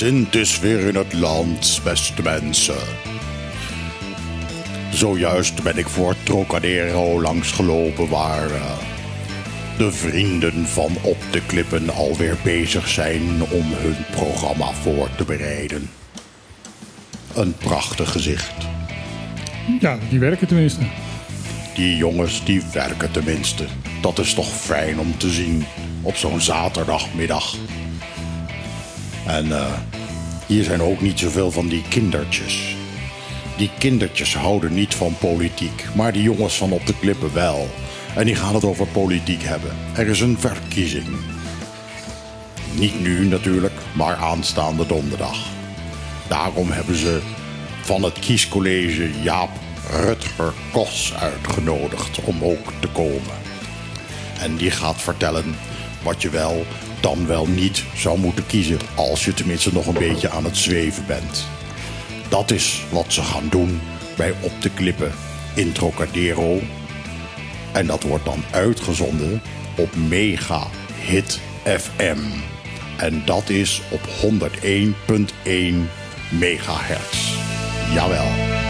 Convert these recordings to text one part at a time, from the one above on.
Sint is weer in het land, beste mensen. Zojuist ben ik voor Trocadero langsgelopen waar eh, de vrienden van Op de Klippen alweer bezig zijn om hun programma voor te bereiden. Een prachtig gezicht. Ja, die werken tenminste. Die jongens die werken tenminste. Dat is toch fijn om te zien op zo'n zaterdagmiddag. En eh, hier zijn ook niet zoveel van die kindertjes. Die kindertjes houden niet van politiek, maar die jongens van op de klippen wel. En die gaan het over politiek hebben. Er is een verkiezing. Niet nu natuurlijk, maar aanstaande donderdag. Daarom hebben ze van het kiescollege Jaap Rutger Kos uitgenodigd om ook te komen. En die gaat vertellen wat je wel dan wel niet zou moeten kiezen als je tenminste nog een beetje aan het zweven bent. Dat is wat ze gaan doen bij Op de Klippen in Trocadero. En dat wordt dan uitgezonden op Mega Hit FM. En dat is op 101.1 megahertz. Jawel.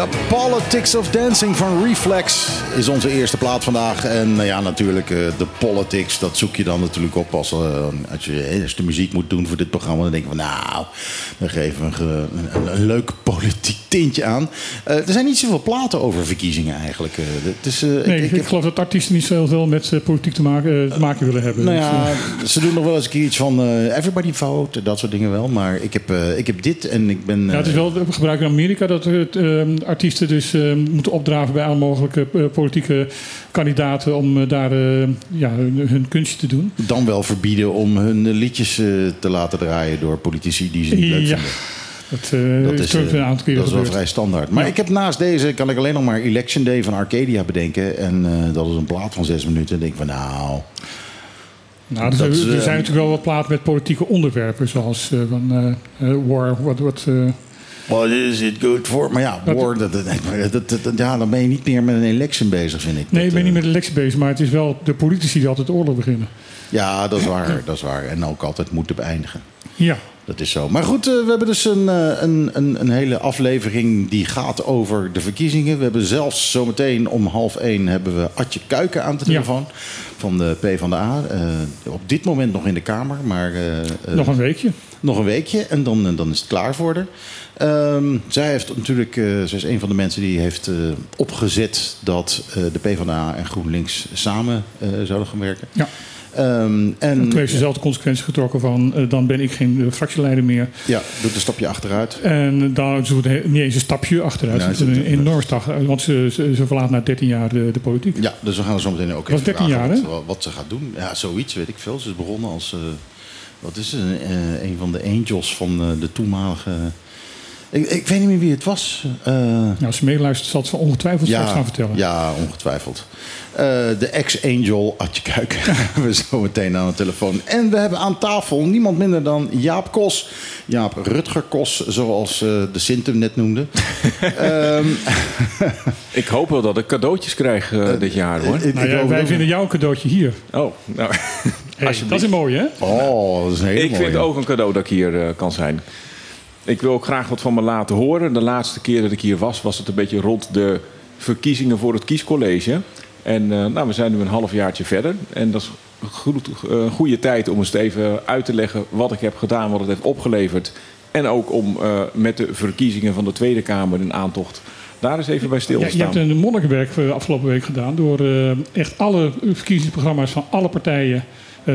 The Politics of Dancing van Reflex is onze eerste plaat vandaag. En nou ja, natuurlijk, eh, de politics, dat zoek je dan natuurlijk op als, eh, als je als de muziek moet doen voor dit programma. Dan denk je van, nou, dan geven we een, een, een leuk politiek tintje aan. Eh, er zijn niet zoveel platen over verkiezingen eigenlijk. Het is, Nee, ik, ik, ik- geloof dat artiesten niet zo veel met politiek te maken, te maken willen hebben. nou Dus, ja, eh, ze doen nog wel eens een keer iets van everybody vote, dat soort dingen wel. Maar ik heb, ik heb dit en ik ben... ja, het is wel gebruikt in Amerika dat het, eh, dus eh, moeten opdraven bij alle mogelijke eh, politieke kandidaten om eh, daar ja, hun, hun kunstje te doen. dan wel verbieden om hun liedjes te laten draaien door politici die ze niet leuk Ja, vinden. dat, eh Dat is dat is wel vrij standaard. Maar Ja. ik heb naast deze, kan ik alleen nog maar Election Day van Arcadia bedenken. En dat is een plaat van zes minuten. En denk ik van nou, Nou, er, zijn natuurlijk wel wat platen met politieke onderwerpen, zoals van war, wat, wat, what is it good for? Maar ja, Dat- war, dat, ja, dan ben je niet meer met een election bezig, vind ik. Nee, ik ben niet eh, met de electie bezig, maar het is wel de politici die altijd oorlog beginnen. Ja, dat is waar, dat is waar. En ook altijd moeten beëindigen. Ja, Dat is zo. Maar goed, eh, we hebben dus een, eh, een, een, een hele aflevering die gaat over de verkiezingen. We hebben zelfs zometeen om half één hebben we Adje Kuiken aan de Ja. telefoon. Van de PvdA. Op dit moment nog in de Kamer, maar nog een weekje. nog een weekje en dan, dan is het klaar voor haar. Ehm, zij heeft natuurlijk, eh, zij is een van de mensen die heeft eh, opgezet dat eh, de PvdA en GroenLinks samen zouden gaan werken. Ja. Ehm, en Toen heeft ze zelf de consequentie getrokken van... dan ben ik geen fractieleider meer. ja, doet een stapje achteruit. En dan ze doet niet eens een stapje achteruit. Het is een enorm stap. Want ze, ze, ze verlaat na 13 jaar de, de politiek. Ja, dus we gaan er zo meteen ook even 13 vragen jaar, wat, wat ze gaat doen. Ja, zoiets weet ik veel. Ze is begonnen als, wat is het, een, van de angels van de toenmalige... Ik, ik weet niet meer wie het was. Eh, Nou, als ze meeluistert, zal het ze ongetwijfeld straks ja, gaan vertellen. ja, ongetwijfeld. Eh, de ex-angel Adje Kuik hebben we zo meteen aan de telefoon. En we hebben aan tafel niemand minder dan Jaap Kos. Jaap Rutger Kos, zoals eh, de Sint hem net noemde. Ehm, Ik hoop wel dat ik cadeautjes krijg dit jaar hoor. Nou ja, wij vinden jou een cadeautje hier. Oh, nou. Hey, dat is een mooie, hè? Oh, dat is een hele Ik vind mooie. ook een cadeau dat ik hier kan zijn. Ik wil ook graag wat van me laten horen. De laatste keer dat ik hier was, was het een beetje rond de verkiezingen voor het kiescollege. En eh, nou, we zijn nu een halfjaartje verder. En dat is een goed- eh, goede tijd om eens even uit te leggen wat ik heb gedaan, wat het heeft opgeleverd. En ook om eh, met de verkiezingen van de Tweede Kamer in aantocht daar eens even bij stil Ja, te je hebt een monnikenwerk afgelopen week gedaan... door echt alle verkiezingsprogramma's van alle partijen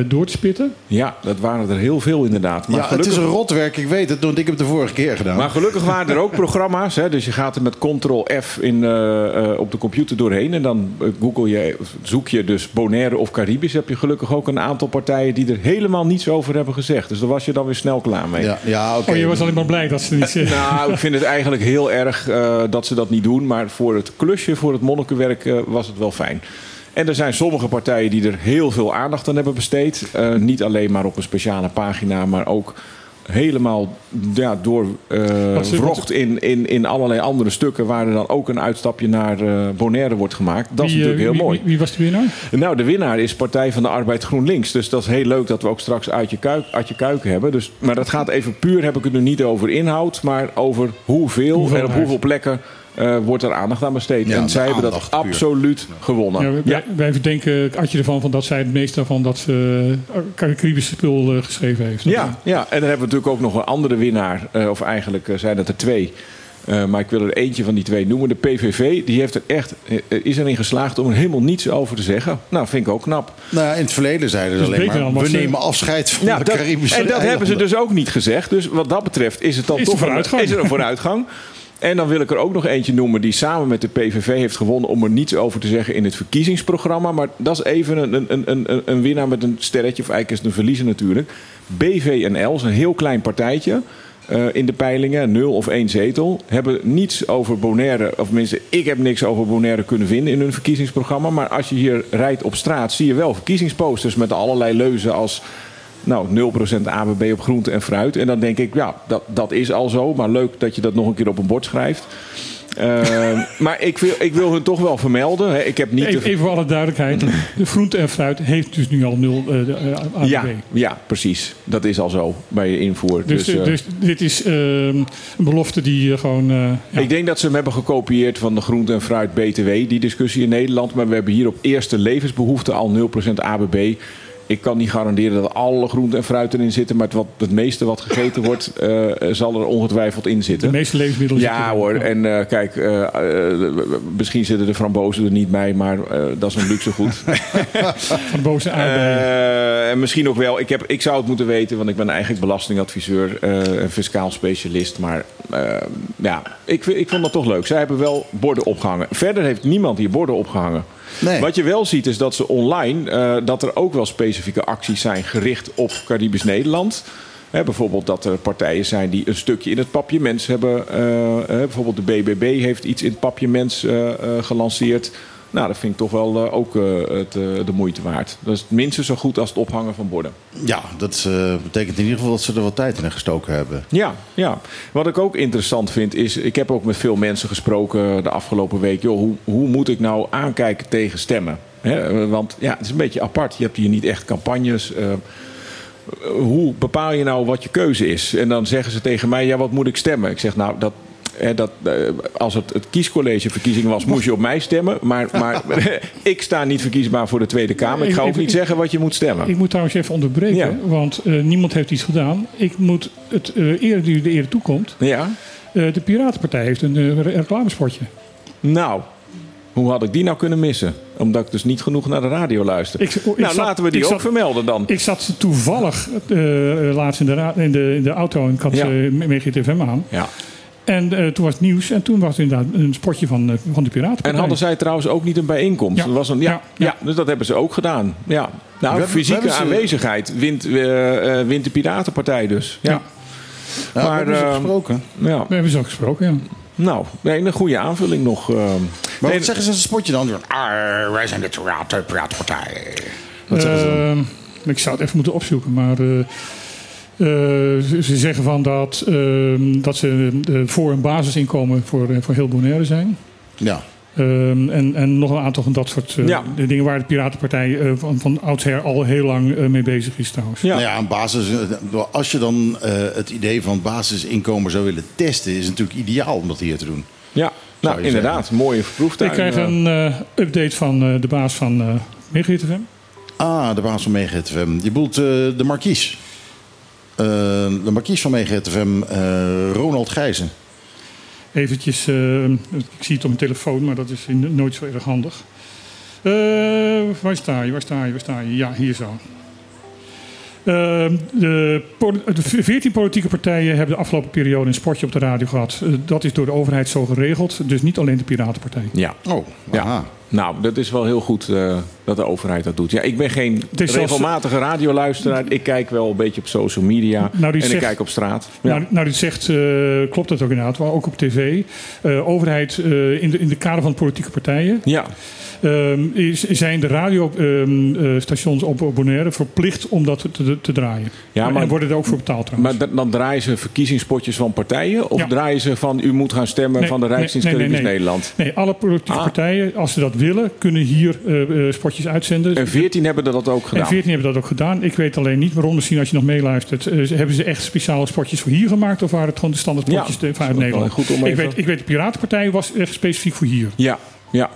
door te spitten. Ja, dat waren er heel veel inderdaad. Maar ja, het is een rotwerk, ik weet het, want ik heb het de vorige keer gedaan. Maar gelukkig waren er ook programma's. Hè, dus je gaat er met Ctrl-F in, eh, eh, op de computer doorheen. En dan eh, google je, zoek je dus Bonaire of Caribisch. Heb je gelukkig ook een aantal partijen die er helemaal niets over hebben gezegd. Dus daar was je dan weer snel klaar mee. ja, ja oké. Oh, je was alleen maar blij dat ze niet... eh, Nou, ik vind het eigenlijk heel erg eh, dat ze dat niet doen. Maar voor het klusje, voor het monnikenwerk, eh, was het wel fijn. En er zijn sommige partijen die er heel veel aandacht aan hebben besteed. Eh, niet alleen maar op een speciale pagina, maar ook helemaal ja, door eh, vrocht in, in, in allerlei andere stukken... waar er dan ook een uitstapje naar eh, Bonaire wordt gemaakt. Dat is wie, natuurlijk heel mooi. Wie, wie was de winnaar? Nou, de winnaar is Partij van de Arbeid GroenLinks. Dus dat is heel leuk dat we ook straks uit je, kuik, uit je kuiken hebben. Dus, maar dat gaat even puur, heb ik het nu niet over inhoud... maar over hoeveel en op hoeveel plekken eh, wordt er aandacht aan besteed. Ja, en zij hebben dat puur. absoluut gewonnen. Ja, Ja, wij, wij verdenken Adje ervan van dat zij het meeste daarvan dat ze uh, Caribische spul eh, geschreven heeft. ja, ja, en dan hebben we natuurlijk ook nog een andere winnaar. eh, of eigenlijk eh, zijn het er twee... Eh, maar ik wil er eentje van die twee noemen. De PVV die heeft er echt, eh, is erin geslaagd om er helemaal niets over te zeggen. Nou, vind ik ook knap. Nou, ja, in het verleden zeiden ze Dus alleen maar, dan we nemen afscheid van Ja, de dat- Caribische en dat hebben ze dus ook niet gezegd. Dus wat dat betreft is het dan Is toch een- vooruitgang. is er een vooruitgang. En dan wil ik er ook nog eentje noemen die samen met de PVV heeft gewonnen om er niets over te zeggen in het verkiezingsprogramma. Maar dat is even een, een, een, een, winnaar met een sterretje, of eigenlijk is het een verliezer natuurlijk. BVNL is een heel klein partijtje. eh, in de peilingen, nul of één zetel, hebben niets over Bonaire, of tenminste, ik heb niks over Bonaire kunnen vinden in hun verkiezingsprogramma. Maar als je hier rijdt op straat, zie je wel verkiezingsposters met allerlei leuzen als nou, 0% ABB op groente en fruit. En dan denk ik, ja, dat, dat is al zo. Maar leuk dat je dat nog een keer op een bord schrijft. Eh, maar ik wil, ik wil hun toch wel vermelden. Hè. Ik heb niet Even, de- even voor alle duidelijkheid. De groente en fruit heeft dus nu al nul eh, de, eh, ABB. ja, ja, precies. Dat is al zo bij je invoer. Dus, Dus, eh, eh, dus dit is ehm, een belofte die eh, gewoon... eh, ja. Ik denk dat ze hem hebben gekopieerd van de groente en fruit BTW, die discussie in Nederland. Maar we hebben hier op eerste levensbehoefte al 0% ABB. Ik kan niet garanderen dat alle groente en fruit erin zitten. Maar het, wat, het meeste wat gegeten wordt, eh, zal er ongetwijfeld in de zitten. meeste levensmiddelen Ja hoor, en eh, kijk, eh, eh, misschien zitten de frambozen er niet bij, maar eh, dat is een luxe goed. De boze aardbeien. Eh, en misschien ook wel, ik, heb, ik zou het moeten weten, want ik ben eigenlijk belastingadviseur eh, en fiscaal specialist. Maar eh, ja, ik, ik vond dat toch leuk. Zij hebben wel borden opgehangen. Verder heeft niemand hier borden opgehangen. Wat je wel ziet is dat ze online, eh, dat er ook wel specifieke acties zijn gericht op Caribisch Nederland. Bijvoorbeeld dat er partijen zijn die een stukje in het papiermens hebben. eh, eh, bijvoorbeeld de BBB heeft iets in het papiermens eh, gelanceerd. Nou, dat vind ik toch wel eh, ook eh, het, eh, de moeite waard. Dat is minstens zo goed als het ophangen van borden. Ja, dat betekent in ieder geval dat ze er wat tijd in gestoken hebben. Ja, ja. Wat ik ook interessant vind is, ik heb ook met veel mensen gesproken de afgelopen week. Joh, hoe, hoe moet ik nou aankijken tegen stemmen? Want ja, het is een beetje apart. Je hebt hier niet echt campagnes. hoe bepaal je nou wat je keuze is? En dan zeggen ze tegen mij, ja, wat moet ik stemmen? Ik zeg, nou, dat, dat, eh, als het, het kiescollegeverkiezing was, moest je op mij stemmen. Maar, maar ik sta niet verkiesbaar voor de Tweede Kamer. Ik ga ook niet zeggen wat je moet stemmen. Ik moet trouwens even onderbreken, Ja. want eh, niemand heeft iets gedaan. Ik moet het eh eer die de eer toekomt. Ja? De Piratenpartij heeft een re- reclamespotje. Nou, hoe had ik die nou kunnen missen? Omdat ik dus niet genoeg naar de radio luister. Ik- ik nou, zat- laten we die ook zat- vermelden dan. Ik zat toevallig laatst in de, in, de, in de auto en ik had Ja. eh MGTFM aan. Ja. En eh, toen was het nieuws en toen was het inderdaad een spotje van, eh, van de Piratenpartij. En hadden zij trouwens ook niet een bijeenkomst? Ja. Er was een, ja, Ja, ja. ja. dus dat hebben ze ook gedaan. Ja. Nou, fysieke hebben ze- aanwezigheid wint, eh, wint de Piratenpartij dus. Ja. Ja. Ja, Maar, maar, hebben ze gesproken. ja. We hebben ze ook gesproken, ja. Nou, nee, een goede aanvulling nog. Maar Nee, wat zeggen ze als een spotje dan? Ah, wij zijn de Piraten- Piratenpartij. Wat zeggen ze dan? Ehm, ik zou het even moeten opzoeken, maar eh, ze, ze zeggen van dat, ehm, dat ze eh, voor een basisinkomen voor, eh, voor heel Bonaire zijn. Ja. Ehm, en, en nog een aantal van dat soort eh, Ja. dingen waar de Piratenpartij van, van oudsher al heel lang mee bezig is trouwens. Ja. Nou ja, een basis, als je dan eh, het idee van basisinkomen zou willen testen, is het natuurlijk ideaal om dat hier te doen. ja. Nou, inderdaad. Mooie proeftuin. Ik krijg een eh, update van eh, de baas van eh MegaHitFM. Ah, de baas van MegaFM. Je bedoelt eh, de markies. Eh, de markies van MegaFM, eh Ronald Gijzen. Eventjes, eh, ik zie het op mijn telefoon, maar dat is in- nooit zo erg handig. Eh, waar sta je, waar sta je, waar sta je? Ja, hier zo. Ehm, de, de 14 politieke partijen hebben de afgelopen periode een spotje op de radio gehad. Eh, dat is door de overheid zo geregeld. Dus niet alleen de Piratenpartij. Ja. Oh, Ja. aha. Nou, dat is wel heel goed eh, dat de overheid dat doet. Ja, ik ben geen zelfs- regelmatige radioluisteraar. Ik kijk wel een beetje op social media Nou, en zegt- ik kijk op straat. Ja. Nou, nou, dit zegt, eh, klopt dat ook inderdaad, maar ook op tv. Eh, overheid in, de, in de kader van politieke partijen ja. Ehm, is, zijn de radiostations op Bonaire verplicht om dat te, te draaien. Ja, maar- en worden er ook voor betaald trouwens. Maar da- dan draaien ze verkiezingspotjes van partijen? Of Ja. draaien ze van u moet gaan stemmen Nee, van de Rijksdienst nee, nee. Nederland? Nee, alle politieke Ah. partijen, als ze dat willen, kunnen hier eh, eh, spotjes uitzenden. En 14 hebben dat ook En gedaan. 14 hebben dat ook gedaan. Ik weet alleen niet waarom, misschien als je nog meeluistert. eh, hebben ze echt speciale spotjes voor hier gemaakt? Of waren het gewoon de standaard spotjes vanuit Nederland? goed om ik, even- weet, ik weet, de Piratenpartij was echt specifiek voor hier. Ja, ja.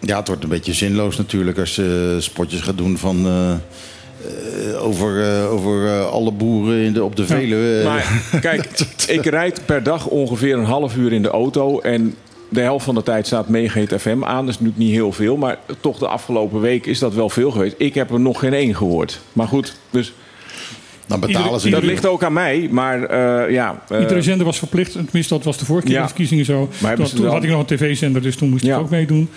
Ja, het wordt een beetje zinloos natuurlijk als je spotjes gaat doen van... eh, eh, over eh, over eh, alle boeren in de, op de Veluwe. Maar kijk, ik rijd per dag ongeveer een half uur in de auto. En de helft van de tijd staat Meegeet FM aan. Dat is natuurlijk niet heel veel. Maar toch de afgelopen week is dat wel veel geweest. Ik heb er nog geen één gehoord. Maar goed, dus dan betalen ieder- ze dat niet. ligt ook aan mij. Maar eh, ja... eh, Iedere zender was verplicht, tenminste dat was de vorige keer Ja. de verkiezingen zo. hebben Toen, had ik nog een tv-zender, dus toen moest Ja. ik ook meedoen.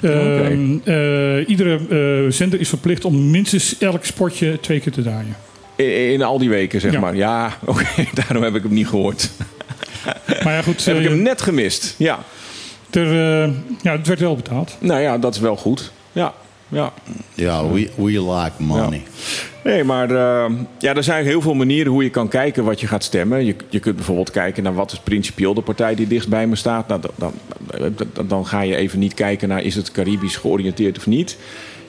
Ehm, eh, iedere eh, zender is verplicht om minstens elk spotje twee keer te draaien. in, in al die weken, zeg Ja. maar. Ja, oké. daarom heb ik hem niet gehoord. Maar ja, goed, heb ik eh, hem net gemist. Ja. er, eh, ja, het werd wel betaald. Nou ja, dat is wel goed. Ja, ja. Ja, we, we like money. Nee, maar eh, ja, er zijn heel veel manieren hoe je kan kijken wat je gaat stemmen. Je, je kunt bijvoorbeeld kijken naar wat is principieel de partij die dichtst bij me staat. Nou, dan, dan, dan, dan ga je even niet kijken naar is het Caribisch georiënteerd of niet.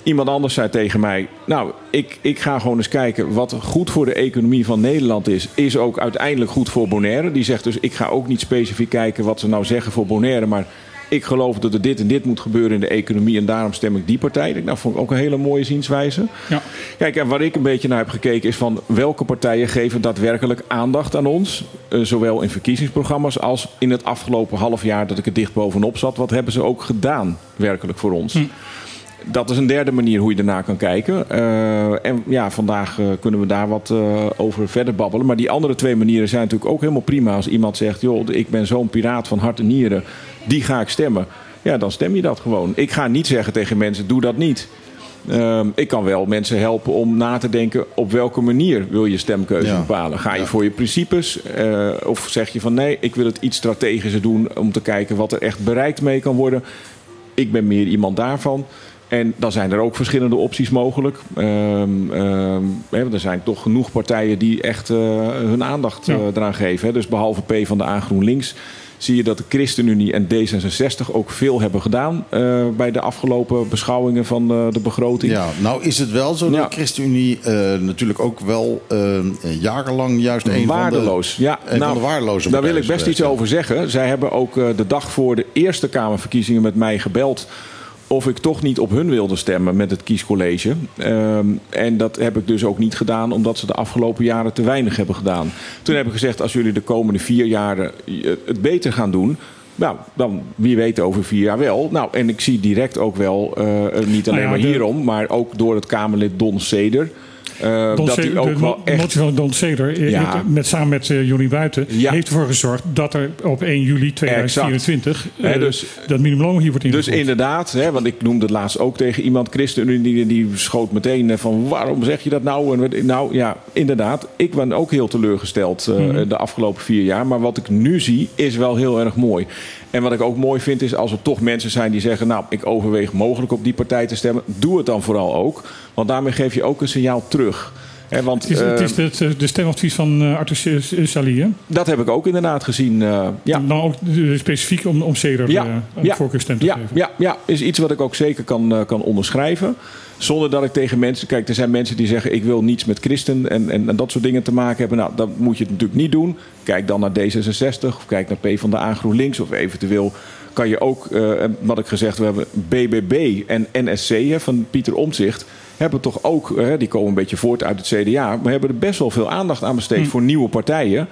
Iemand anders zei tegen mij, nou, ik, ik ga gewoon eens kijken wat goed voor de economie van Nederland is. Is ook uiteindelijk goed voor Bonaire. Die zegt dus, ik ga ook niet specifiek kijken wat ze nou zeggen voor Bonaire, maar ik geloof dat er dit en dit moet gebeuren in de economie en daarom stem ik die partij. Denk, Nou, vond ik ook een hele mooie zienswijze. Ja. Kijk, en waar ik een beetje naar heb gekeken is van welke partijen geven daadwerkelijk aandacht aan ons. Eh, zowel in verkiezingsprogramma's als in het afgelopen half jaar dat ik er dicht bovenop zat. Wat hebben ze ook gedaan werkelijk voor ons? Dat is een derde manier hoe je ernaar kan kijken. Eh, en ja, vandaag eh, kunnen we daar wat over verder babbelen. Maar die andere twee manieren zijn natuurlijk ook helemaal prima. Als iemand zegt, joh, ik ben zo'n piraat van hart en nieren, die ga ik stemmen. Ja, dan stem je dat gewoon. Ik ga niet zeggen tegen mensen, doe dat niet. Ehm, ik kan wel mensen helpen om na te denken op welke manier wil je stemkeuze Ja. bepalen. Ga je Ja. voor je principes eh, of zeg je van nee, ik wil het iets strategischer doen om te kijken wat er echt bereikt mee kan worden. Ik ben meer iemand daarvan. En dan zijn er ook verschillende opties mogelijk. Ehm, ehm, hè, er zijn toch genoeg partijen die echt eh, hun aandacht Ja. eh, eraan geven. Hè. Dus behalve P van de A GroenLinks zie je dat de ChristenUnie en D66 ook veel hebben gedaan eh, bij de afgelopen beschouwingen van eh, de begroting. Ja, nou is het wel zo dat Ja. de ChristenUnie eh, natuurlijk ook wel jarenlang juist een waardeloos. van de, ja, een nou, van de waardeloze Daar wil ik best iets over zeggen. Zij hebben ook de dag voor de Eerste Kamerverkiezingen met mij gebeld. Of ik toch niet op hun wilde stemmen met het kiescollege. Ehm, en dat heb ik dus ook niet gedaan, omdat ze de afgelopen jaren te weinig hebben gedaan. Toen heb ik gezegd: als jullie de komende vier jaren eh, het beter gaan doen. Nou, dan wie weet over vier jaar wel. Nou, en ik zie direct ook wel, eh, niet alleen ja, maar hierom, maar ook door het Kamerlid Don Seder. Eh, dat Ceder- hij ook de wel echt motie van Don Ceder, eh, Ja. heeft met, samen met uh, Johnny Buiten, Ja. heeft ervoor gezorgd dat er op 1 juli 2024 Hè, eh, dus- dat minimumloon hier wordt Dus ingevoerd. inderdaad, hè, want ik noemde het laatst ook tegen iemand, ChristenUnie, die, die schoot meteen van waarom zeg je dat nou? En nou ja, inderdaad, ik ben ook heel teleurgesteld eh, de afgelopen vier jaar. Maar wat ik nu zie is wel heel erg mooi. En wat ik ook mooi vind is als er toch mensen zijn die zeggen, nou ik overweeg mogelijk op die partij te stemmen. Doe het dan vooral ook, want daarmee geef je ook een signaal terug. Hè, want, het is, het eh, is de, de stemadvies van eh, Arthur Sali, hè? dat heb ik ook inderdaad gezien. eh, ja. Dan ook eh, specifiek om, om Ceder Ja, eh, een ja, voorkeurstem te ja, geven. Ja, ja, is iets wat ik ook zeker kan, eh, kan onderschrijven. Zonder dat ik tegen mensen. Kijk, er zijn mensen die zeggen: ik wil niets met christen en, en, en dat soort dingen te maken hebben. Nou, dat moet je het natuurlijk niet doen. Kijk dan naar D66 of kijk naar P van de A GroenLinks. Of eventueel kan je ook, eh, wat ik gezegd, we hebben BBB en NSC hè, van Pieter Omtzigt. Hebben toch ook, eh, die komen een beetje voort uit het CDA, maar hebben er best wel veel aandacht aan besteed voor nieuwe partijen.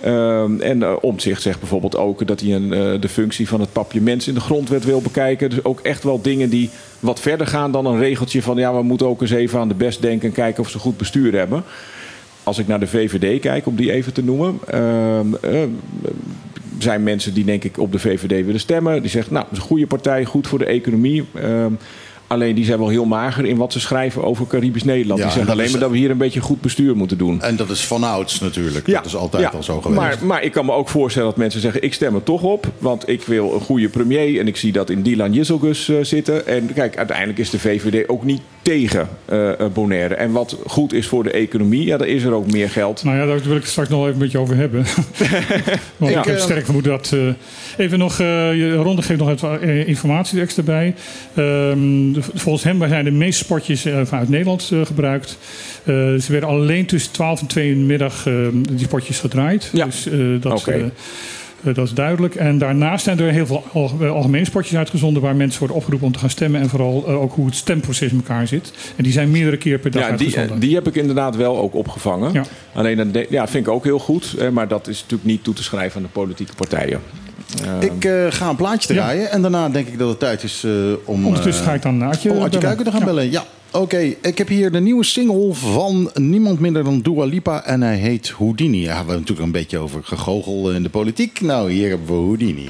Ehm, en uh, Omtzigt zegt bijvoorbeeld ook dat hij een, uh, de functie van het papiaments in de grondwet wil bekijken. Dus ook echt wel dingen die wat verder gaan dan een regeltje van ja, we moeten ook eens even aan de best denken en kijken of ze goed bestuur hebben. Als ik naar de VVD kijk, om die even te noemen. Uh, zijn mensen die denk ik op de VVD willen stemmen. Die zeggen, nou, het is een goede partij, goed voor de economie. Alleen die zijn wel heel mager in wat ze schrijven over Caribisch Nederland. Ja, die zeggen alleen is- maar dat we hier een beetje goed bestuur moeten doen. En dat is vanouds natuurlijk. Dat is altijd ja. al zo geweest. Maar, maar ik kan me ook voorstellen dat mensen zeggen: ik stem er toch op, want ik wil een goede premier. En ik zie dat in Dylan Jisselgus eh, zitten. En kijk, uiteindelijk is de VVD ook niet tegen eh, eh, Bonaire. En wat goed is voor de economie, ja, daar is er ook meer geld. Nou ja, daar wil ik het straks nog even met je over hebben. Want Ik, ik heb eh, sterk vermoeden dat... even nog, je- Ronde geeft nog even eh, informatie extra bij. Ehm, de- volgens hem zijn de meeste spotjes eh, vanuit Nederland gebruikt. Ze werden alleen tussen 12 en 2 in de middag eh, die spotjes gedraaid. Ja. Dus dat. Eh, dat is duidelijk. En daarnaast zijn er heel veel eh, algemene spotjes uitgezonden... waar mensen worden opgeroepen om te gaan stemmen... en vooral eh, ook hoe het stemproces in elkaar zit. En die zijn meerdere keer per dag Ja, die, uitgezonden. die heb ik inderdaad wel ook opgevangen. Ja. Alleen denk- ja, vind ik ook heel goed. Maar dat is natuurlijk niet toe te schrijven aan de politieke partijen. Ik eh, ga een plaatje Ja. draaien. En daarna denk ik dat het tijd is eh, om... Ondertussen eh, ga ik dan Adje bellen. Kuiken te gaan Ja. bellen. Ja, oké. Ik heb hier de nieuwe single van niemand minder dan Dua Lipa. En hij heet Houdini. Ja, we hebben natuurlijk een beetje over gegogel in de politiek. Nou, hier hebben we Houdini.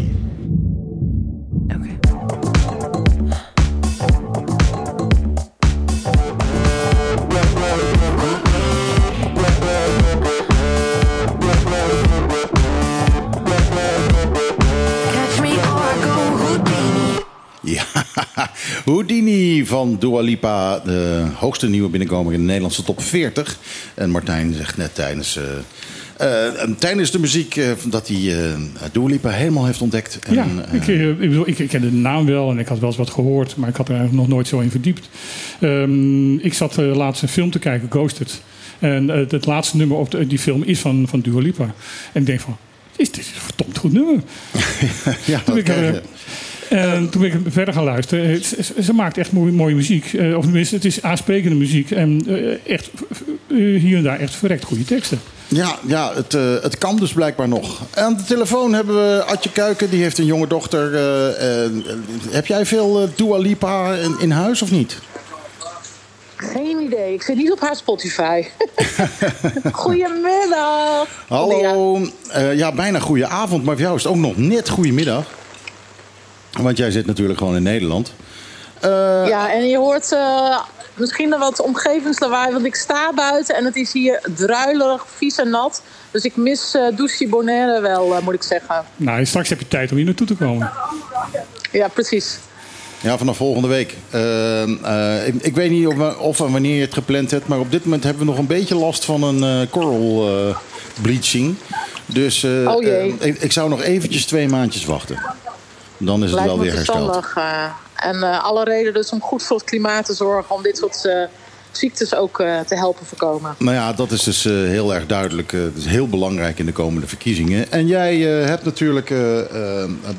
Houdini van Dua Lipa. De hoogste nieuwe binnenkomer in de Nederlandse top 40. En Martijn zegt net tijdens... eh, eh, tijdens de muziek eh, dat hij eh Dua Lipa helemaal heeft ontdekt. En, Ja, ik, ik, bedoel, ik, ik ken de naam wel en ik had wel eens wat gehoord, maar ik had er eigenlijk nog nooit zo in verdiept. Ehm, ik zat laatst een film te kijken, Ghosted. En het laatste nummer op de- die film is van, van Dua Lipa. En ik denk van, is dit is een verdomd goed nummer. ja, dat ik. En toen ben ik verder gaan luisteren. Ze, maakt echt mooie, mooie muziek. Eh, of tenminste, het is aansprekende muziek. En eh, echt eh, hier en daar echt verrekt goede teksten. Ja, ja het, eh, het kan dus blijkbaar nog. Aan de telefoon hebben we Adje Kuiken, die heeft een jonge dochter. Heb jij veel Dua Lipa in, in huis of niet? Geen idee. Ik zit niet op haar Spotify. Goedemiddag. Hallo. Eh, ja, bijna goede avond, maar voor jou is het ook nog net goedemiddag. Want jij zit natuurlijk gewoon in Nederland. Eh, Ja, en je hoort eh, misschien nog wat omgevingslawaai, want ik sta buiten en het is hier druilerig, vies en nat. Dus ik mis eh Douchy Bonaire wel, moet ik zeggen. Nou, straks heb je tijd om hier naartoe te komen. Ja, precies. Ja, vanaf volgende week. Ik, ik weet niet of, of en wanneer je het gepland hebt, maar op dit moment hebben we nog een beetje last van een eh coral eh, bleaching. Dus eh, Oh jee. ik, ik zou nog eventjes twee maandjes wachten. Dan is het wel weer hersteld. eh. en eh, alle reden dus om goed voor het klimaat te zorgen, om dit soort eh, ziektes ook te helpen voorkomen. Nou ja, dat is dus heel erg duidelijk. Het is heel belangrijk in de komende verkiezingen. En jij hebt natuurlijk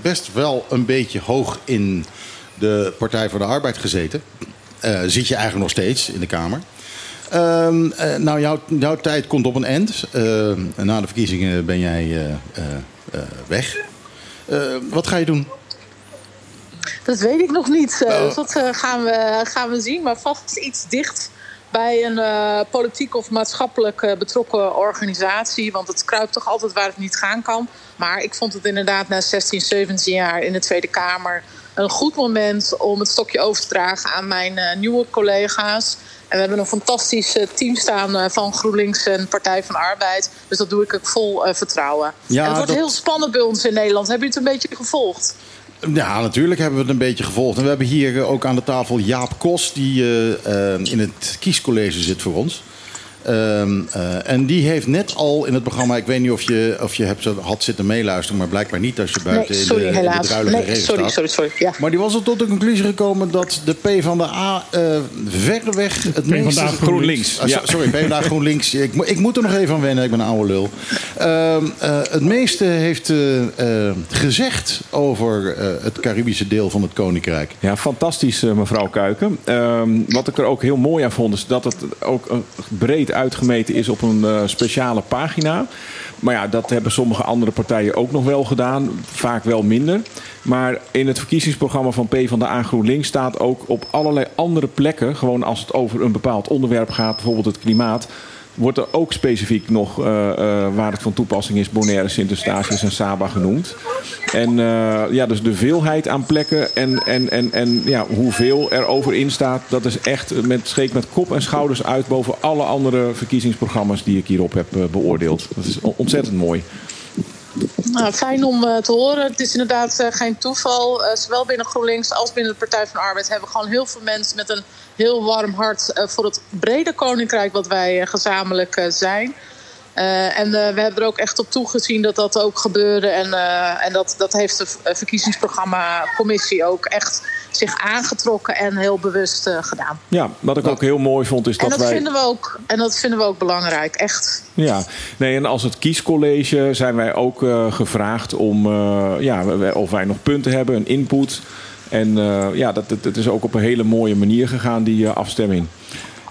best wel een beetje hoog in de Partij voor de Arbeid gezeten. Zit je eigenlijk nog steeds in de Kamer. Ehm, eh, nou, jouw, jouw tijd komt op een eind. Na de verkiezingen ben jij weg. Wat ga je doen? Dat weet ik nog niet. eh. Dus dat eh, gaan, we, gaan we zien. Maar vast iets dicht bij een eh, politiek of maatschappelijk betrokken organisatie. Want het kruipt toch altijd waar het niet gaan kan. Maar ik vond het inderdaad na 16, 17 jaar in de Tweede Kamer een goed moment om het stokje over te dragen aan mijn nieuwe collega's. En we hebben een fantastisch team staan van GroenLinks en Partij van Arbeid. Dus dat doe ik ook vol vertrouwen. Ja, en het wordt dat- heel spannend bij ons in Nederland. Heb je het een beetje gevolgd? Ja, natuurlijk hebben we het een beetje gevolgd. En we hebben hier eh, ook aan de tafel Jaap Kos, die eh, eh, in het kiescollege zit voor ons. Ehm, eh, en die heeft net al in het programma, ik weet niet of je, of je hebt, had zitten meeluisteren, maar blijkbaar niet als je buiten Nee, in sorry, de, in de helaas. druilige Nee, regen sorry, staat. sorry, sorry. Ja. Maar die was er tot de conclusie gekomen dat de PvdA eh verreweg het PvdA meeste... GroenLinks. Ah, Ja. Sorry, PvdA GroenLinks. Ik, ik moet er nog even aan wennen, ik ben een oude lul. Ehm, eh, het meeste heeft gezegd over eh, het Caribische deel van het Koninkrijk. Ja, fantastisch, mevrouw Kuiken. Ehm, wat ik er ook heel mooi aan vond, is dat het ook een breed uitgemeten is op een eh, speciale pagina. Maar ja, dat hebben sommige andere partijen ook nog wel gedaan. Vaak wel minder. Maar in het verkiezingsprogramma van PvdA GroenLinks staat ook op allerlei andere plekken... gewoon als het over een bepaald onderwerp gaat, bijvoorbeeld het klimaat wordt er ook specifiek nog, uh, uh, waar het van toepassing is, Bonaire, Sint-Eustatius en Saba genoemd. En uh, ja, dus de veelheid aan plekken en, en, en, en ja, hoeveel er over in staat, dat is echt met, scheek met kop en schouders uit boven alle andere verkiezingsprogramma's die ik hierop heb beoordeeld. Dat is ontzettend mooi. Nou, fijn om uh, te horen. Het is inderdaad uh, geen toeval. Uh, zowel binnen GroenLinks als binnen de Partij van de Arbeid hebben gewoon heel veel mensen met een heel warm hart voor het brede koninkrijk wat wij gezamenlijk zijn. En we hebben er ook echt op toegezien dat dat ook gebeurde. En, en dat, dat heeft de verkiezingsprogramma-commissie ook echt zich aangetrokken en heel bewust gedaan. Ja, wat ik ook heel mooi vond is dat, en dat wij... Vinden we ook, en dat vinden we ook belangrijk, echt. Ja, nee, en als het kiescollege zijn wij ook gevraagd om ja, of wij nog punten hebben, een input. En ja, dat, dat, dat, is ook op een hele mooie manier gegaan, die afstemming.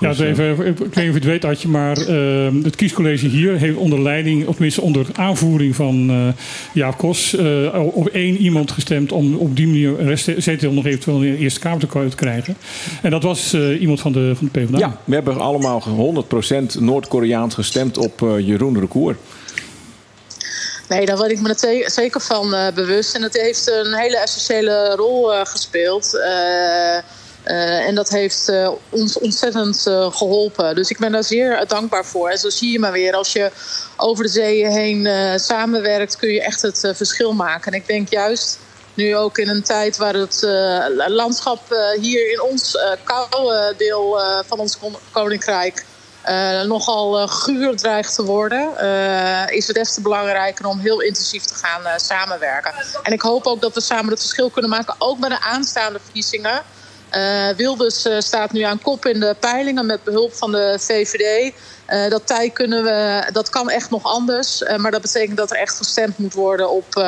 Ja, dus, even, ik weet niet of je het weet, Adje, maar uh, het kiescollege hier heeft onder leiding, of tenminste onder aanvoering van uh, Jaap Kos, uh, op één iemand gestemd om op die manier een zetel nog eventueel in de Eerste Kamer te krijgen. En dat was iemand van de, van de PvdA. Ja, we hebben allemaal 100% Noord-Koreaans gestemd op Jeroen Recour. Nee, daar word ik me er zeker van bewust. En het heeft een hele essentiële rol gespeeld. Uh, en dat heeft uh, ons ontzettend uh, geholpen. Dus ik ben daar zeer dankbaar voor. En zo zie je maar weer, als je over de zeeën heen samenwerkt, kun je echt het verschil maken. En ik denk juist nu ook in een tijd waar het landschap hier in ons koude deel van ons koninkrijk nogal guur dreigt te worden, is het des te belangrijker om heel intensief te gaan samenwerken. En ik hoop ook dat we samen het verschil kunnen maken, ook bij de aanstaande verkiezingen. Uh, Wilders uh, staat nu aan kop in de peilingen met behulp van de VVD. Uh, dat tij kunnen we, dat kan echt nog anders. maar dat betekent dat er echt gestemd moet worden op,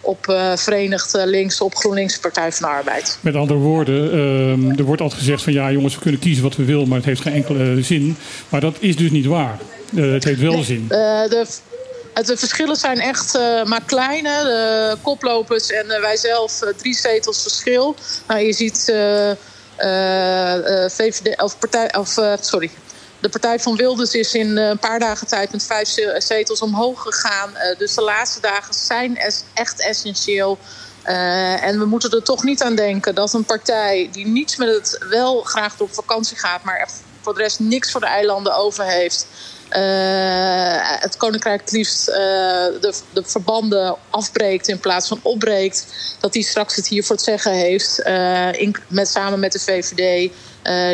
op Verenigd Links, op GroenLinks Partij van de Arbeid. Met andere woorden, ehm, er wordt altijd gezegd van ja jongens, we kunnen kiezen wat we willen, maar het heeft geen enkele zin. Maar dat is dus niet waar. het heeft wel nee, zin. de, de verschillen zijn echt uh, maar kleine. De koplopers en uh, wij zelf drie zetels verschil. Nou, je ziet VVD, of partij, of, sorry, de partij van Wilders is in een paar dagen tijd met vijf zetels omhoog gegaan. dus de laatste dagen zijn echt essentieel. en we moeten er toch niet aan denken dat een partij die niets met het wel graag op vakantie gaat, maar echt voor de rest niks voor de eilanden over heeft. Uh, het Koninkrijk het liefst uh, de, de, verbanden afbreekt in plaats van opbreekt. Dat hij straks het hier voor het zeggen heeft. Uh, in, met, samen met de VVD.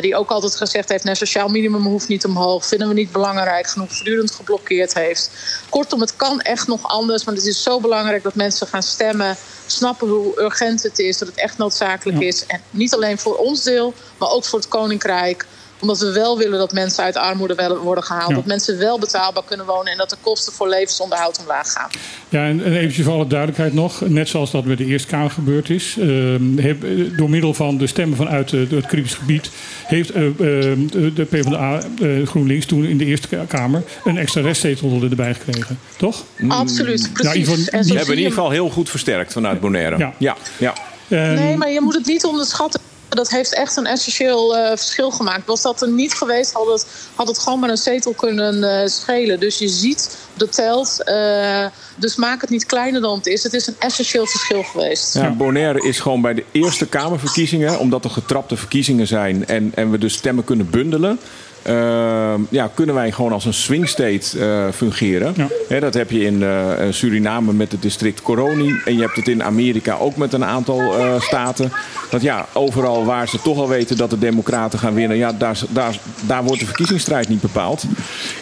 die ook altijd gezegd heeft: nee, sociaal minimum hoeft niet omhoog. Vinden we niet belangrijk genoeg. Voortdurend geblokkeerd heeft. Kortom, het kan echt nog anders. Maar het is zo belangrijk dat mensen gaan stemmen. Snappen hoe urgent het is. Dat het echt noodzakelijk ja. is. En niet alleen voor ons deel, maar ook voor het Koninkrijk omdat we wel willen dat mensen uit armoede worden gehaald. Ja. Dat mensen wel betaalbaar kunnen wonen. En dat de kosten voor levensonderhoud omlaag gaan. Ja, en, en eventjes voor alle duidelijkheid nog. Net zoals dat met de Eerste Kamer gebeurd is. Uh, heb, door middel van de stemmen vanuit uh, het Caribisch gebied. Heeft uh, de PvdA GroenLinks toen in de Eerste Kamer een extra restzetel erbij gekregen. Toch? Absoluut, precies. Nou, die hebben in ieder geval heel goed versterkt vanuit Bonaire. Ja. ja, ja. Nee, maar je moet het niet onderschatten dat heeft echt een essentieel uh, verschil gemaakt. Was dat er niet geweest, had het, had het gewoon maar een zetel kunnen uh, schelen. Dus je ziet, dat telt. Uh, dus maak het niet kleiner dan het is. Het is een essentieel verschil geweest. Ja, Bonaire is gewoon bij de Eerste Kamerverkiezingen... omdat er getrapte verkiezingen zijn en, en we dus stemmen kunnen bundelen... Uh, ja, kunnen wij gewoon als een swing state uh, fungeren. Ja. He, dat heb je in uh, Suriname met het district Coroni. En je hebt het in Amerika ook met een aantal staten. Dat ja, overal waar ze toch al weten dat de democraten gaan winnen... Ja, daar, daar, daar wordt de verkiezingsstrijd niet bepaald.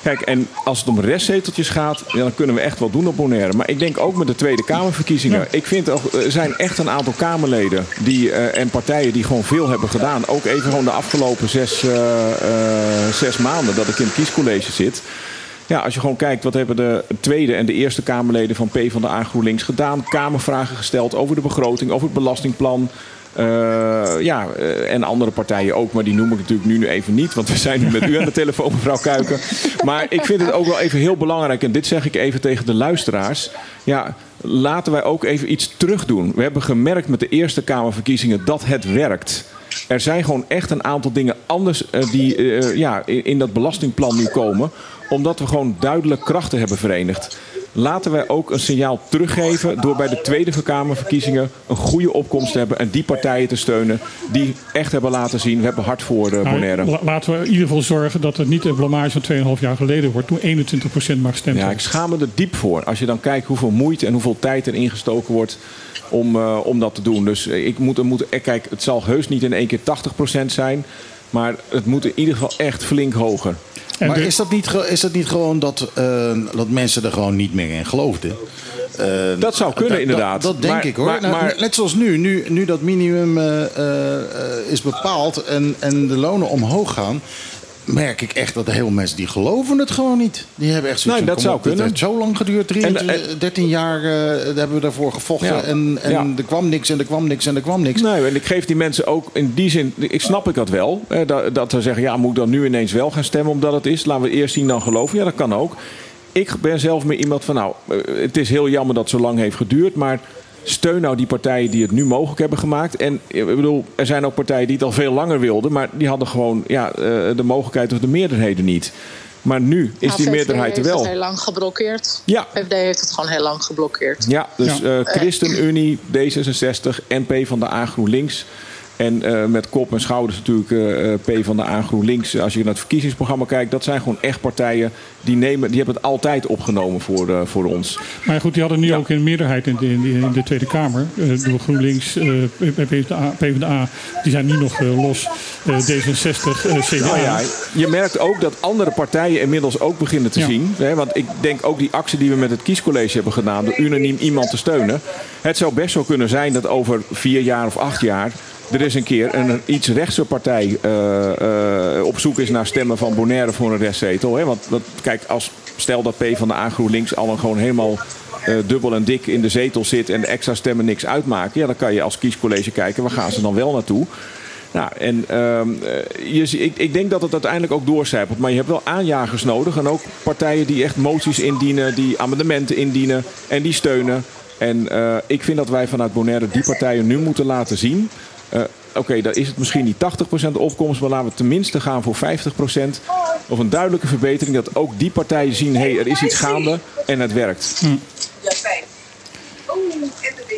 Kijk, en als het om restzeteltjes gaat... Ja, dan kunnen we echt wel doen op Bonaire. Maar ik denk ook met de Tweede Kamerverkiezingen. Ja. Ik vind ook, er zijn echt een aantal Kamerleden die, en partijen die gewoon veel hebben gedaan. Ook even gewoon de afgelopen zes zes maanden dat ik in het kiescollege zit. Ja, als je gewoon kijkt, wat hebben de Tweede en de Eerste Kamerleden van PvdA GroenLinks gedaan? Kamervragen gesteld over de begroting, over het belastingplan. Eh, ja, eh, en andere partijen ook, maar die noem ik natuurlijk nu even niet. Want we zijn nu met u aan de telefoon, mevrouw Kuiken. Maar ik vind het ook wel even heel belangrijk, en dit zeg ik even tegen de luisteraars. Ja, laten wij ook even iets terugdoen. We hebben gemerkt met de Eerste Kamerverkiezingen dat het werkt. Er zijn gewoon echt een aantal dingen anders eh, die eh, ja, in, in dat belastingplan nu komen. Omdat we gewoon duidelijk krachten hebben verenigd. Laten wij ook een signaal teruggeven door bij de Tweede Kamerverkiezingen een goede opkomst te hebben en die partijen te steunen die echt hebben laten zien, we hebben hard voor uh, Bonaire. Nou, la- laten we in ieder geval zorgen dat het niet een blamage van 2,5 jaar geleden wordt. Toen 21% maar gestemd Ja, ik schaam me er diep voor. Als je dan kijkt hoeveel moeite en hoeveel tijd er ingestoken wordt om, eh, om dat te doen. Dus eh, ik moet, er moet, eh, kijk, het zal heus niet in één keer 80% zijn. Maar het moet in ieder geval echt flink hoger. En Maar de- is dat niet, is dat niet gewoon dat, eh, dat mensen er gewoon niet meer in geloofden? Dat zou kunnen, inderdaad. Dat, dat denk Maar- ik hoor. maar- Nou, maar- net zoals nu, nu, nu dat minimum eh, eh, eh, is bepaald en, en de lonen omhoog gaan. Merk ik echt dat heel veel mensen die geloven het gewoon niet. Die hebben echt zoiets Nee, dat zou op, Het kunnen. heeft zo lang geduurd, 23, En- en- 13 jaar eh, hebben we daarvoor gevochten. Ja. En, en Ja. er kwam niks en er kwam niks en er kwam niks. Nee, en ik geef die mensen ook in die zin, ik snap ik dat wel. eh, dat, dat ze zeggen, ja, moet ik dan nu ineens wel gaan stemmen omdat het is? Laten we eerst zien dan geloven. Ja, dat kan ook. Ik ben zelf meer iemand van, nou, eh, het is heel jammer dat het zo lang heeft geduurd, maar steun nou die partijen die het nu mogelijk hebben gemaakt. En eh, ik bedoel, er zijn ook partijen die het al veel langer wilden, maar die hadden gewoon ja, eh, de mogelijkheid of de meerderheden niet. Maar nu is Nou, die meerderheid er heeft het wel. heel lang geblokkeerd. Ja. VVD heeft het gewoon heel lang geblokkeerd. Ja, dus Ja. eh, ChristenUnie, D66, NP van de A GroenLinks. En eh, met kop en schouders natuurlijk eh, P van de A GroenLinks. Als je naar het verkiezingsprogramma kijkt, dat zijn gewoon echt partijen die, nemen, die hebben het altijd opgenomen voor, voor ons. Maar goed, die hadden nu ook een meerderheid in de, in de, in de Tweede Kamer. Door GroenLinks, PvdA, PvdA, die zijn nu nog los. Eh, D66, eh, CDA. Nou ja, je merkt ook dat andere partijen inmiddels ook beginnen te Ja. zien. Hè, want ik denk ook die actie die we met het kiescollege hebben gedaan, door unaniem iemand te steunen. Het zou best wel kunnen zijn dat over vier jaar of acht jaar. Er is een keer een iets rechtse partij eh, eh, op zoek is naar stemmen van Bonaire voor een restzetel. Hè? Want dat, kijk, als, stel dat P van de GroenLinks al een gewoon helemaal eh, dubbel en dik in de zetel zit en extra stemmen niks uitmaken. Ja, dan kan je als kiescollege kijken, waar gaan ze dan wel naartoe? Nou, en ehm, eh, je, ik, ik denk dat het uiteindelijk ook doorcijpelt. Maar je hebt wel aanjagers nodig. En ook partijen die echt moties indienen, die amendementen indienen en die steunen. En ik vind dat wij vanuit Bonaire die partijen nu moeten laten zien. Eh, Oké, dan is het misschien niet 80% opkomst, maar laten we tenminste gaan voor 50%. Of een duidelijke verbetering, dat ook die partijen zien: hé, hey, er is iets gaande en het werkt.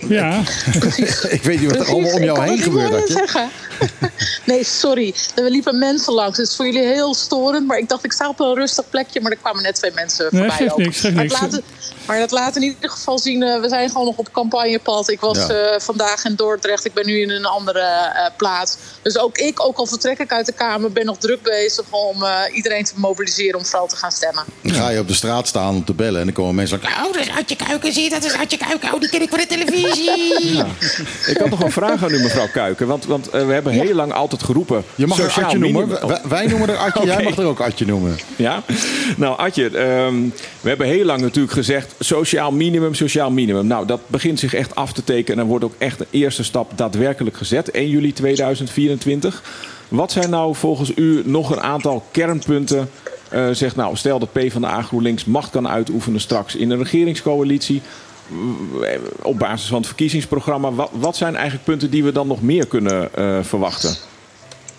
Ja, Ik weet niet wat er allemaal om Ik jou heen gebeurt. Adje. zeggen. nee, sorry. Er liepen mensen langs. Het is voor jullie heel storend. Maar ik dacht, ik sta op een rustig plekje. Maar er kwamen net twee mensen Nee, voorbij ook. niks, maar, niks. maar dat laat in ieder geval zien. eh, we zijn gewoon nog op campagnepad. Ik was Ja. eh, vandaag in Dordrecht. Ik ben nu in een andere eh, plaats. Dus ook ik, ook al vertrek ik uit de Kamer... ben nog druk bezig om iedereen te mobiliseren... om vooral te gaan stemmen. Dan ga je op de straat staan om te bellen en dan komen mensen langs. Oh, dat is Adje Kuiken, zie je, dat is Adje Kuiken. Oh, die ken ik van de televisie. Ik had nog een vraag aan u, mevrouw Kuiken. Want, want eh, we hebben heel lang altijd geroepen. Je mag er Atje noemen. Wij, wij noemen er Atje, jij mag er ook Atje noemen. Ja? Nou, Adje, ehm, we hebben heel lang natuurlijk gezegd... sociaal minimum, sociaal minimum. Nou, dat begint zich echt af te tekenen... en er wordt ook echt een eerste stap daadwerkelijk gezet. 1 juli 2024. Wat zijn nou volgens u nog een aantal kernpunten... eh zeg nou, stel dat P van de A GroenLinks macht kan uitoefenen straks in een regeringscoalitie... eh, op basis van het verkiezingsprogramma. Wat, wat zijn eigenlijk punten die we dan nog meer kunnen eh, verwachten?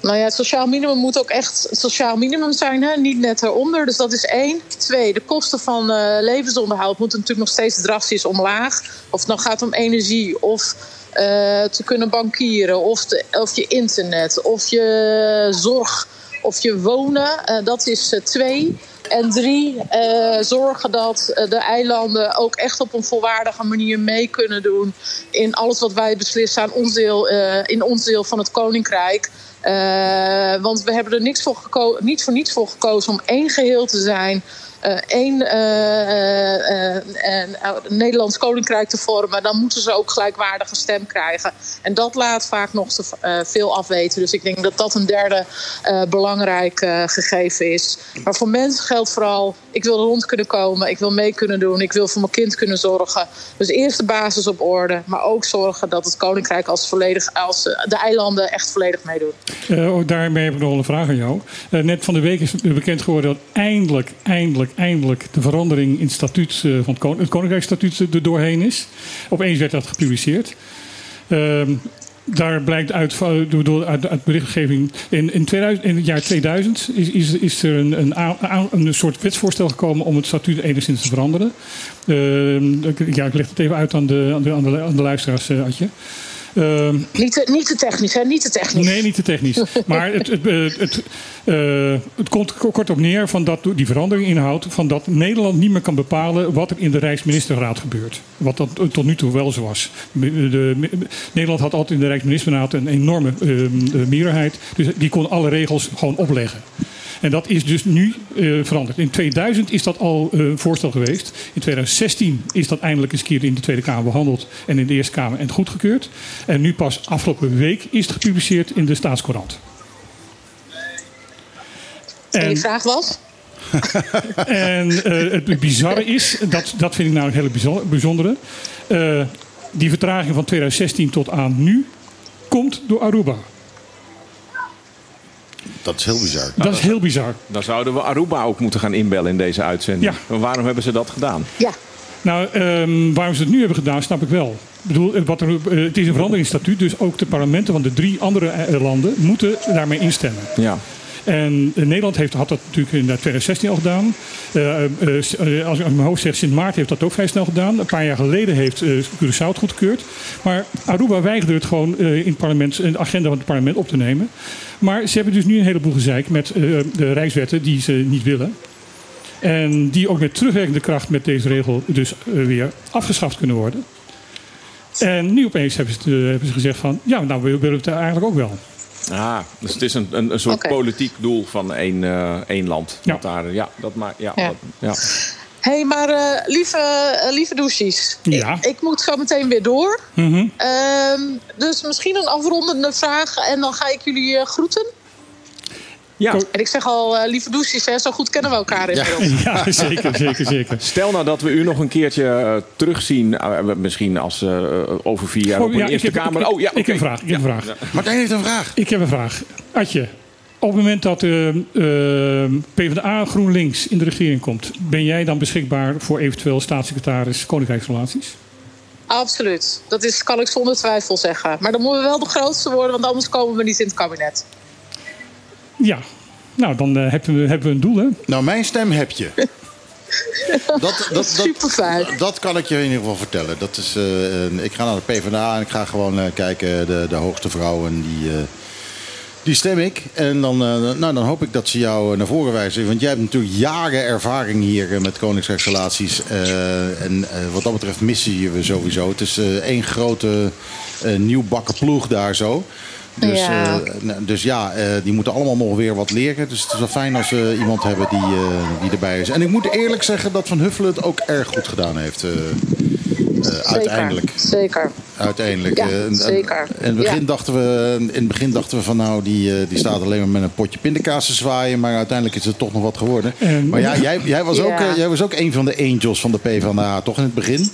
Nou ja, het sociaal minimum moet ook echt het sociaal minimum zijn, hè? niet net eronder. Dus dat is één. Twee, de kosten van eh, levensonderhoud moeten natuurlijk nog steeds drastisch omlaag. Of het nou gaat om energie of te kunnen bankieren, of, of je internet, of je zorg, of je wonen. Eh, dat is eh, twee. En drie, eh, zorgen dat de eilanden ook echt op een volwaardige manier mee kunnen doen in alles wat wij beslissen aan ons deel, in ons deel van het Koninkrijk. Want we hebben er niks voor geko- niet voor niets voor gekozen om één geheel te zijn. Eh, één eh, eh, Nederlands koninkrijk te vormen, dan moeten ze ook gelijkwaardige stem krijgen. En dat laat vaak nog te veel afweten. Dus ik denk dat dat een derde belangrijk gegeven is. Maar voor mensen geldt vooral: ik wil rond kunnen komen, ik wil mee kunnen doen, ik wil voor mijn kind kunnen zorgen. Dus eerst de basis op orde, maar ook zorgen dat het koninkrijk als, volledig, als de eilanden echt volledig meedoen. Eh, ook daarmee heb ik nog een vraag aan jou. Net van de week is bekend geworden dat eindelijk, eindelijk, eindelijk de verandering in het statuut eh, van het, kon het Koninkrijksstatuut er doorheen is. Opeens werd dat gepubliceerd. Ehm, daar blijkt uit, van- door- uit, berichtgeving. In, in, 2000, in het jaar 2000 is, is, is er een, een, een soort wetsvoorstel gekomen om het statuut enigszins te veranderen. Ehm, ja, ik leg het even uit aan de, aan de, aan de, luisteraars, eh, Adje. Ehm, Niet te, niet te technisch, hè? Niet te technisch. Nee, niet te technisch. Maar het, het, eh, het, eh, het komt kort op neer van dat die verandering inhoudt van dat Nederland niet meer kan bepalen wat er in de Rijksministerraad gebeurt. Wat dat tot nu toe wel zo was. De, de- Nederland had altijd in de Rijksministerraad een enorme eh, meerderheid. Dus die kon alle regels gewoon opleggen. En dat is dus nu eh, veranderd. In 2000 is dat al eh, een voorstel geweest. In 2016 is dat eindelijk eens een keer in de Tweede Kamer behandeld en in de Eerste Kamer en goedgekeurd. En nu pas afgelopen week is het gepubliceerd in de Staatscourant. En vraag was? En eh, het bizarre is, dat, dat vind ik nou een hele bijzo- bijzondere. eh, die vertraging van 2016 tot aan nu komt door Aruba. Dat is heel bizar. Dat is heel bizar. Dan zouden we Aruba ook moeten gaan inbellen in deze uitzending. Ja. Maar waarom hebben ze dat gedaan? Ja. Nou, ehm, waarom ze het nu hebben gedaan, snap ik wel. Ik bedoel, eh, wat er, eh, het is een veranderingsstatuut, dus ook de parlementen van de drie andere eh, landen moeten daarmee instemmen. Ja. En eh, Nederland heeft, had dat natuurlijk in 2016 al gedaan. Eh, eh, eh, als ik mijn hoofd zeg, Sint Maarten heeft dat ook vrij snel gedaan. Een paar jaar geleden heeft eh Curaçao het goedgekeurd. Maar Aruba weigerde het gewoon eh, in, het parlement, in de agenda van het parlement op te nemen. Maar ze hebben dus nu een heleboel gezeik met eh, de reiswetten die ze niet willen. En die ook met terugwerkende kracht met deze regel dus eh, weer afgeschaft kunnen worden. En nu opeens hebben ze, eh, hebben ze gezegd van, ja, nou we willen het eigenlijk ook wel. Ah, dus het is een, een, een soort politiek doel van één, eh, één land. Ja. Dat daar, ja, dat maakt. Ja, Ja. dat- ja. Hé, hey, maar eh, lieve, eh, lieve douches. Ja. Ik, ik moet zo meteen weer door. Mhm. Ehm, dus misschien een afrondende vraag en dan ga ik jullie eh, groeten. Ja. En ik zeg al, eh, lieve douches, hè, zo goed kennen we elkaar inmiddels. Ja, zeker, zeker, zeker. Stel nou dat we u nog een keertje eh, terugzien. eh, misschien als eh, over vier jaar Oh, op een ja, ik Eerste heb- Kamer. ik- oh ja, ik heb een vraag, ik heb een Ja. vraag. Martijn heeft een vraag. Ik heb een vraag. Adje, op het moment dat de PvdA GroenLinks in de regering komt... ben jij dan beschikbaar voor eventueel staatssecretaris Koninkrijksrelaties? Absoluut. Dat is, kan ik zonder twijfel zeggen. Maar dan moeten we wel de grootste worden, want anders komen we niet in het kabinet. Ja. Nou, dan eh, hebben, we, hebben we een doel, hè? Nou, mijn stem heb je. Dat, dat, dat, Super fijn. dat kan ik je in ieder geval vertellen. Dat is, eh, ik ga naar de PvdA en ik ga gewoon eh, kijken, de, de hoogste vrouw. En die, eh, die stem ik. En dan, eh, nou, dan hoop ik dat ze jou naar voren wijzen. Want jij hebt natuurlijk jaren ervaring hier met Koninkrijksrelaties. eh, en eh, wat dat betreft missen je we sowieso. Het is eh, één grote eh, nieuwbakken ploeg daar zo. Dus Ja. ja, nou, dus ja eh, die moeten allemaal nog weer wat leren. Dus het is wel fijn als we iemand hebben die, eh, die erbij is. En ik moet eerlijk zeggen dat Van Huffelen het ook erg goed gedaan heeft. eh, eh, uiteindelijk. Zeker. Uiteindelijk. Ja, eh, en- zeker. In het, begin Ja. dachten we, in het begin dachten we van nou, die, eh, die staat alleen maar met een potje pindakaas te zwaaien. Maar uiteindelijk is het toch nog wat geworden. En- maar ja, jij, jij, was ook, eh, jij was ook een van de angels van de PvdA, toch in het begin?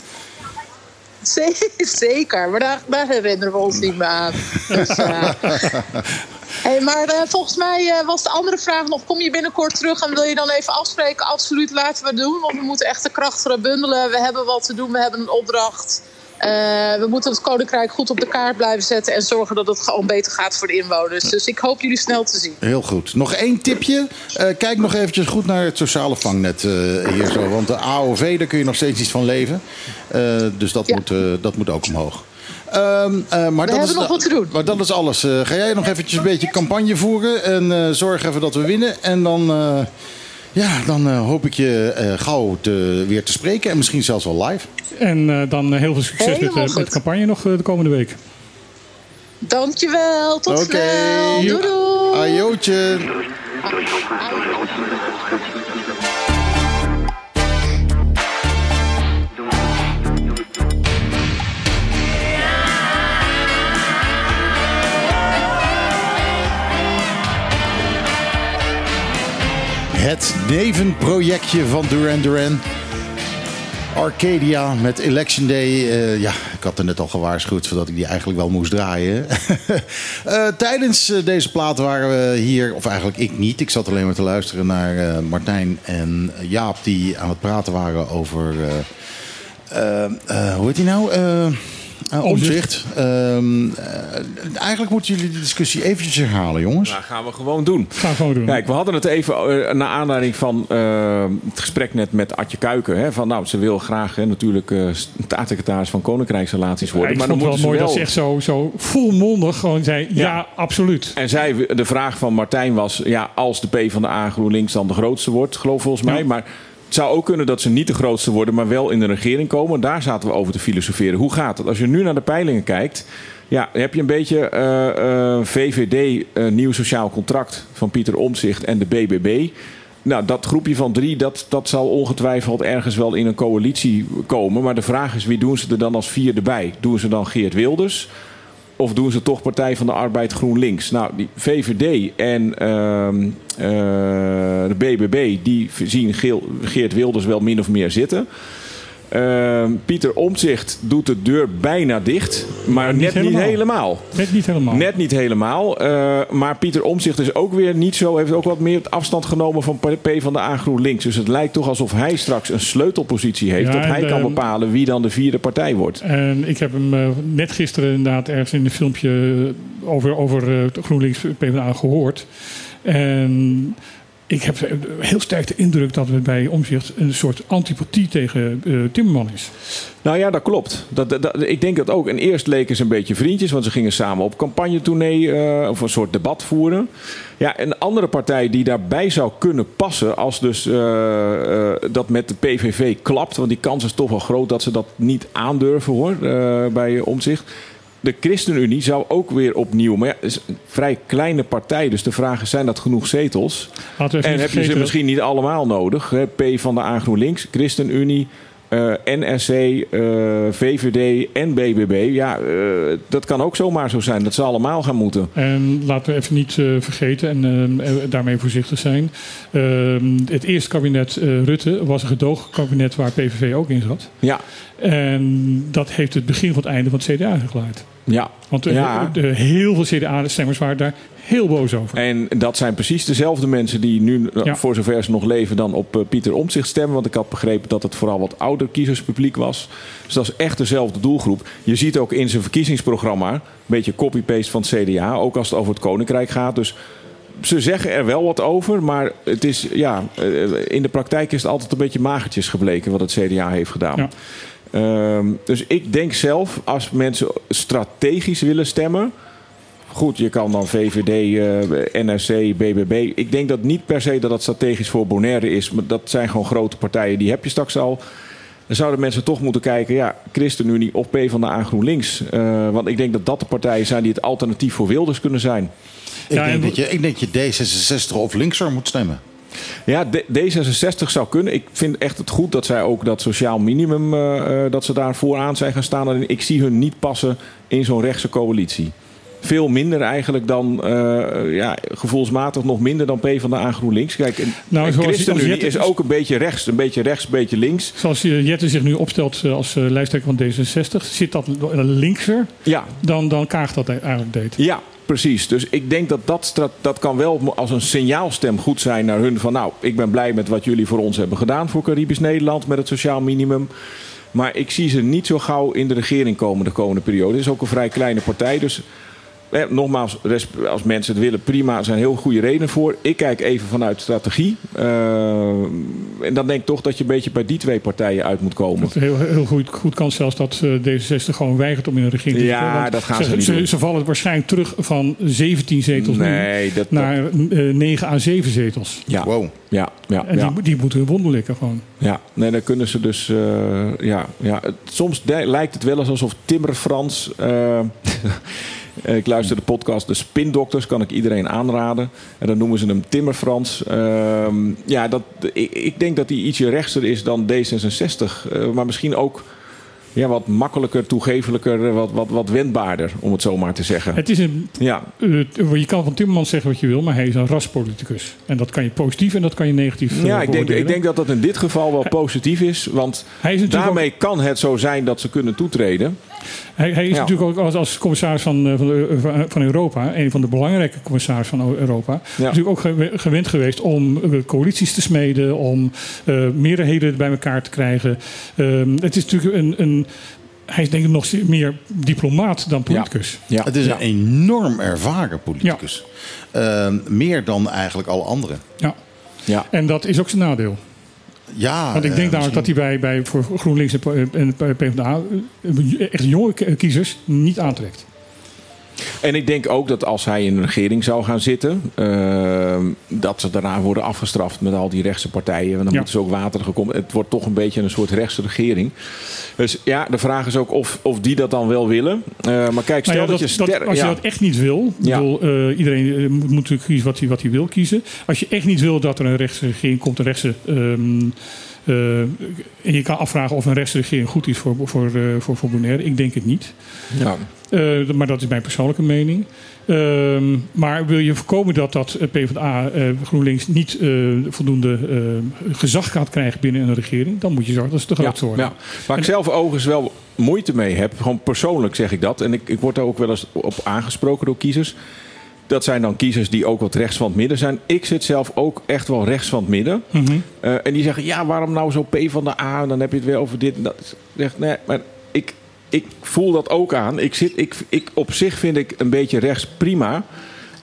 Ze- Zeker, maar daar, daar herinneren we ons niet meer aan. Dus, eh. hey, maar eh, volgens mij eh, was de andere vraag nog: kom je binnenkort terug en wil je dan even afspreken? Absoluut, laten we het doen. Want we moeten echt de krachten bundelen. We hebben wat te doen, we hebben een opdracht. Eh, we moeten het Koninkrijk goed op de kaart blijven zetten en zorgen dat het gewoon beter gaat voor de inwoners. Dus ik hoop jullie snel te zien. Heel goed. Nog één tipje. Eh, kijk nog eventjes goed naar het sociale vangnet eh, hier zo. Want de AOV, daar kun je nog steeds iets van leven. Dus dat, Ja. moet, dat moet ook omhoog. Ehm, eh, maar dat hebben is nog wat te doen. Maar dat is alles. Ga jij nog eventjes een beetje campagne voeren. En zorg even dat we winnen. En dan, ja, dan eh, hoop ik je eh, gauw te, weer te spreken. En misschien zelfs wel live. En eh, dan eh, heel veel succes met, Helemaal eh, met goed. de campagne nog eh, de komende week. Dankjewel, tot Oké. snel. Doei doei. Ajootje. Het nevenprojectje van Duran Duran. Arcadia met Election Day. Eh, ja, ik had er net al gewaarschuwd voordat ik die eigenlijk wel moest draaien. Eh, tijdens eh, deze plaat waren we hier, of eigenlijk ik niet. Ik zat alleen maar te luisteren naar Martijn en Jaap die aan het praten waren over... hoe heet die nou? Eh, omzicht. Ehm, eh, eigenlijk moeten jullie de discussie eventjes herhalen, jongens. Nou, gaan we gewoon doen. Ga gewoon doen. Kijk, we hadden het even eh, naar aanleiding van eh, het gesprek net met Atje Kuiken. Hè, van, nou, ze wil graag hè, natuurlijk eh, staatssecretaris van Koninkrijksrelaties Ja, worden. ik maar vond dan het wel mooi ze dat ze echt zo, zo volmondig gewoon zei... Ja, Ja. absoluut. En zij, de vraag van Martijn was: ja, als de P van de A GroenLinks dan de grootste wordt, geloof volgens mij. Ja. Maar het zou ook kunnen dat ze niet de grootste worden, maar wel in de regering komen. Daar zaten we over te filosoferen. Hoe gaat het? Als je nu naar de peilingen kijkt, ja, heb je een beetje eh, eh, VVD, eh, nieuw sociaal contract van Pieter Omzicht en de BBB. Nou, dat groepje van drie, dat, dat zal ongetwijfeld ergens wel in een coalitie komen. Maar de vraag is, wie doen ze er dan als vierde bij? Doen ze dan Geert Wilders? Of doen ze toch Partij van de Arbeid GroenLinks? Nou, die VVD en ehm, eh, de BBB, die zien Geert Wilders wel min of meer zitten. Ehm, Pieter Omtzigt doet de deur bijna dicht, maar niet net niet helemaal. helemaal. Net niet helemaal. Net niet helemaal. eh, maar Pieter Omzicht is ook weer niet zo. Heeft ook wat meer afstand genomen van P van de A GroenLinks. Dus het lijkt toch alsof hij straks een sleutelpositie heeft. Ja, dat hij kan ehm, bepalen wie dan de vierde partij wordt. En ik heb hem eh, net gisteren inderdaad ergens in een filmpje over, over eh, GroenLinks PvdA gehoord. En ik heb heel sterk de indruk dat het bij Omzicht een soort antipathie tegen eh, Timmerman is. Nou ja, dat klopt. Dat, ik denk dat ook. En eerst leken ze een beetje vriendjes, want ze gingen samen op campagnetournee eh, of een soort debat voeren. Ja, een andere partij die daarbij zou kunnen passen, als dus eh, dat met de PVV klapt, want die kans is toch wel groot dat ze dat niet aandurven hoor, bij omzicht. De ChristenUnie zou ook weer opnieuw, maar ja, het is een vrij kleine partij, dus de vraag is: zijn dat genoeg zetels? En heb je ze misschien niet allemaal nodig? Hè? P van de A GroenLinks, ChristenUnie, eh, NSC, eh, VVD en BBB. Ja, eh, dat kan ook zomaar zo zijn. Dat ze allemaal gaan moeten. En laten we even niet vergeten en daarmee voorzichtig zijn. Ehm, het eerste kabinet Rutte was een gedoogkabinet waar PVV ook in zat. Ja, En dat heeft het begin van het einde van het CDA gegeleid. Ja. Want Ja. de, heel veel CDA-stemmers waren daar heel boos over. En dat zijn precies dezelfde mensen die nu, eh, Ja. voor zover ze nog leven, dan op eh, Pieter Omtzigt stemmen. Want ik had begrepen dat het vooral wat ouder kiezerspubliek was. Dus dat is echt dezelfde doelgroep. Je ziet ook in zijn verkiezingsprogramma, een beetje copy-paste van het CDA, ook als het over het Koninkrijk gaat. Dus ze zeggen er wel wat over, maar het is, ja, eh, in de praktijk is het altijd een beetje magertjes gebleken wat het CDA heeft gedaan. Ja. Ehm, dus ik denk zelf, als mensen strategisch willen stemmen. Goed, je kan dan VVD, eh, NRC, BBB. Ik denk dat niet per se dat dat strategisch voor Bonaire is. Maar dat zijn gewoon grote partijen. Die heb je straks al. Dan zouden mensen toch moeten kijken, ja, ChristenUnie of P van de A GroenLinks. Eh, want ik denk dat dat de partijen zijn die het alternatief voor Wilders kunnen zijn. Ik, Ja, denk en- dat je, ik denk dat je D66 of linkser moet stemmen. Ja, D- D66 zou kunnen. Ik vind echt het goed dat zij ook dat sociaal minimum, eh, eh, dat ze daar vooraan zijn gaan staan. En ik zie hun niet passen in zo'n rechtse coalitie. Veel minder eigenlijk dan, eh, ja, gevoelsmatig nog minder dan P van de A GroenLinks. Kijk, en, Nou, en ChristenUnie Jette- is ook een beetje rechts. Een beetje rechts, een beetje links. Zoals Jette zich nu opstelt als lijsttrekker van D66, zit dat linkser, Ja, dan, dan Kaag dat eigenlijk deed. Ja, precies. Dus ik denk dat dat, dat kan wel als een signaalstem goed zijn naar hun van... nou, ik ben blij met wat jullie voor ons hebben gedaan voor Caribisch Nederland... met het sociaal minimum. Maar ik zie ze niet zo gauw in de regering komen de komende periode. Het is ook een vrij kleine partij, dus... Eh, nogmaals, als mensen het willen, prima. Er zijn heel goede redenen voor. Ik kijk even vanuit strategie. Eh, en dan denk ik toch dat je een beetje bij die twee partijen uit moet komen. Het heel, heel goed, goed kan zelfs dat eh, D66 gewoon weigert om in een regering te Ja, zitten. want dat gaan ze niet ze, doen. ze vallen waarschijnlijk terug van 17 zetels Nee, nu dat- dat- naar eh, 9 à 7 zetels. Ja, Wow. ja, ja. En ja. die, die moeten hun wonden likken gewoon. Ja, nee, dan kunnen ze dus. eh, ja, ja. Het- soms de- lijkt het wel eens alsof Timmer Frans. eh, ik luister de podcast De Spindokters, kan ik iedereen aanraden. En dan noemen ze hem Timmer Frans. Ehm, ja, dat, ik, ik denk dat hij ietsje rechtser is dan D66. eh, maar misschien ook ja, wat makkelijker, toegevelijker, wat, wat, wat wendbaarder, om het zo maar te zeggen. Het is een, Ja, eh, je kan van Timmermans zeggen wat je wil, maar hij is een raspoliticus. En dat kan je positief en dat kan je negatief eh, ja ik, denk, ik denk dat dat in dit geval wel positief is. Want daarmee kan het zo zijn dat ze kunnen toetreden. Hij, hij is Ja. natuurlijk ook als, als commissaris van, eh, van, de- van- van Europa, een van de belangrijke commissarissen van Europa, natuurlijk ook gewe- gewend geweest om eh, coalities te smeden, om eh, meerderheden bij elkaar te krijgen. Ehm, het is natuurlijk een, een. Hij is denk ik nog meer diplomaat dan politicus. Ja. Het is ja. een enorm ervaren politicus. Ehm, meer dan eigenlijk alle anderen. Ja. Ja. En dat is ook zijn nadeel. Ja, Want ik eh, denk namelijk dat hij bij, bij voor GroenLinks en PvdA eh, echt jonge kiezers niet aantrekt. En ik denk ook dat als hij in een regering zou gaan zitten, ehm, dat ze daarna worden afgestraft met al die rechtse partijen. En dan Ja. moeten ze ook waterige komen. Het wordt toch een beetje een soort rechtse regering. Dus ja, de vraag is ook of, of die dat dan wel willen. Eh, maar kijk, stel Nou ja, dat, je dat- ster- als ja. je dat echt niet wil, bedoel, eh, iedereen eh, moet, moet natuurlijk kiezen wat hij, wat hij wil kiezen. Als je echt niet wil dat er een rechtse regering komt, een rechtse. ehm, eh, en je kan afvragen of een rechtse regering goed is voor, voor, eh, voor, voor Bonaire. Ik denk het niet. Ja. Eh, maar dat is mijn persoonlijke mening. Ehm, maar wil je voorkomen dat dat PvdA, GroenLinks, niet voldoende gezag gaat krijgen binnen een regering, dan moet je zorgen dat ze te groot Ja, worden. ja. Waar ik zelf overigens wel moeite mee heb, gewoon persoonlijk zeg ik dat. En ik, ik word daar ook wel eens op aangesproken door kiezers. Dat zijn dan kiezers die ook wat rechts van het midden zijn. Ik zit zelf ook echt wel rechts van het midden. Mhm. Eh, en die zeggen, ja, waarom nou zo P van de A? En dan heb je het weer over dit en dat. Ik Zeg, nee, maar ik, ik voel dat ook aan. Ik zit, ik, ik, op zich vind ik een beetje rechts prima.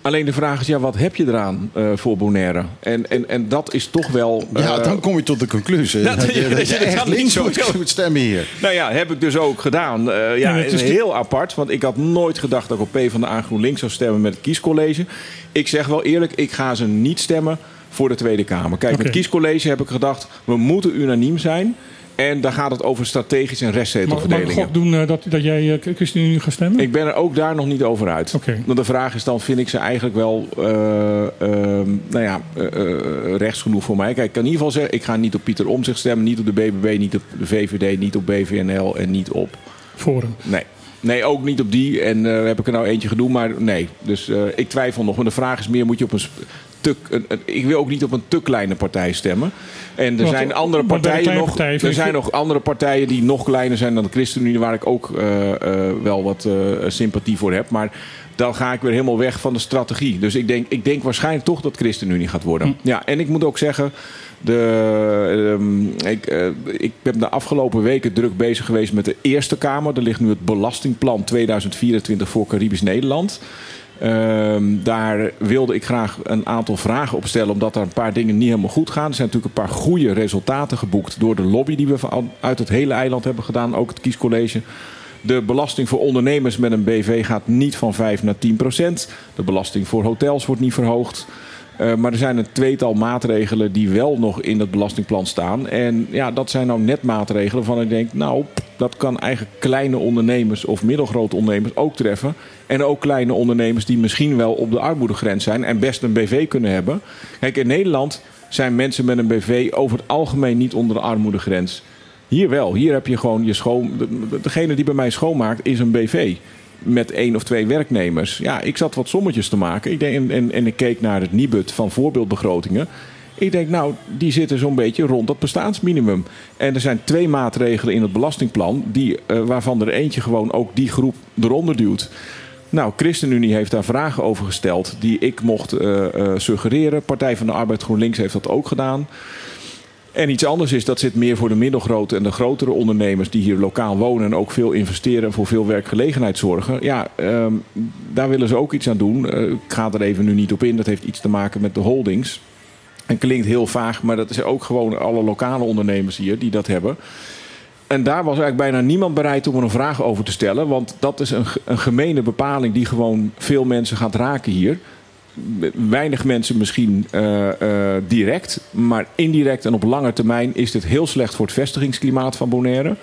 Alleen de vraag is, ja, wat heb je eraan eh, voor Bonaire? En, en, en dat is toch wel... Ja, eh, dan kom je tot de conclusie dat dat, je- dat echt links zo moet, stemmen hier. Nou ja, heb ik dus ook gedaan. Eh, ja, het is heel apart, want ik had nooit gedacht dat ik op P van de A GroenLinks zou stemmen met het kiescollege. Ik zeg wel eerlijk, ik ga ze niet stemmen voor de Tweede Kamer. Kijk, met het kiescollege heb ik gedacht, we moeten unaniem zijn. En dan gaat het over strategisch en Mag, mag ik restzetelverdelingen. doen eh, dat, dat jij uh, ChristenUnie gaat stemmen? Ik ben er ook daar nog niet over uit. Oké. Want de vraag is dan, vind ik ze eigenlijk wel eh, ehm, nou ja, eh, eh, rechts genoeg voor mij? Kijk, ik kan in ieder geval zeggen, ik ga niet op Pieter Omzicht stemmen, niet op de BBB, niet op de VVD, niet op BVNL en niet op Forum. Nee. Nee, ook niet op die. En eh, heb ik er nou eentje gedoe, maar nee. Dus eh, ik twijfel nog. Maar de vraag is meer, moet je op een... een, een- ik wil ook niet op een te kleine partij stemmen. En er zijn andere partijen nog. er zijn nog andere partijen die nog kleiner zijn dan de ChristenUnie, waar ik ook eh, eh, wel wat eh, sympathie voor heb. Maar dan ga ik weer helemaal weg van de strategie. Dus ik denk, ik denk waarschijnlijk toch dat ChristenUnie gaat worden. Ja, en ik moet ook zeggen. De, ehm, ik, ik ben de afgelopen weken druk bezig geweest met de Eerste Kamer. Er ligt nu het Belastingplan 2024 voor Caribisch Nederland. Ehm, daar wilde ik graag een aantal vragen op stellen, omdat er een paar dingen niet helemaal goed gaan. Er zijn natuurlijk een paar goede resultaten geboekt door de lobby die we uit het hele eiland hebben gedaan, ook het kiescollege. De belasting voor ondernemers met een BV gaat niet van 5 naar 10 procent. De belasting voor hotels wordt niet verhoogd. Eh, maar er zijn een tweetal maatregelen die wel nog in het belastingplan staan. En ja, dat zijn nou net maatregelen waarvan ik denk, nou, dat kan eigenlijk kleine ondernemers of middelgrote ondernemers ook treffen. En ook kleine ondernemers die misschien wel op de armoedegrens zijn en best een BV kunnen hebben. Kijk, in Nederland zijn mensen met een BV over het algemeen niet onder de armoedegrens. Hier wel. Hier heb je gewoon je schoon. de- Degene die bij mij schoonmaakt is een BV. Met één of twee werknemers. Ja, ik zat wat sommetjes te maken. Ik denk, en, en, ik keek naar het Nibud van voorbeeldbegrotingen. Ik denk, nou, die zitten zo'n beetje rond dat bestaansminimum. En er zijn twee maatregelen in het belastingplan. Die, eh, waarvan er eentje gewoon ook die groep eronder duwt. Nou, ChristenUnie heeft daar vragen over gesteld. Die ik mocht eh, eh, suggereren. Partij van de Arbeid GroenLinks heeft dat ook gedaan. En iets anders is, dat zit meer voor de middelgrote en de grotere ondernemers die hier lokaal wonen en ook veel investeren en voor veel werkgelegenheid zorgen. Ja, ehm, daar willen ze ook iets aan doen. Eh, ik ga er even nu niet op in. Dat heeft iets te maken met de holdings. En klinkt heel vaag, maar dat is ook gewoon alle lokale ondernemers hier die dat hebben. En daar was eigenlijk bijna niemand bereid om er een vraag over te stellen. Want dat is een, een gemene bepaling die gewoon veel mensen gaat raken hier. Weinig mensen misschien eh, eh, direct. Maar indirect en op lange termijn is dit heel slecht voor het vestigingsklimaat van Bonaire.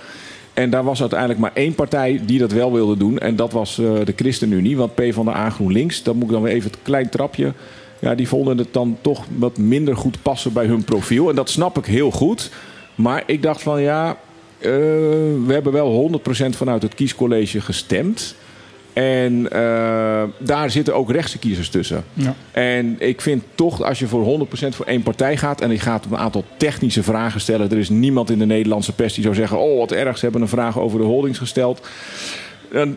En daar was uiteindelijk maar één partij die dat wel wilde doen. En dat was eh, de ChristenUnie. Want P van de A GroenLinks, dan moet ik dan weer even het klein trapje. Ja, die vonden het dan toch wat minder goed passen bij hun profiel. En dat snap ik heel goed. Maar ik dacht van ja, we hebben wel 100% vanuit het kiescollege gestemd. En eh, daar zitten ook rechtse kiezers tussen. Ja. En ik vind toch, als je voor 100% voor één partij gaat... en je gaat een aantal technische vragen stellen... er is niemand in de Nederlandse pers die zou zeggen... oh, wat erg, ze hebben een vraag over de holdings gesteld...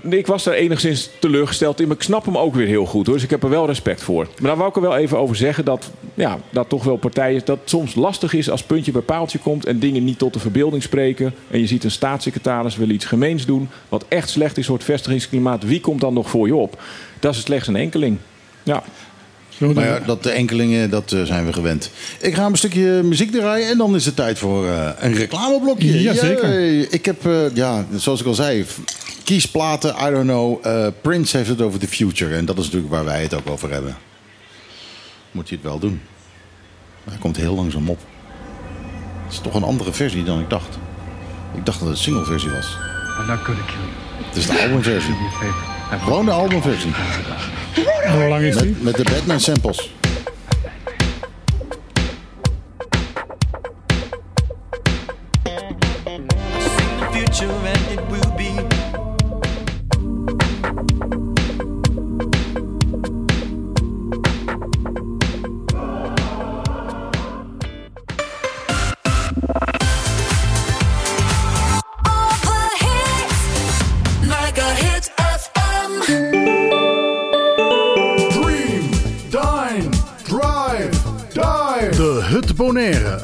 Ik was daar enigszins teleurgesteld in, maar ik snap hem ook weer heel goed hoor. Dus ik heb er wel respect voor. Maar daar wou ik er wel even over zeggen dat, ja, dat toch wel partijen. dat het soms lastig is als puntje bij paaltje komt. en dingen niet tot de verbeelding spreken. En je ziet een staatssecretaris willen iets gemeens doen. wat echt slecht is voor het vestigingsklimaat. Wie komt dan nog voor je op? Dat is slechts een enkeling. Ja. Maar ja, dat de enkelingen, dat eh, zijn we gewend. Ik ga een stukje muziek draaien en dan is het tijd voor eh, een reclameblokje. Jazeker. Ik heb, eh, ja, zoals ik al zei, kiesplaten, I don't know. eh, Prince heeft het over the future en dat is natuurlijk waar wij het ook over hebben. Moet je het wel doen. Hij komt heel langzaam op. Het is toch een andere versie dan ik dacht. Ik dacht dat het een singleversie was. I'm not going to kill you. Het is de albumversie. Gewoon de albumversie. Hoe lang is die? Met, met de Batman samples.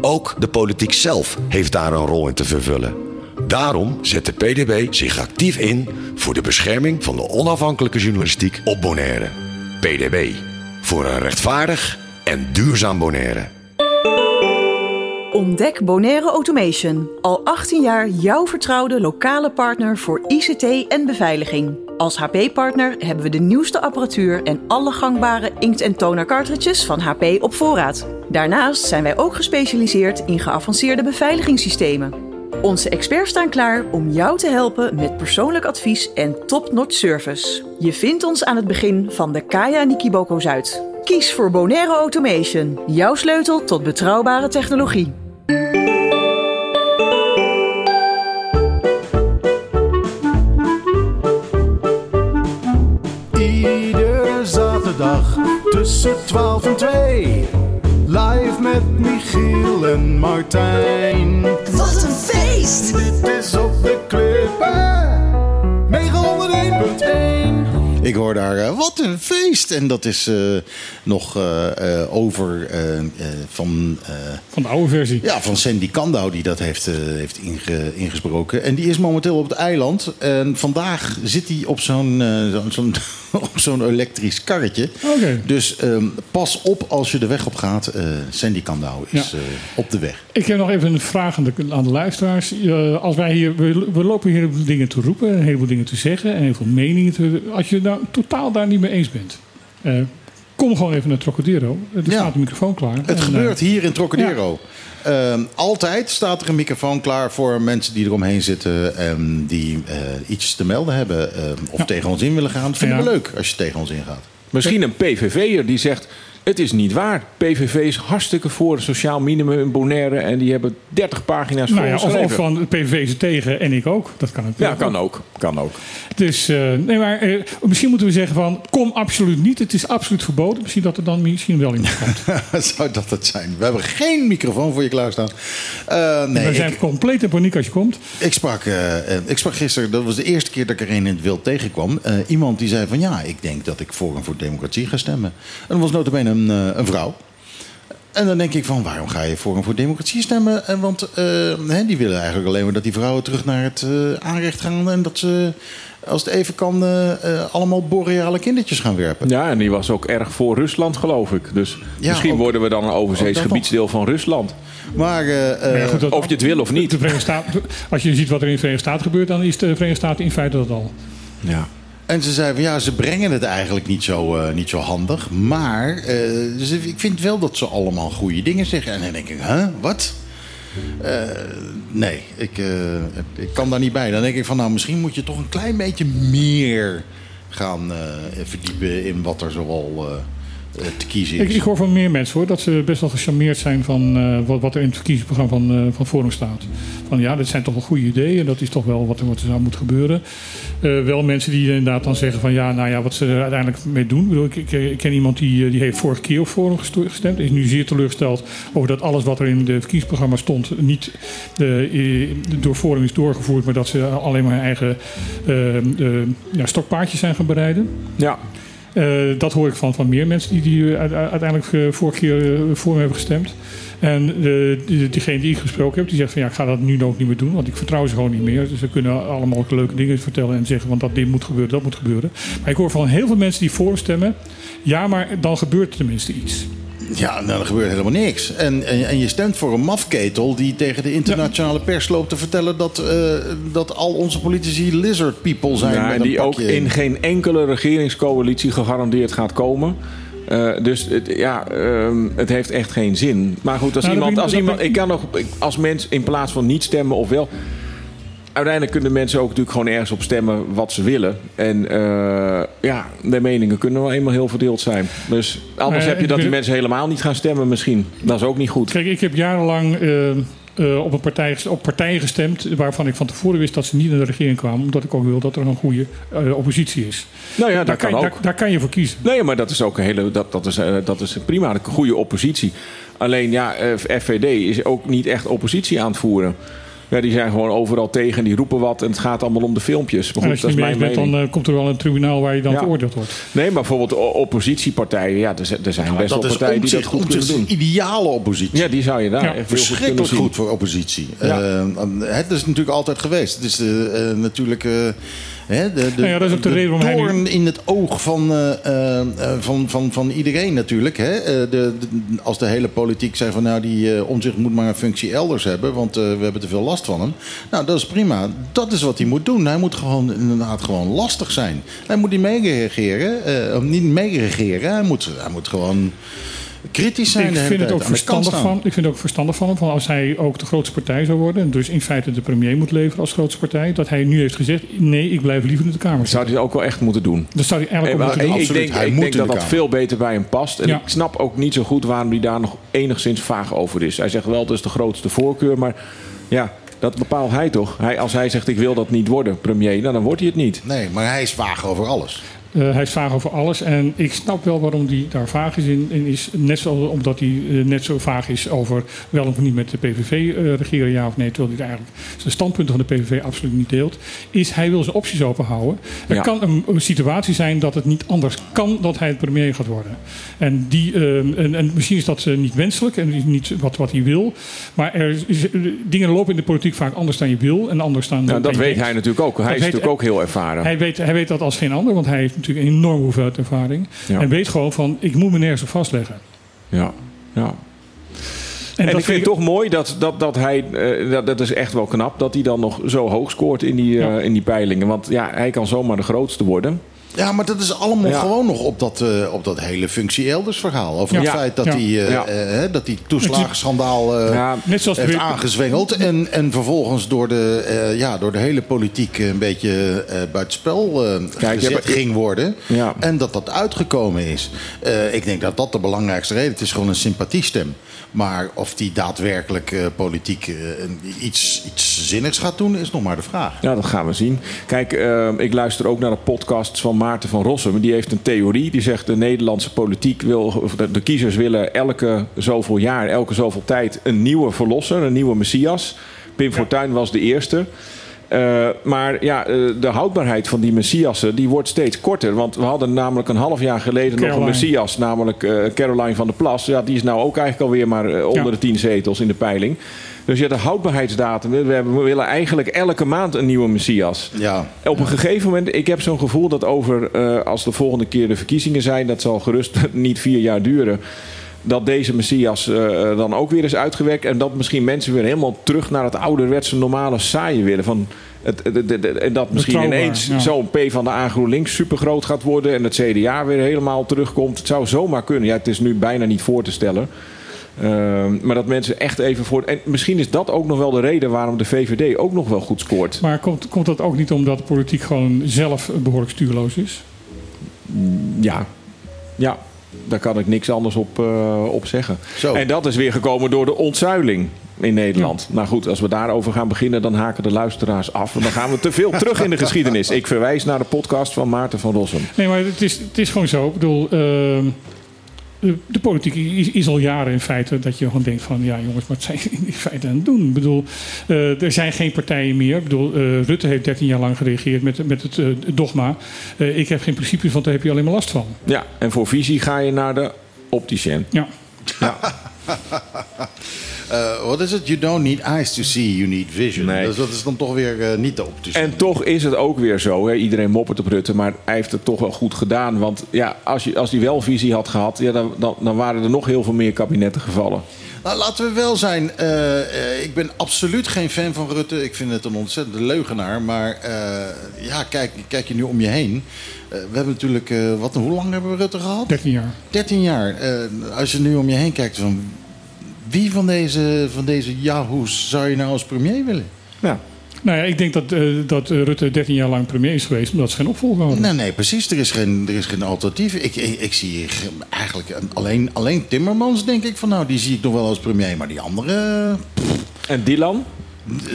Ook de politiek zelf heeft daar een rol in te vervullen. Daarom zet de PDB zich actief in voor de bescherming van de onafhankelijke journalistiek op Bonaire. PDB. Voor een rechtvaardig en duurzaam Bonaire. Ontdek Bonaire Automation. Al 18 jaar jouw vertrouwde lokale partner voor ICT en beveiliging. Als HP-partner hebben we de nieuwste apparatuur en alle gangbare inkt- en toner van HP op voorraad. Daarnaast zijn wij ook gespecialiseerd in geavanceerde beveiligingssystemen. Onze experts staan klaar om jou te helpen met persoonlijk advies en top-notch service. Je vindt ons aan het begin van de Kaya Nikiboko Zuid. Kies voor Bonaire Automation, jouw sleutel tot betrouwbare technologie. Iedere zaterdag tussen 12 en 2. Met Michiel en Martijn. Wat een feest! Dit is Ik hoor daar, eh, wat een feest! En dat is eh, nog eh, over van, Van de oude versie. ja, van Sandy Kandau, die dat heeft, heeft inge- ingesproken. En die is momenteel op het eiland. En vandaag zit hij op zo'n zo'n zo'n op zo'n elektrisch karretje. Dus ehm, pas op als je de weg op gaat. Sandy Kandau is Ja. op de weg. Ik heb nog even een vraag aan de, aan de luisteraars. Als wij hier, we, we lopen hier dingen te roepen, een heleboel dingen te zeggen en heel veel meningen te. Als je nou totaal daar niet mee eens bent, eh, kom gewoon even naar Trocadero. Er Ja. staat een microfoon klaar. Het En, gebeurt eh, hier in Trocadero. Ehm, altijd staat er een microfoon klaar voor mensen die eromheen zitten en die eh, iets te melden hebben ehm, of Ja. tegen ons in willen gaan. Dat vinden Ja. we leuk als je tegen ons ingaat. Misschien een PVV'er die zegt... Het is niet waar. PVV is hartstikke voor sociaal minimum in Bonaire. En die hebben 30 pagina's voor Nou ja, of, van de PVV is er tegen en ik ook. Dat kan Ja, natuurlijk kan ook. Kan ook. Dus, eh, nee, maar eh, misschien moeten we zeggen van, kom absoluut niet. Het is absoluut verboden. Misschien dat er dan misschien wel iemand komt. Zou dat het zijn? We hebben geen microfoon voor je klaarstaan. Eh nee, we zijn ik, compleet in paniek als je komt. ik, sprak, ik sprak gisteren, dat was de eerste keer dat ik er een in het wild tegenkwam. Eh, iemand die zei van ja, ik denk dat ik voor en voor democratie ga stemmen. En dat was notabene een, eh, een vrouw. En dan denk ik van, waarom ga je voor en voor democratie stemmen? En want eh, hè, die willen eigenlijk alleen maar dat die vrouwen terug naar het eh, aanrecht gaan... en dat ze, als het even kan, eh, eh, allemaal boreale kindertjes gaan werpen. Ja, en die was ook erg voor Rusland, geloof ik. Dus Ja, misschien ook- worden we dan een overzees gebiedsdeel van Rusland. Maar, eh, eh, Maar ja, goed, dat- Of je het wil of niet. De Staten, als je ziet wat er in de Verenigde Staten gebeurt, dan is de Verenigde Staten in feite dat al. Ja. En ze zei van ja, ze brengen het eigenlijk niet zo, eh, niet zo handig. Maar eh, ik vind wel dat ze allemaal goede dingen zeggen. En dan denk ik, hè, wat? Eh, nee, ik, ik kan daar niet bij. Dan denk ik van nou, misschien moet je toch een klein beetje meer gaan verdiepen in wat er zoal te kiezen Ik, is. ik hoor van meer mensen hoor, dat ze best wel gecharmeerd zijn van eh, wat, wat er in het verkiezingsprogramma van, eh, van Forum staat. Van ja, dit zijn toch wel goede ideeën, dat is toch wel wat er, wat er zou moeten gebeuren. Eh, wel mensen die inderdaad dan zeggen van ja, nou ja, wat ze er uiteindelijk mee doen. Ik, bedoel, ik, ik, ik ken iemand die, eh, die heeft vorige keer op Forum gestemd. Is nu zeer teleurgesteld over dat alles wat er in het verkiezingsprogramma stond niet eh, eh, door Forum is doorgevoerd. Maar dat ze alleen maar hun eigen eh, eh, ja, stokpaardjes zijn gaan bereiden. Ja. Eh, dat hoor ik van, van meer mensen die, die eh, uite- uiteindelijk eh, vorige keer voor me hebben gestemd. En diegene die ik gesproken heb, die zegt van ja, ik ga dat nu ook niet meer doen. Want ik vertrouw ze gewoon niet meer. Dus ze kunnen allemaal leuke dingen vertellen en zeggen want dat dit moet gebeuren, dat moet gebeuren. Maar ik hoor van heel veel mensen die voor stemmen. Ja, maar dan gebeurt er tenminste iets. Ja, nou, dan gebeurt helemaal niks. En, en, en je stemt voor een mafketel die tegen de internationale pers loopt te vertellen dat, eh, dat al onze politici lizard people zijn. Ja, met en een die ook in geen enkele regeringscoalitie gegarandeerd gaat komen. Eh, dus het, ja, ehm, het heeft echt geen zin. Maar goed, als Nou, iemand, als iemand, ik kan nog als mens in plaats van niet stemmen of wel. Uiteindelijk kunnen mensen ook natuurlijk gewoon ergens op stemmen wat ze willen. En eh, ja, de meningen kunnen wel eenmaal heel verdeeld zijn. Dus anders heb je ik dat die mensen helemaal niet gaan stemmen misschien. Dat is ook niet goed. Kijk, ik heb jarenlang eh, eh, op, een partij, op partijen gestemd waarvan ik van tevoren wist dat ze niet in de regering kwamen. Omdat ik ook wil dat er een goede eh, oppositie is. Nou ja, daar, kan, je- ook. Daar, daar kan je voor kiezen. Nee, maar dat is ook een hele. Dat, dat, is, eh, dat is prima. Een goede oppositie. Alleen ja, eh, FVD is ook niet echt oppositie aan het voeren. Ja, die zijn gewoon overal tegen en die roepen wat en het gaat allemaal om de filmpjes. Maar goed, als je dat is mijn eens bent, mening. dan eh, komt er wel een tribunaal waar je dan Ja. veroordeeld wordt. Nee, maar bijvoorbeeld oppositiepartijen. Ja, er, zijn- er zijn best wel partijen die dat goed kunnen doen. is ideale oppositie. Ja, die zou je daar Ja, echt heel goed kunnen Verschrikkelijk zien. goed voor oppositie. Ja. Eh, het is natuurlijk altijd geweest. Het is eh, natuurlijk eh, hè, de, de, Nou ja, dat is ook de reden waarom hij nu- in het oog van, eh, eh, eh, van, van, van iedereen natuurlijk. Hè? De, de- als de hele politiek zegt van nou die eh omzicht moet maar een functie elders hebben, want we hebben te veel last van hem. Nou, dat is prima. Dat is wat hij moet doen. Hij moet gewoon inderdaad gewoon lastig zijn. Hij moet niet meeregeren, niet meeregeren. Hij moet, hij moet gewoon kritisch zijn. Ik vind, het ook verstandig van, ik vind het ook verstandig van hem, van als hij ook de grootste partij zou worden, en dus in feite de premier moet leveren als grootste partij, dat hij nu heeft gezegd: nee, ik blijf liever in de Kamer Zou hij ook wel echt moeten doen. Dat zou hij eigenlijk ook Eh, moeten maar doen. ik, denk, hij ik moet denk dat de dat veel beter bij hem past. En Ja. ik snap ook niet zo goed waarom hij daar nog enigszins vaag over is. Hij zegt wel, dat is de grootste voorkeur. Maar ja, dat bepaalt hij toch. Hij, als hij zegt, ik wil dat niet worden, premier, nou, dan wordt hij het niet. Nee, maar hij is vaag over alles. Eh, hij is vaag over alles. En ik snap wel waarom hij daar vaag is in. in is net zo, omdat hij eh, net zo vaag is over wel of niet met de PVV eh, regeren, ja of nee. Terwijl hij eigenlijk zijn standpunten van de PVV absoluut niet deelt. Is hij wil zijn opties openhouden. Er Ja. kan een, een situatie zijn dat het niet anders kan dat hij het premier gaat worden. En, die, eh, en, en misschien is dat niet wenselijk en niet wat, wat hij wil. Maar er is, dingen lopen in de politiek vaak anders dan je wil. En anders dan dan dat weet denkt. hij natuurlijk ook. Hij Dat is natuurlijk ook heel ervaren. Hij weet, hij weet dat als geen ander, want hij heeft natuurlijk een enorme hoeveelheid ervaring. Ja. En weet gewoon van, ik moet me nergens op vastleggen. ja, ja. En, dat ik vind het toch mooi dat, dat, dat hij, eh, dat, dat is echt wel knap, dat hij dan nog zo hoog scoort in die, eh, Ja. in die peilingen. Want ja, hij kan zomaar de grootste worden. Ja, maar dat is allemaal Ja. gewoon nog op dat, eh, op dat hele functie elders verhaal. Over het feit dat Ja. hij eh, Ja. eh, dat die toeslagenschandaal eh, Ja, Net zoals heeft weer- aangezwengeld. En, en vervolgens door de, eh, ja, door de hele politiek een beetje eh buitenspel eh Kijk, gezet ging worden. Ja. En dat dat uitgekomen is. Eh, ik denk dat dat de belangrijkste reden is. Het is gewoon een sympathiestem. Maar of die daadwerkelijk eh, politiek eh, een- iets, iets zinnigs gaat doen, is nog maar de vraag. Ja, dat gaan we zien. Kijk, eh, ik luister ook naar de podcasts van Maarten van Rossum. Die heeft een theorie. Die zegt de Nederlandse politiek wil, of de, de kiezers willen elke zoveel jaar, elke zoveel tijd een nieuwe verlosser, een nieuwe messias. Pim Fortuyn was de eerste. Eh, maar ja, eh, de houdbaarheid van die messiassen die wordt steeds korter. Want we hadden namelijk een half jaar geleden nog een messias, namelijk eh, Caroline van der Plas. Ja, die is nou ook eigenlijk alweer maar onder Ja. de tien zetels in de peiling. Dus ja, de houdbaarheidsdatum. We, hebben, we willen eigenlijk elke maand een nieuwe messias. Ja. Op een gegeven moment, ik heb zo'n gevoel dat over, eh, als de volgende keer de verkiezingen zijn, dat zal gerust niet vier jaar duren. Dat deze messias eh, dan ook weer is uitgewerkt. En dat misschien mensen weer helemaal terug naar het ouderwetse normale saaie willen. Van het, het- het- het- en dat misschien Betrouwbaar, ineens ja. zo'n P van de A GroenLinks super groot gaat worden. En het CDA weer helemaal terugkomt. Het zou zomaar kunnen. Ja, het is nu bijna niet voor te stellen. Ehm, maar dat mensen echt even voor. En misschien is dat ook nog wel de reden waarom de VVD ook nog wel goed scoort. Maar komt, komt dat ook niet omdat de politiek gewoon zelf behoorlijk stuurloos is? Ja, ja. Daar kan ik niks anders op, eh, op zeggen. Zo. En dat is weer gekomen door de ontzuiling in Nederland. Nou goed, als we daarover gaan beginnen, dan haken de luisteraars af. Want dan gaan we te veel terug in de geschiedenis. Ik verwijs naar de podcast van Maarten van Rossum. Nee, maar het is, het is gewoon zo. Ik bedoel, ehm, de, de politiek is, is al jaren in feite dat je gewoon denkt van... ja jongens, wat zijn in feite aan het doen? Ik bedoel, eh, er zijn geen partijen meer. Ik bedoel, eh, Rutte heeft 13 jaar lang gereageerd met, met het eh, dogma... eh, ik heb geen principes, want daar heb je alleen maar last van. Ja, en voor visie ga je naar de opticien. Ja. Eh, Wat is het? You don't need eyes to see, you need vision. Nee. Dus dat is dan toch weer eh, niet de optische. En toch is het ook weer zo. Hè? Iedereen moppert op Rutte, maar hij heeft het toch wel goed gedaan. Want ja, als, je, als hij wel visie had gehad, ja, dan, dan, dan waren er nog heel veel meer kabinetten gevallen. Nou, laten we wel zijn. eh, ik ben absoluut geen fan van Rutte. Ik vind het een ontzettende leugenaar. Maar eh, ja, kijk, kijk je nu om je heen. We hebben natuurlijk. eh, wat, hoe lang hebben we Rutte gehad? 13 jaar. 13 jaar. Eh, als je nu om je heen kijkt. Van, wie van deze, van deze Yahoo's zou je nou als premier willen? Ja. Nou ja, ik denk dat, eh, dat eh, Rutte 13 jaar lang premier is geweest... omdat ze geen opvolger hadden. Nee, nee, precies. Er is geen, er is geen alternatief. Ik, ik, ik zie hier eigenlijk een- alleen, alleen Timmermans, denk ik. Van nou, die zie ik nog wel als premier. Maar die andere. En Dylan?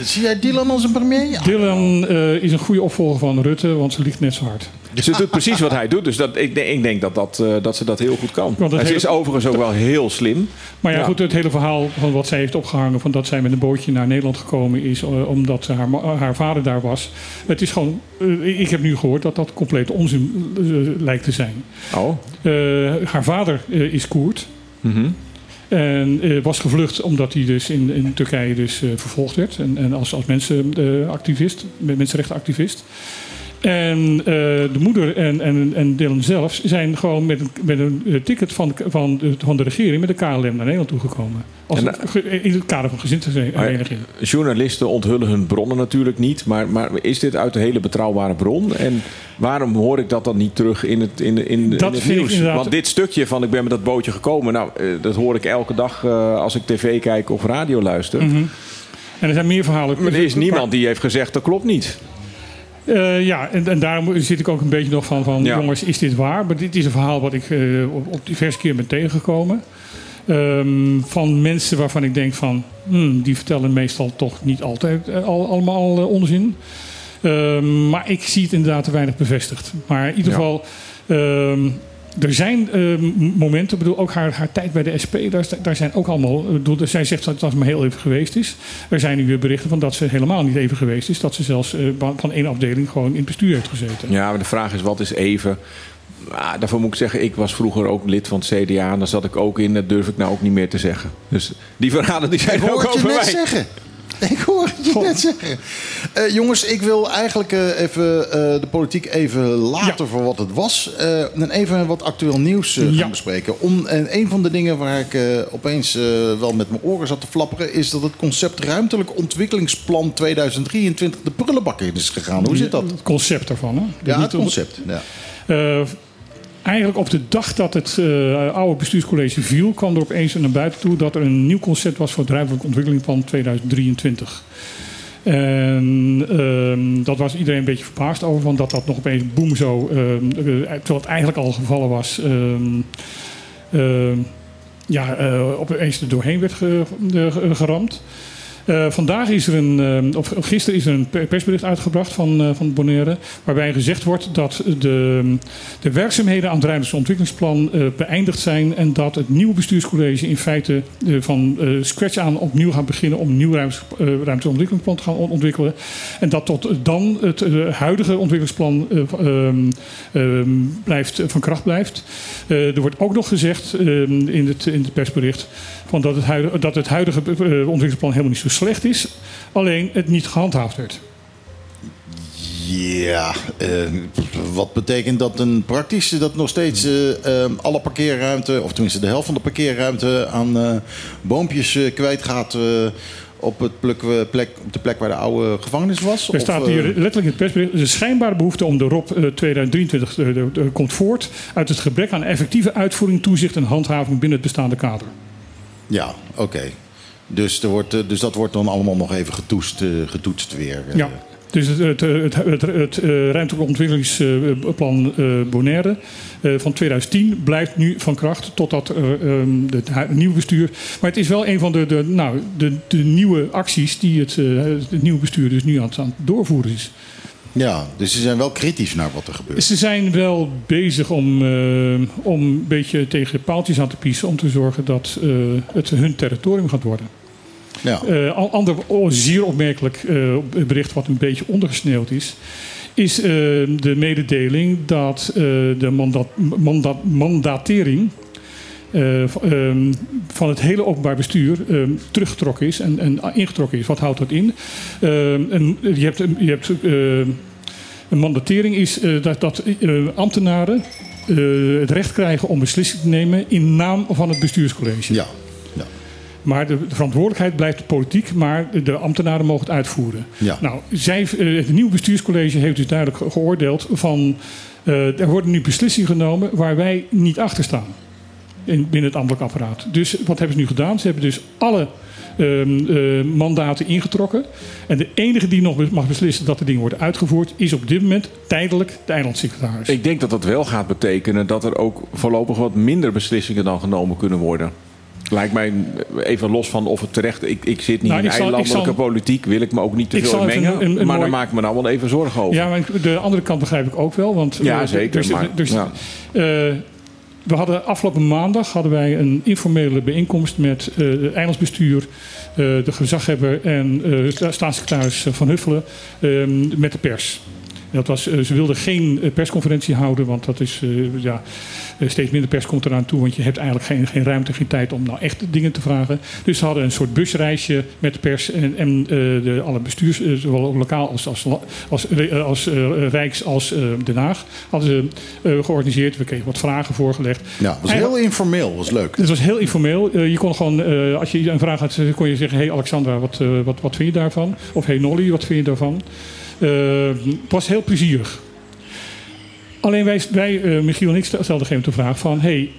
Zie jij Dylan als een premier? Ja. Dylan eh, is een goede opvolger van Rutte, want ze ligt net zo hard. Ze doet precies wat hij doet. Dus dat, ik, denk- ik denk dat, dat, eh, dat ze dat heel goed kan. Want het En ze is overigens ook wel heel slim. Maar ja, Ja. goed, het hele verhaal van wat zij heeft opgehangen... van dat zij met een bootje naar Nederland gekomen is... eh, omdat haar, haar vader daar was. Het is gewoon... eh, ik heb nu gehoord dat dat compleet onzin lijkt te zijn. Oh. Haar vader is Koerd. Mhm. En was gevlucht omdat hij dus in, in Turkije dus, vervolgd werd. En, en als, als mensenactivist, mensenrechtenactivist. En eh, de moeder en, en, en Dylan zelf zijn gewoon met een, met een eh, ticket van, van, de, van de regering met de KLM naar Nederland toegekomen. Als En, ge- in het kader van gezinshereniging. Journalisten onthullen hun bronnen natuurlijk niet. Maar, maar is dit uit een hele betrouwbare bron? En waarom hoor ik dat dan niet terug in het, in, in, het nieuws? Want dit stukje van ik ben met dat bootje gekomen... Nou, eh, dat hoor ik elke dag eh, als ik tv kijk of radio luister. Mhm. En er zijn meer verhalen. Maar er is niemand die heeft gezegd dat klopt niet. Eh, ja, en, en daarom zit ik ook een beetje nog van, van Ja. jongens, is dit waar? Maar dit is een verhaal wat ik eh, op, op diverse keer ben tegengekomen. Ehm, van mensen waarvan ik denk van, hmm, die vertellen meestal toch niet altijd eh, al, allemaal onzin. Ehm, maar ik zie het inderdaad te weinig bevestigd. Maar in ieder Ja. geval, ehm, er zijn ehm, momenten, ik bedoel ook haar, haar tijd bij de SP, daar, daar zijn ook allemaal, bedoel, zij zegt dat het maar heel even geweest is. Er zijn nu weer berichten van dat ze helemaal niet even geweest is. Dat ze zelfs eh, van één afdeling gewoon in het bestuur heeft gezeten. Ja, maar de vraag is wat is even... Ah, daarvoor moet ik zeggen, ik was vroeger ook lid van het CDA. En daar zat ik ook in. Dat durf ik nou ook niet meer te zeggen. Dus die verhalen die zijn Ik ook over mij. zeggen. Ik hoor het je net zeggen. Eh, jongens, ik wil eigenlijk eh, even eh, de politiek even laten voor wat het was. En even wat actueel nieuws gaan Ja. bespreken. Om, en een van de dingen waar ik opeens wel met mijn oren zat te flapperen... is dat het concept Ruimtelijk Ontwikkelingsplan 2023 de prullenbak in is gegaan. Hoe zit dat? Het concept daarvan. Hè? Ja, het concept. Ja. Eigenlijk op de dag dat het eh, oude bestuurscollege viel, kwam er opeens naar buiten toe dat er een nieuw concept was voor het ruimtelijk ontwikkelingsplan 2023. En ehm, dat was iedereen een beetje verbaasd over, want dat dat nog opeens boem zo, ehm, eh, terwijl het eigenlijk al gevallen was, ehm, ja, eh, opeens er doorheen werd geramd. Eh, vandaag is er een, eh, of gisteren is er een per- persbericht uitgebracht van, eh, van Bonaire. Waarbij gezegd wordt dat de, de werkzaamheden aan het ruimtelijk ontwikkelingsplan beëindigd zijn. En dat het nieuwe bestuurscollege in feite van scratch aan opnieuw gaat beginnen om een nieuw ruimtelijk ontwikkelingsplan te gaan on- ontwikkelen. En dat tot dan het huidige ontwikkelingsplan eh, ehm, ehm, blijft, van kracht blijft. Eh, er wordt ook nog gezegd ehm, in, het, in het persbericht van dat, het huidige, dat het huidige eh, ontwikkelingsplan helemaal niet zo slecht is. Alleen het niet gehandhaafd werd. Ja, eh, wat betekent dat een praktisch? Dat nog steeds eh, eh, alle parkeerruimte, of tenminste de helft van de parkeerruimte aan eh, boompjes eh, kwijtgaat eh, op, het plek, eh, plek, op de plek waar de oude gevangenis was? Er staat eh, hier letterlijk in het persbericht... de schijnbare behoefte om de ROP eh, 2023 eh, de- de- komt voort... uit het gebrek aan effectieve uitvoering, toezicht en handhaving binnen het bestaande kader. Ja, oké. Dus, er wordt, eh, dus dat wordt dan allemaal nog even getoetst, eh, getoetst weer. eh. Ja. Dus het, het, het, het, eh, ruimtelijk ontwikkelingsplan eh, Bonaire eh, van 2010 blijft nu van kracht totdat ehm, het nieuwe bestuur. Maar het is wel een van de, de, nou, de, de nieuwe acties die het, het nieuwe bestuur dus nu aan het, aan het doorvoeren is. Ja, dus ze zijn wel kritisch naar wat er gebeurt. Ze zijn wel bezig om, om een beetje tegen paaltjes aan te piezen om te zorgen dat het hun territorium gaat worden. Ja. Eh, ander oh, zeer opmerkelijk eh, bericht wat een beetje ondergesneeuwd is, is eh, de mededeling dat de mandat, mandat, mandatering eh, ehm, van het hele openbaar bestuur ehm, teruggetrokken is en, en ingetrokken is. Wat houdt dat in? Ehm, en je hebt, je hebt ehm, een mandatering is dat, dat ambtenaren het recht krijgen om beslissingen te nemen in naam van het bestuurscollege. Ja. Maar de, de verantwoordelijkheid blijft politiek, maar de, ambtenaren mogen het uitvoeren. Ja. Nou, zij, eh, het nieuwe bestuurscollege heeft dus duidelijk ge- geoordeeld van... eh, er worden nu beslissingen genomen waar wij niet achter staan. In, binnen het ambtelijk apparaat. Dus wat hebben ze nu gedaan? Ze hebben dus alle ehm, eh, mandaten ingetrokken. En de enige die nog mag beslissen dat de dingen worden uitgevoerd... is op dit moment tijdelijk de eilandsecretaris. Ik denk dat dat wel gaat betekenen dat er ook voorlopig wat minder beslissingen dan genomen kunnen worden. Lijkt mij even los van of het terecht. Ik, ik zit niet Nou, in zal- eilandelijke zal- politiek, wil ik me ook niet te veel mengen. een- een- een maar mooi- daar maak ik me nou wel even zorgen over. Ja, maar de andere kant begrijp ik ook wel. Want, Ja, eh, zeker, dus- maar- dus- ja. eh, we hadden afgelopen maandag hadden wij een informele bijeenkomst met eh, het eilandsbestuur, eh, de gezaghebber en eh, sta- staatssecretaris Van Huffelen eh, met de pers. Dat was, eh, ze wilden geen eh, persconferentie houden, want dat is eh, ja, steeds minder pers komt eraan toe. Want je hebt eigenlijk geen, geen ruimte, geen tijd om nou echt dingen te vragen. Dus ze hadden een soort busreisje met de pers en, en de, alle bestuurs, zowel lokaal als, als, als, als Rijks als Den Haag, hadden ze georganiseerd. We kregen wat vragen voorgelegd. Ja, het was heel informeel, was leuk. Het was heel informeel. Je kon gewoon, als je een vraag had, kon je zeggen: Hey Alexandra, wat, wat, wat vind je daarvan? Of Hey Nolly, wat vind je daarvan? Eh, het was heel plezierig. Alleen wij, eh, Michiel en ik stelden op een gegeven de vraag van... Hey,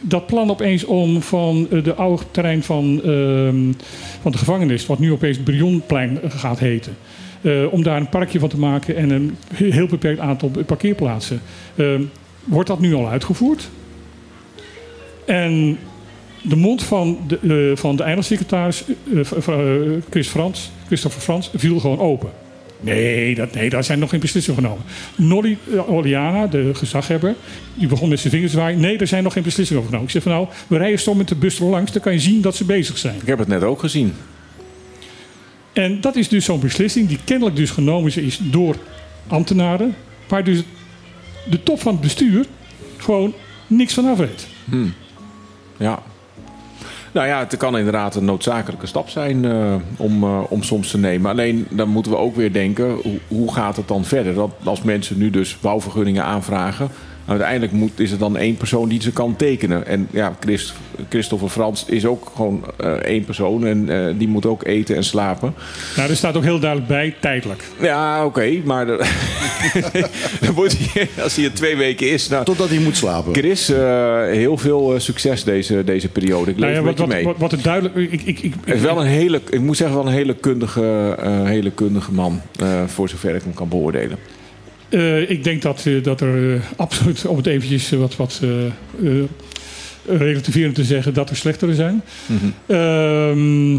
dat plan opeens om van eh, de oude terrein van, ehm, van de gevangenis... wat nu opeens Brionplein gaat heten... eh, om daar een parkje van te maken en een heel beperkt aantal parkeerplaatsen. Ehm, wordt dat nu al uitgevoerd? En de mond van de, eh, van de eh, eh, Chris Frans, Christopher Frans, viel gewoon open. Nee, dat, nee, daar zijn nog geen beslissingen genomen. Nolly eh, Oliana, de gezaghebber, die begon met zijn vingers zwaaien. Nee, er zijn nog geen beslissingen over genomen. Ik zeg van nou, we rijden stom met de bus er langs, dan kan je zien dat ze bezig zijn. Ik heb het net ook gezien. En dat is dus zo'n beslissing die kennelijk dus genomen is door ambtenaren, waar dus de top van het bestuur gewoon niks van af weet. Hmm. Ja. Nou ja, het kan inderdaad een noodzakelijke stap zijn eh, om, eh, om soms te nemen. Alleen dan moeten we ook weer denken, hoe, hoe gaat het dan verder? Dat als mensen nu dus bouwvergunningen aanvragen, Uiteindelijk moet, is er dan één persoon die ze kan tekenen. En ja, Christ, Christopher Frans is ook gewoon eh, één persoon. En eh, die moet ook eten en slapen. Nou, er staat ook heel duidelijk bij, tijdelijk. Ja, oké. maar de- dan moet hij, als hij er twee weken is... Nou, Totdat hij moet slapen. Chris, eh, heel veel succes deze, deze periode. Ik leef Nou ja, een wat, beetje wat, mee. wat, wat er duidelijk... Ik, ik, ik, is wel een hele, ik moet zeggen, wel een hele kundige, eh, hele kundige man. eh, voor zover ik hem kan beoordelen. Eh, ik denk dat, eh, dat er eh, absoluut, om het eventjes wat, wat relativerend te zeggen, dat er slechtere zijn. Ehm,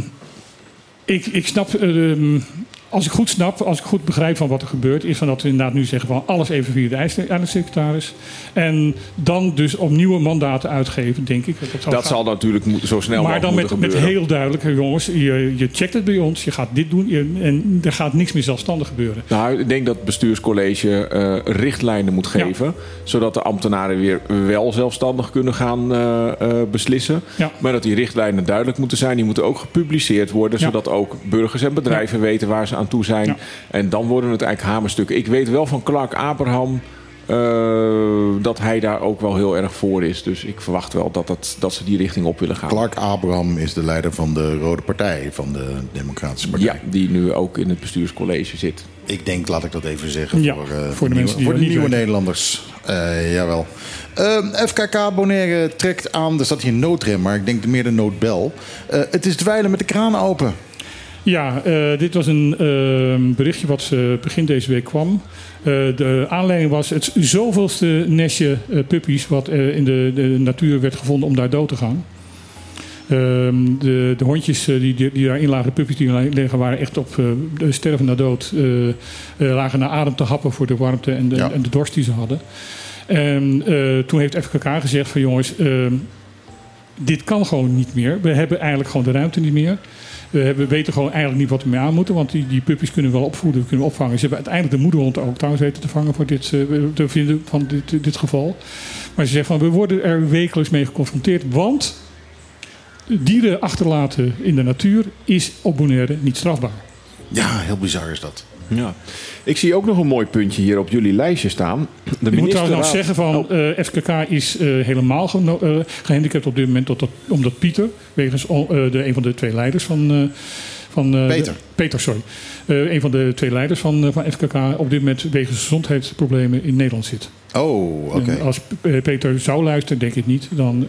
ik, ik snap, ehm, als ik goed snap, als ik goed begrijp van wat er gebeurt, is van dat we inderdaad nu zeggen van alles even via de eindselfsecretaris. En dan dus opnieuw mandaten uitgeven, denk ik. Dat zal, Dat zal natuurlijk zo snel maar dan mogelijk met, moeten met gebeuren. heel duidelijk, jongens, je, je checkt het bij ons, je gaat dit doen je- en er gaat niks meer zelfstandig gebeuren. Nou, ik denk dat het bestuurscollege eh, richtlijnen moet geven. Zodat de ambtenaren weer wel zelfstandig kunnen gaan eh, eh, beslissen. Ja. Maar dat die richtlijnen duidelijk moeten zijn. Die moeten ook gepubliceerd worden. Ja. Zodat ook burgers en bedrijven weten waar ze aan toe zijn. Ja. En dan worden het eigenlijk hamerstukken. Ik weet wel van Clark Abraham... eh, dat hij daar ook wel heel erg voor is. Dus ik verwacht wel dat, dat, dat ze die richting op willen gaan. Clark Abraham is de leider van de Rode Partij, van de Democratische Partij. Ja, die nu ook in het bestuurscollege zit. Ik denk, laat ik dat even zeggen, Ja, voor, eh, voor de nieuwe- die voor de. Nederlanders. Eh, jawel. Ehm, FKK Bonaire trekt aan, er staat hier noodrem, maar ik denk meer de noodbel. Eh, het is dweilen met de kraan open. Ja, eh, dit was een eh, berichtje wat eh, begin deze week kwam. Eh, de aanleiding was het zoveelste nestje puppies wat in de, de natuur werd gevonden om daar dood te gaan. Ehm, de, de hondjes die, die, die daarin lagen, de puppies die erin liggen, waren echt op sterven na dood. lagen naar adem te happen voor de warmte en de, Ja. en de dorst die ze hadden. En toen heeft FKK gezegd van jongens, ehm, dit kan gewoon niet meer. We hebben eigenlijk gewoon de ruimte niet meer. We weten gewoon eigenlijk niet wat we mee aan moeten. Want die, die puppies kunnen we wel opvoeden, we kunnen opvangen. Ze hebben uiteindelijk de moederhond ook trouwens weten te vangen voor dit, eh, te vinden van dit, dit geval. Maar ze zeggen van we worden er wekelijks mee geconfronteerd. Want dieren achterlaten in de natuur is op Bonaire niet strafbaar. Ja, heel bizar is dat. Ja. Ik zie ook nog een mooi puntje hier op jullie lijstje staan. De Ik moet trouwens nog ministerraad- zeggen van Oh, eh, FKK is eh, helemaal geno- eh, gehandicapt op dit moment. Omdat, omdat Pieter, wegens de, een van de twee leiders van... van Peter. de- Peter, sorry. Een van de twee leiders van, van FKK op dit moment wegens gezondheidsproblemen in Nederland zit. Oh, oké. Als Peter zou luisteren, denk ik niet, dan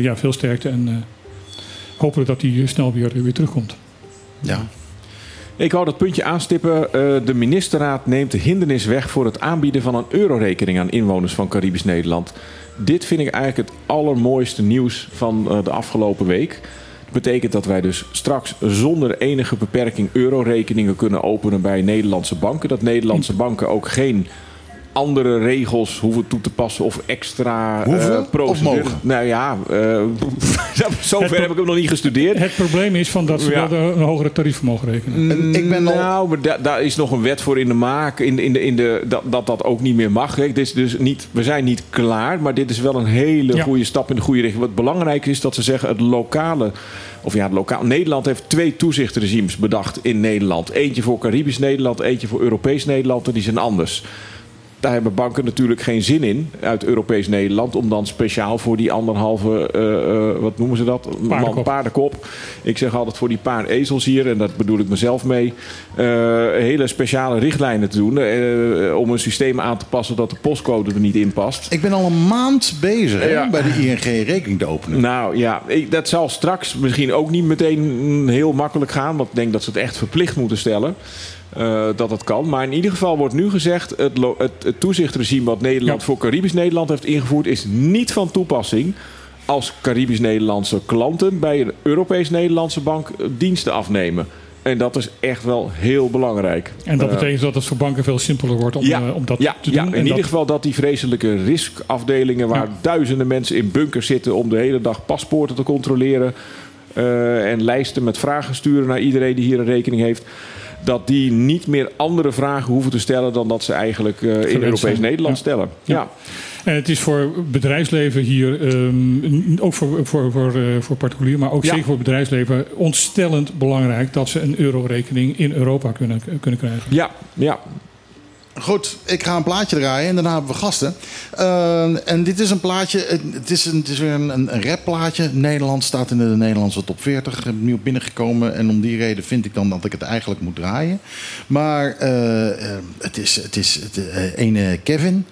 ja, veel sterkte en hopen dat hij snel weer, weer terugkomt. Ja. Ik wou dat puntje aanstippen. Eh, de ministerraad neemt de hindernis weg voor het aanbieden van een eurorekening aan inwoners van Caribisch Nederland. Dit vind ik eigenlijk het allermooiste nieuws van eh, de afgelopen week. Dat betekent dat wij dus straks zonder enige beperking eurorekeningen kunnen openen bij Nederlandse banken. Dat Nederlandse banken ook geen andere regels hoeven toe te passen of extra Hoeven eh, of procedures. mogen? Nou ja, eh, zover heb ik hem nog niet gestudeerd. Het probleem is van dat ze Ja. wel een hogere tarief mogen rekenen. En ik ben al- Nou, maar da- daar is nog een wet voor in de maak. In, de- in de, in de, dat, dat dat ook niet meer mag. Dit is dus niet, we zijn niet klaar, maar dit is wel een hele Ja. goede stap in de goede richting. Wat belangrijk is dat ze zeggen het lokale. Of ja, het lokaal. Nederland heeft twee toezichtregimes bedacht in Nederland. Eentje voor Caribisch Nederland, eentje voor Europees Nederland. En die zijn anders. Daar hebben banken natuurlijk geen zin in uit Europees Nederland. om dan speciaal voor die anderhalve. eh, eh, wat noemen ze dat? Man, Paardenkop. paardenkop. Ik zeg altijd voor die paar ezels hier. en dat bedoel ik mezelf mee. eh, hele speciale richtlijnen te doen. eh, om een systeem aan te passen dat de postcode er niet in past. Ik ben al een maand bezig hè, Ja. bij de ING rekening te openen. Nou ja, ik, dat zal straks misschien ook niet meteen heel makkelijk gaan. Want ik denk dat ze het echt verplicht moeten stellen. Eh, dat het kan. Maar in ieder geval wordt nu gezegd: het, het, het toezichtregime wat Nederland Ja. voor Caribisch Nederland heeft ingevoerd, is niet van toepassing als Caribisch-Nederlandse klanten bij een Europees-Nederlandse bank eh, diensten afnemen. En dat is echt wel heel belangrijk. En dat Eh, betekent dat het voor banken veel simpeler wordt om, ja, om dat ja, te ja, doen. in En ieder dat- geval dat die vreselijke riskafdelingen... waar Ja. duizenden mensen in bunkers zitten... om de hele dag paspoorten te controleren... en lijsten met vragen sturen naar iedereen die hier een rekening heeft... dat die niet meer andere vragen hoeven te stellen... dan dat ze eigenlijk eh, in Europees. Nederland Ja. stellen. Ja. En het is voor bedrijfsleven hier, ehm, ook voor, voor, voor, eh, voor particulier, maar ook Ja. zeker voor bedrijfsleven, ontstellend belangrijk dat ze een eurorekening in Europa kunnen, kunnen krijgen. Ja, ja. Goed, ik ga een plaatje draaien en daarna hebben we gasten. Uh, en dit is een plaatje, het is, een, het is weer een, een rapplaatje. Nederland staat in de Nederlandse top 40. Ik ben nieuw binnengekomen en om die reden vind ik dan dat ik het eigenlijk moet draaien. Maar eh, eh, het is, het is het, eh, ene Kevin.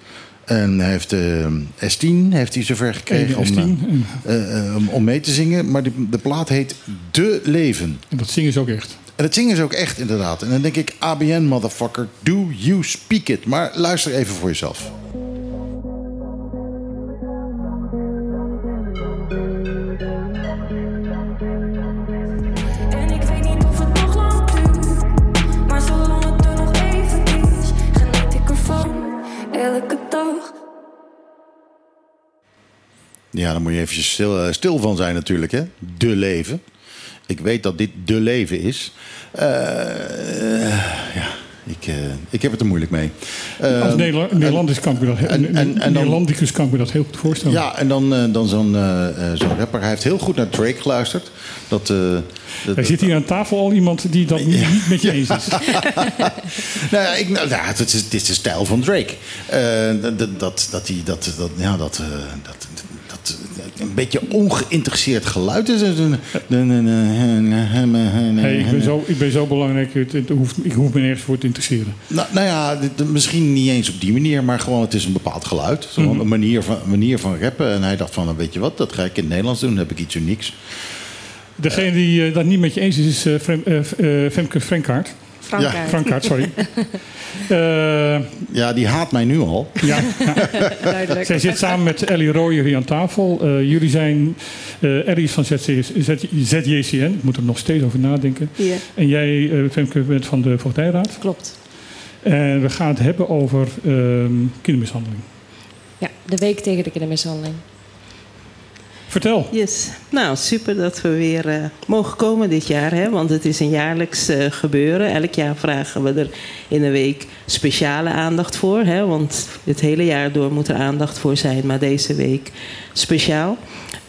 En hij heeft eh S10 heeft hij zover gekregen Ene om, S10, eh, eh, om, om mee te zingen. Maar de, de plaat heet De Leven. En dat zingen ze ook echt. En dat zingen ze ook echt inderdaad. En dan denk ik, ABN motherfucker, do you speak it. Maar luister even voor jezelf. Ja, dan moet je eventjes stil, eh, stil van zijn natuurlijk, hè. De leven. Ik weet dat dit de leven is. Eh, ja, ik, eh, ik heb het er moeilijk mee. Eh, Als Nederla- Nederlandicus kan ik me dat, en- en- en dan- Nederlandicus kan ik me dat heel goed voorstellen. Ja, en dan, eh, dan zo'n zo'n rapper. Hij heeft heel goed naar Drake geluisterd. Dat, dat- Er zit hier aan tafel al iemand die dat niet, niet met je eens is. nou ja, ik, nou, ja het, is, is de stijl van Drake. Dat, dat, dat, dat, die- dat, dat, ja, dat, dat, dat een beetje ongeïnteresseerd geluid is. Hey, ik, ben zo, ik ben zo belangrijk, het, het hoeft, ik hoef me nergens voor te interesseren. Nou, nou ja, dit- misschien niet eens op die manier, maar gewoon het is een bepaald geluid. Zo Mhm. Een manier van, manier van rappen. En hij dacht van, nou, weet je wat, dat ga ik in het Nederlands doen. Dan heb ik iets unieks. Degene die eh, dat niet met je eens is, is eh, eh, eh, Femke Frankaart. Frankaart. Ja. Sorry. Eh, Ja, die haat mij nu al. Ja. Duidelijk. Zij zit samen met Ellie Rooyer hier aan tafel. Eh, jullie zijn, eh Ellie is van Z- ZJCN. Ik moet er nog steeds over nadenken. Ja. En jij, eh, Femke, bent van de Voogdijraad. Klopt. En we gaan het hebben over ehm, kindermishandeling. Ja, de week tegen de kindermishandeling. Vertel. Yes. Nou, super dat we weer eh, mogen komen dit jaar. Hè? Want het is een jaarlijks eh, gebeuren. Elk jaar vragen we er in een week speciale aandacht voor. Hè? Want het hele jaar door moet er aandacht voor zijn. Maar deze week speciaal.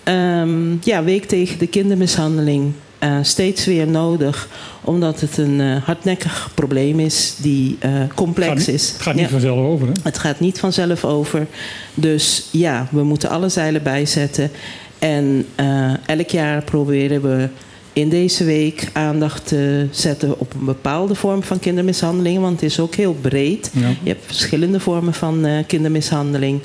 Ehm, ja, week tegen de kindermishandeling. eh, steeds weer nodig. Omdat het een hardnekkig probleem is die complex Gaat niet- is. Het gaat niet Ja. vanzelf over, hè? Het gaat niet vanzelf over. Dus ja, we moeten alle zeilen bijzetten. En eh, elk jaar proberen we in deze week aandacht te zetten op een bepaalde vorm van kindermishandeling. Want het is ook heel breed. Ja. Je hebt verschillende vormen van eh, kindermishandeling.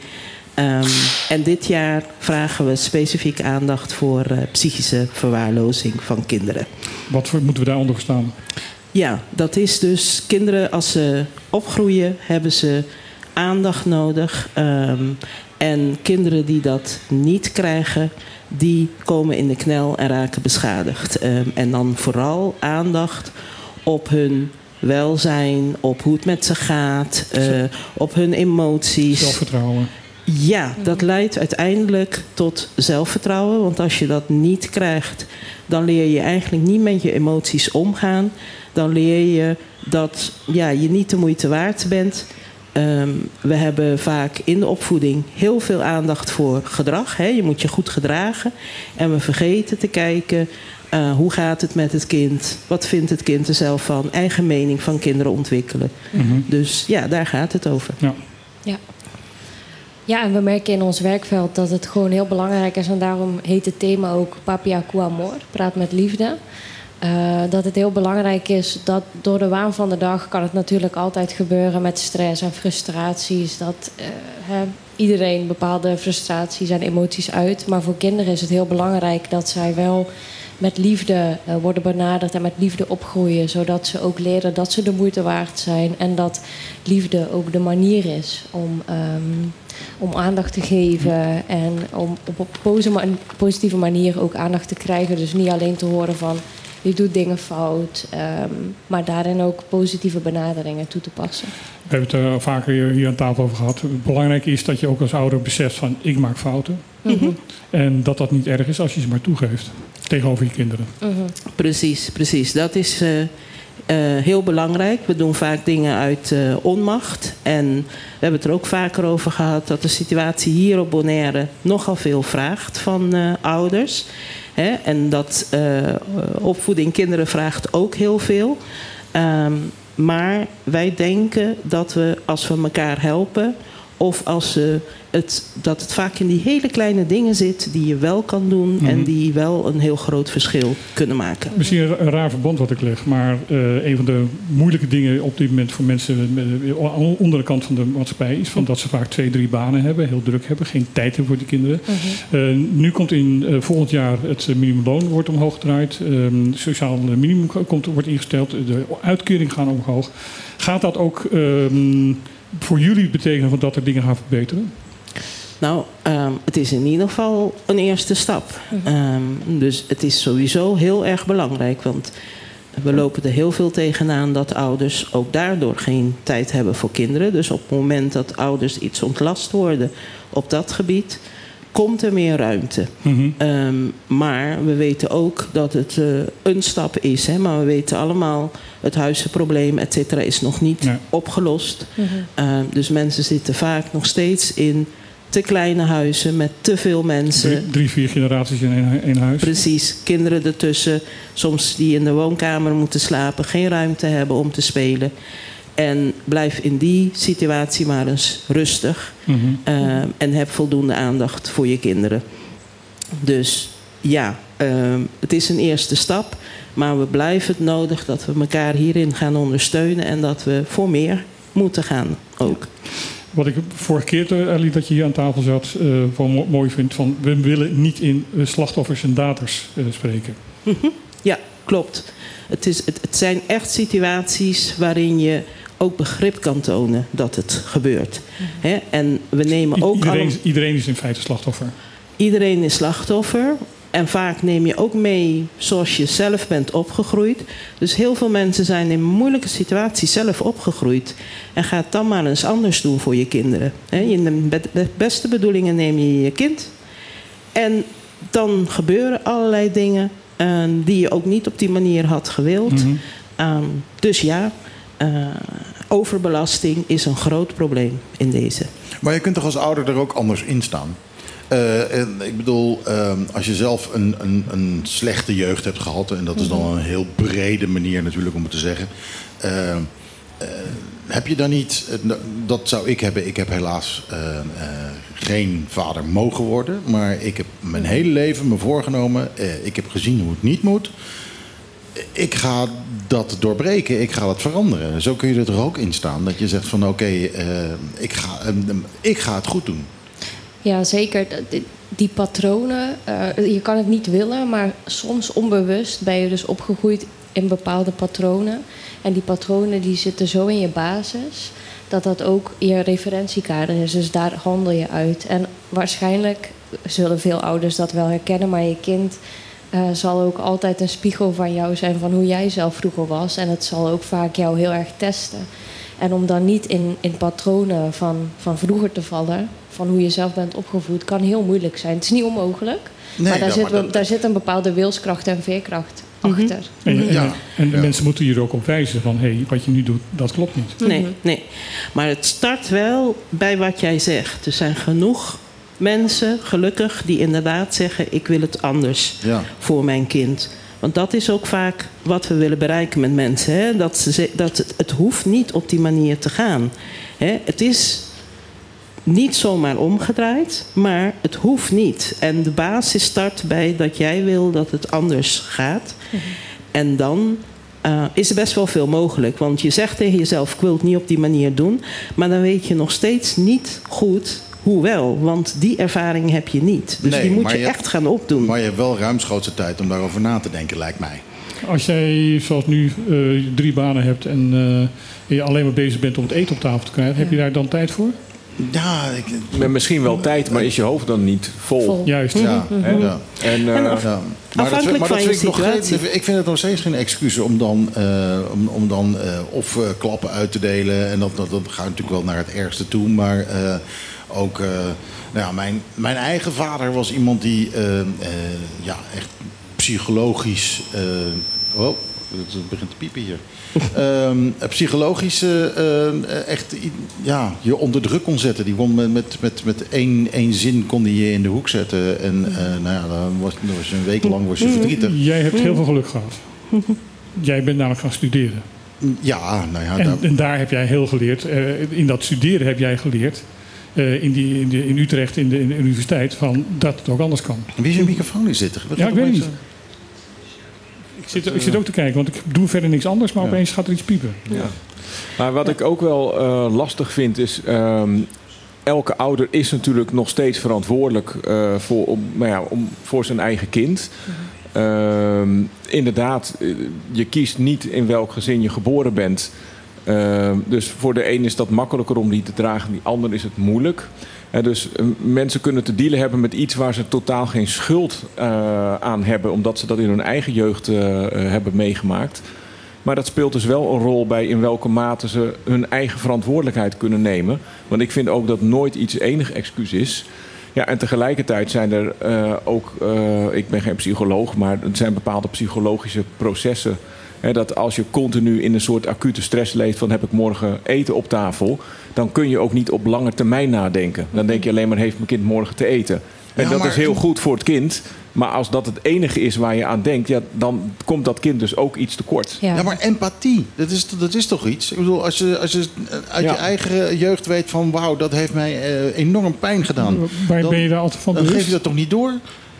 Ehm, en dit jaar vragen we specifiek aandacht voor eh, psychische verwaarlozing van kinderen. Wat voor, moeten we daaronder verstaan? Ja, dat is dus kinderen als ze opgroeien, hebben ze aandacht nodig. Ehm, en kinderen die dat niet krijgen, die komen in de knel en raken beschadigd. Ehm, en dan vooral aandacht op hun welzijn, op hoe het met ze gaat, eh, op hun emoties. Zelfvertrouwen. Ja, dat leidt uiteindelijk tot zelfvertrouwen. Want als je dat niet krijgt, dan leer je eigenlijk niet met je emoties omgaan. Dan leer je dat ja, je niet de moeite waard bent. Ehm, we hebben vaak in de opvoeding heel veel aandacht voor gedrag. Hè? Je moet je goed gedragen. En we vergeten te kijken eh, hoe gaat het met het kind? Wat vindt het kind er zelf van? Eigen mening van kinderen ontwikkelen. Mhm. Dus ja, daar gaat het over. Ja. Ja. Ja, en we merken in ons werkveld dat het gewoon heel belangrijk is. En daarom heet het thema ook Papia Amor, praat met liefde. Eh, dat het heel belangrijk is dat door de waan van de dag kan het natuurlijk altijd gebeuren met stress en frustraties. Dat eh, iedereen bepaalde frustraties en emoties uit. Maar voor kinderen is het heel belangrijk dat zij wel met liefde eh, worden benaderd en met liefde opgroeien. Zodat ze ook leren dat ze de moeite waard zijn. En dat liefde ook de manier is om, ehm, om aandacht te geven. En om op een positieve manier ook aandacht te krijgen. Dus niet alleen te horen van je doet dingen fout. ehm, maar daarin ook positieve benaderingen toe te passen. We hebben het er vaker hier- hier aan tafel over gehad. Het belangrijke is dat je ook als ouder beseft van ik maak fouten. Mhm. En dat dat niet erg is als je ze maar toegeeft tegenover je kinderen. Precies, precies. Dat is eh, eh, heel belangrijk. We doen vaak dingen uit eh, onmacht. En we hebben het er ook vaker over gehad dat de situatie hier op Bonaire nogal veel vraagt van eh, ouders. Hè? En dat eh, opvoeding kinderen vraagt ook heel veel. Ehm, maar wij denken dat we als we elkaar helpen of als ze het, dat het vaak in die hele kleine dingen zit die je wel kan doen en Mhm. die wel een heel groot verschil kunnen maken. Misschien een, raar verband wat ik leg, maar eh, een van de moeilijke dingen op dit moment voor mensen met, eh, onder de kant van de maatschappij is van dat ze vaak twee, drie banen hebben, heel druk hebben, geen tijd hebben voor die kinderen. Eh, nu komt in eh, volgend jaar het eh, minimumloon wordt omhoog gedraaid, Ehm, sociaal minimum komt, wordt ingesteld, de uitkeringen gaan omhoog. Gaat dat ook ehm, voor jullie betekenen van dat er dingen gaan verbeteren? Nou, ehm, het is in ieder geval een eerste stap. Ehm, dus het is sowieso heel erg belangrijk. Want we lopen er heel veel tegenaan dat ouders ook daardoor geen tijd hebben voor kinderen. Dus op het moment dat ouders iets ontlast worden op dat gebied, komt er meer ruimte. Ehm, maar we weten ook dat het eh, een stap is. Hè? Maar we weten allemaal, het huizenprobleem, et cetera, is nog niet opgelost. Ehm, dus mensen zitten vaak nog steeds in te kleine huizen met te veel mensen. Drie, drie, vier generaties in één huis. Precies, kinderen ertussen, soms die in de woonkamer moeten slapen, geen ruimte hebben om te spelen. En blijf in die situatie maar eens rustig. Mhm. Ehm, en heb voldoende aandacht voor je kinderen. Dus ja, ehm, het is een eerste stap. Maar we blijven het nodig dat we elkaar hierin gaan ondersteunen. En dat we voor meer moeten gaan ook. Wat ik vorige keer, eh, Ali, dat je hier aan tafel zat, eh, wel mo- mooi vind. Van, we willen niet in eh, slachtoffers en daders eh, spreken. Mhm. Ja, klopt. Het, is, het, het zijn echt situaties waarin je ook begrip kan tonen dat het gebeurt. Hè? En we nemen ook iedereen, allemaal- iedereen is in feite slachtoffer. Iedereen is slachtoffer. En vaak neem je ook mee zoals je zelf bent opgegroeid. Dus heel veel mensen zijn in moeilijke situaties zelf opgegroeid. En gaat dan maar eens anders doen voor je kinderen. In de beste bedoelingen neem je je kind. En dan gebeuren allerlei dingen eh, die je ook niet op die manier had gewild. Mhm. Ehm, dus ja, eh, overbelasting is een groot probleem in deze. Maar je kunt toch als ouder er ook anders in staan? Eh, en ik bedoel, ehm, als je zelf een, een, een slechte jeugd hebt gehad... en dat is dan een heel brede manier natuurlijk om het te zeggen... eh, eh, heb je dan niet, eh, dat zou ik hebben, ik heb helaas geen vader mogen worden... maar ik heb mijn hele leven me voorgenomen, ik heb gezien hoe het niet moet... Ik ga dat doorbreken, ik ga dat veranderen. Zo kun je er toch ook in staan. Dat je zegt van oké, eh, ik, ga, eh, ik ga het goed doen. Ja, zeker. Die, die patronen, eh, je kan het niet willen, maar soms onbewust ben je dus opgegroeid in bepaalde patronen. En die patronen die zitten zo in je basis dat dat ook je referentiekader is. Dus daar handel je uit. En waarschijnlijk zullen veel ouders dat wel herkennen, maar je kind eh, zal ook altijd een spiegel van jou zijn van hoe jij zelf vroeger was. En het zal ook vaak jou heel erg testen. En om dan niet in, in patronen van, van vroeger te vallen, van hoe je zelf bent opgevoed, kan heel moeilijk zijn. Het is niet onmogelijk, Nee, maar, daar, ja, zit, maar wel- dat- daar zit een bepaalde wilskracht en veerkracht achter. En, en, Ja. en de mensen moeten hier ook op wijzen van... hé, hey, wat je nu doet, dat klopt niet. Nee, nee. Maar het start wel bij wat jij zegt. Er zijn genoeg mensen, gelukkig, die inderdaad zeggen: Ik wil het anders Ja. voor mijn kind. Want dat is ook vaak wat we willen bereiken met mensen. Hè? Dat, ze, dat het, het hoeft niet op die manier te gaan. Hè? Het is niet zomaar omgedraaid, maar het hoeft niet. En de basis start bij dat jij wil dat het anders gaat. En dan eh, is er best wel veel mogelijk. Want je zegt tegen jezelf, ik wil het niet op die manier doen. Maar dan weet je nog steeds niet goed hoe wel. Want die ervaring heb je niet. Dus Nee, die moet je, echt gaan opdoen. Maar je hebt wel ruimschoots tijd om daarover na te denken, lijkt mij. Als jij, zoals nu, eh, drie banen hebt... en eh, je alleen maar bezig bent om het eten op tafel te krijgen... heb je daar dan tijd voor? Ja, ik, Met misschien wel tijd, maar is je hoofd dan niet vol? Vol. Juist. ja, Hè? ja. En, eh, En of- Ja. Maar dat, maar vind ik, nog ik vind het nog steeds geen excuus om dan, eh, om, om dan eh, of eh, klappen uit te delen. En dat, dat, dat gaat natuurlijk wel naar het ergste toe. Maar eh, ook, eh, nou ja, mijn, mijn eigen vader was iemand die eh, eh, ja, echt psychologisch. eh, oh, het begint te piepen hier. Ehm, psychologisch echt ja, je onder druk kon zetten. Die kon met, met, met, met één, één zin kon die je in de hoek zetten. En eh, nou ja, dan was, dan was je een week lang was je verdrietig. Jij hebt heel veel geluk gehad. Jij bent namelijk gaan studeren. Ja, nou ja. En, daar- en daar heb jij heel geleerd. eh, in dat studeren heb jij geleerd. Eh, in, die, in, de, in Utrecht, in de, in de universiteit, van dat het ook anders kan. Wie is je microfoon in zitten? Ja, ik weet het niet. Ik zit, ik zit ook te kijken, want ik doe verder niks anders, maar opeens gaat er iets piepen. Ja. Maar wat ik ook wel eh, lastig vind is. ehm, elke ouder is natuurlijk nog steeds verantwoordelijk eh, voor, om, nou ja, om, voor zijn eigen kind. Ehm, inderdaad, eh, je kiest niet in welk gezin je geboren bent. Ehm, dus voor de een is dat makkelijker om die te dragen, die ander is het moeilijk. Dus eh, mensen kunnen te dealen hebben met iets waar ze totaal geen schuld eh, aan hebben, omdat ze dat in hun eigen jeugd eh, eh, hebben meegemaakt. Maar dat speelt dus wel een rol bij in welke mate ze hun eigen verantwoordelijkheid kunnen nemen. Want ik vind ook dat nooit iets enig excuus is. Ja, en tegelijkertijd zijn er ook, ik ben geen psycholoog, maar er zijn bepaalde psychologische processen. Hè, dat als je continu in een soort acute stress leeft van heb ik morgen eten op tafel, dan kun je ook niet op lange termijn nadenken. Dan denk je alleen maar heeft mijn kind morgen te eten. En Ja, dat maar- is heel goed voor het kind. Maar als dat het enige is waar je aan denkt, ja, dan komt dat kind dus ook iets tekort. Ja. maar empathie, dat is, dat is toch iets? Ik bedoel, als je, als je uit Ja. je eigen jeugd weet van... wauw, dat heeft mij eh, enorm pijn gedaan. Waar dan, ben je daar altijd van Dan bewust? geef je dat toch niet door?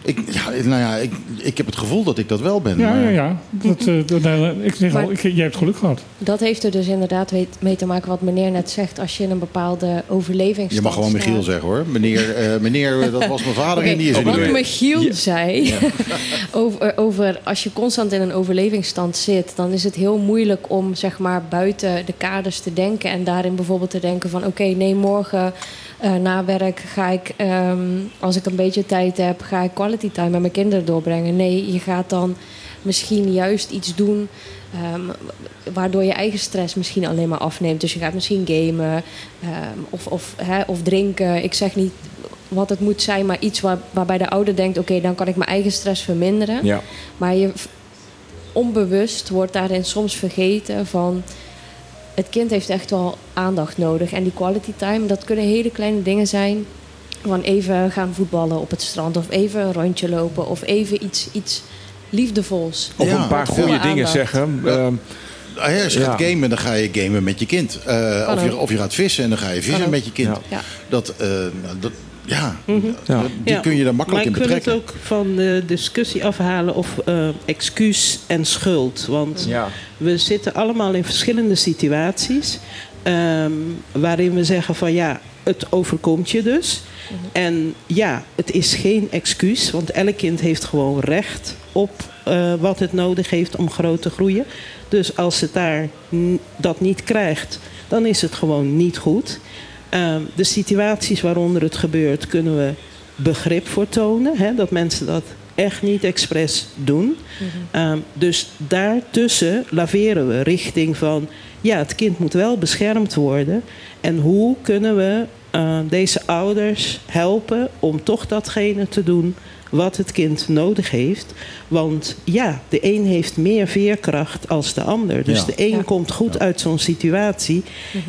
Ik, ja, nou ja, ik, ik heb het gevoel dat ik dat wel ben. Ja, maar- ja, ja. Dat, eh, dat- nou, ik zeg Maar- al, ik, jij hebt geluk gehad. Dat heeft er dus inderdaad mee te maken wat meneer net zegt. Als je in een bepaalde overlevingsstand Je mag gewoon staat. Michiel zeggen hoor. Meneer, eh, meneer dat was mijn vader en die is er niet Wat. Michiel zei over, over als je constant in een overlevingsstand zit, dan is het heel moeilijk om zeg maar buiten de kaders te denken en daarin bijvoorbeeld te denken van oké, nee, morgen eh, na werk ga ik, ehm, als ik een beetje tijd heb, ga ik quality time met mijn kinderen doorbrengen. Nee, je gaat dan misschien juist iets doen ehm, waardoor je eigen stress misschien alleen maar afneemt. Dus je gaat misschien gamen ehm, of, of, hè, of drinken. Ik zeg niet wat het moet zijn, maar iets waar, waarbij de ouder denkt: oké, dan kan ik mijn eigen stress verminderen. Ja. Maar je onbewust wordt daarin soms vergeten van. Het kind heeft echt wel aandacht nodig. En die quality time, dat kunnen hele kleine dingen zijn. Van even gaan voetballen op het strand. Of even een rondje lopen. Of even iets, iets liefdevols. Of Ja. een paar goede dingen aandacht. zeggen. Ehm, Ah ja, als je Ja. gaat gamen, dan ga je gamen met je kind. Eh, of, je, of je gaat vissen en dan ga je vissen met je kind. Ja. Ja. Dat, ja, die Ja, kun je daar makkelijk in maar ik wil betrekken. het ook van de discussie afhalen of eh, excuus en schuld. Want ja. we zitten allemaal in verschillende situaties. ehm, waarin we zeggen van ja, het overkomt je dus. En ja, het is geen excuus. Want elk kind heeft gewoon recht op eh, wat het nodig heeft om groot te groeien. Dus als het daar n- dat niet krijgt, dan is het gewoon niet goed. Ehm, de situaties waaronder het gebeurt, kunnen we begrip voor tonen. Hè, dat mensen dat echt niet expres doen. Ehm, dus daartussen laveren we richting van... ja, het kind moet wel beschermd worden. En hoe kunnen we eh, deze ouders helpen om toch datgene te doen wat het kind nodig heeft. Want ja, de een heeft meer veerkracht als de ander. Dus Ja. de een Ja. komt goed uit zo'n situatie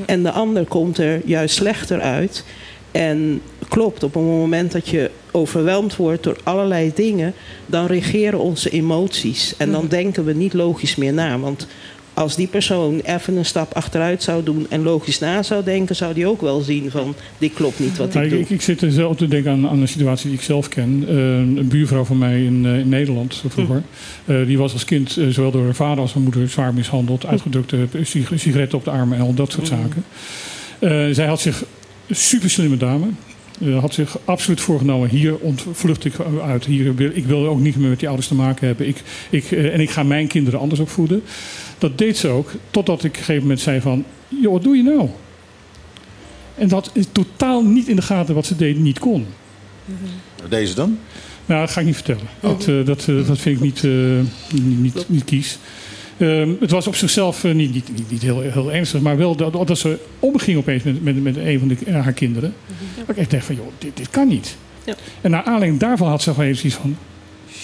en de ander komt er juist slechter uit. En klopt, op het moment dat je overweldigd wordt door allerlei dingen, dan regeren onze emoties. En dan denken we niet logisch meer na. Want als die persoon even een stap achteruit zou doen en logisch na zou denken, zou die ook wel zien van dit klopt niet wat ik doe. ik, ik zit er zelf te denken aan, aan een situatie die ik zelf ken. Eh, een buurvrouw van mij in, eh, in Nederland vroeger. Eh, die was als kind zowel door haar vader als haar moeder zwaar mishandeld. Uitgedrukte sig- sigaretten op de armen en al dat soort zaken. Eh, zij had zich, super slimme dame, had zich absoluut voorgenomen. Hier ontvlucht ik uit. Hier wil, ik wil ook niet meer met die ouders te maken hebben. Ik, ik, en ik ga mijn kinderen anders opvoeden. Dat deed ze ook. Totdat ik op een gegeven moment zei van... Joh, wat doe je nou? En dat is totaal niet in de gaten wat ze deed niet kon. Deze dan? Nou, dat ga ik niet vertellen. Dat, eh, dat, eh, dat vind ik niet, eh, niet, niet, niet kies. Ehm, het was op zichzelf niet, niet, niet, niet heel, heel ernstig, maar wel dat, dat ze omging opeens met, met, met een van de, haar kinderen. Dat ik echt dacht van, joh, dit, dit kan niet. Ja. En naar aanleiding daarvan had ze gewoon even zoiets van...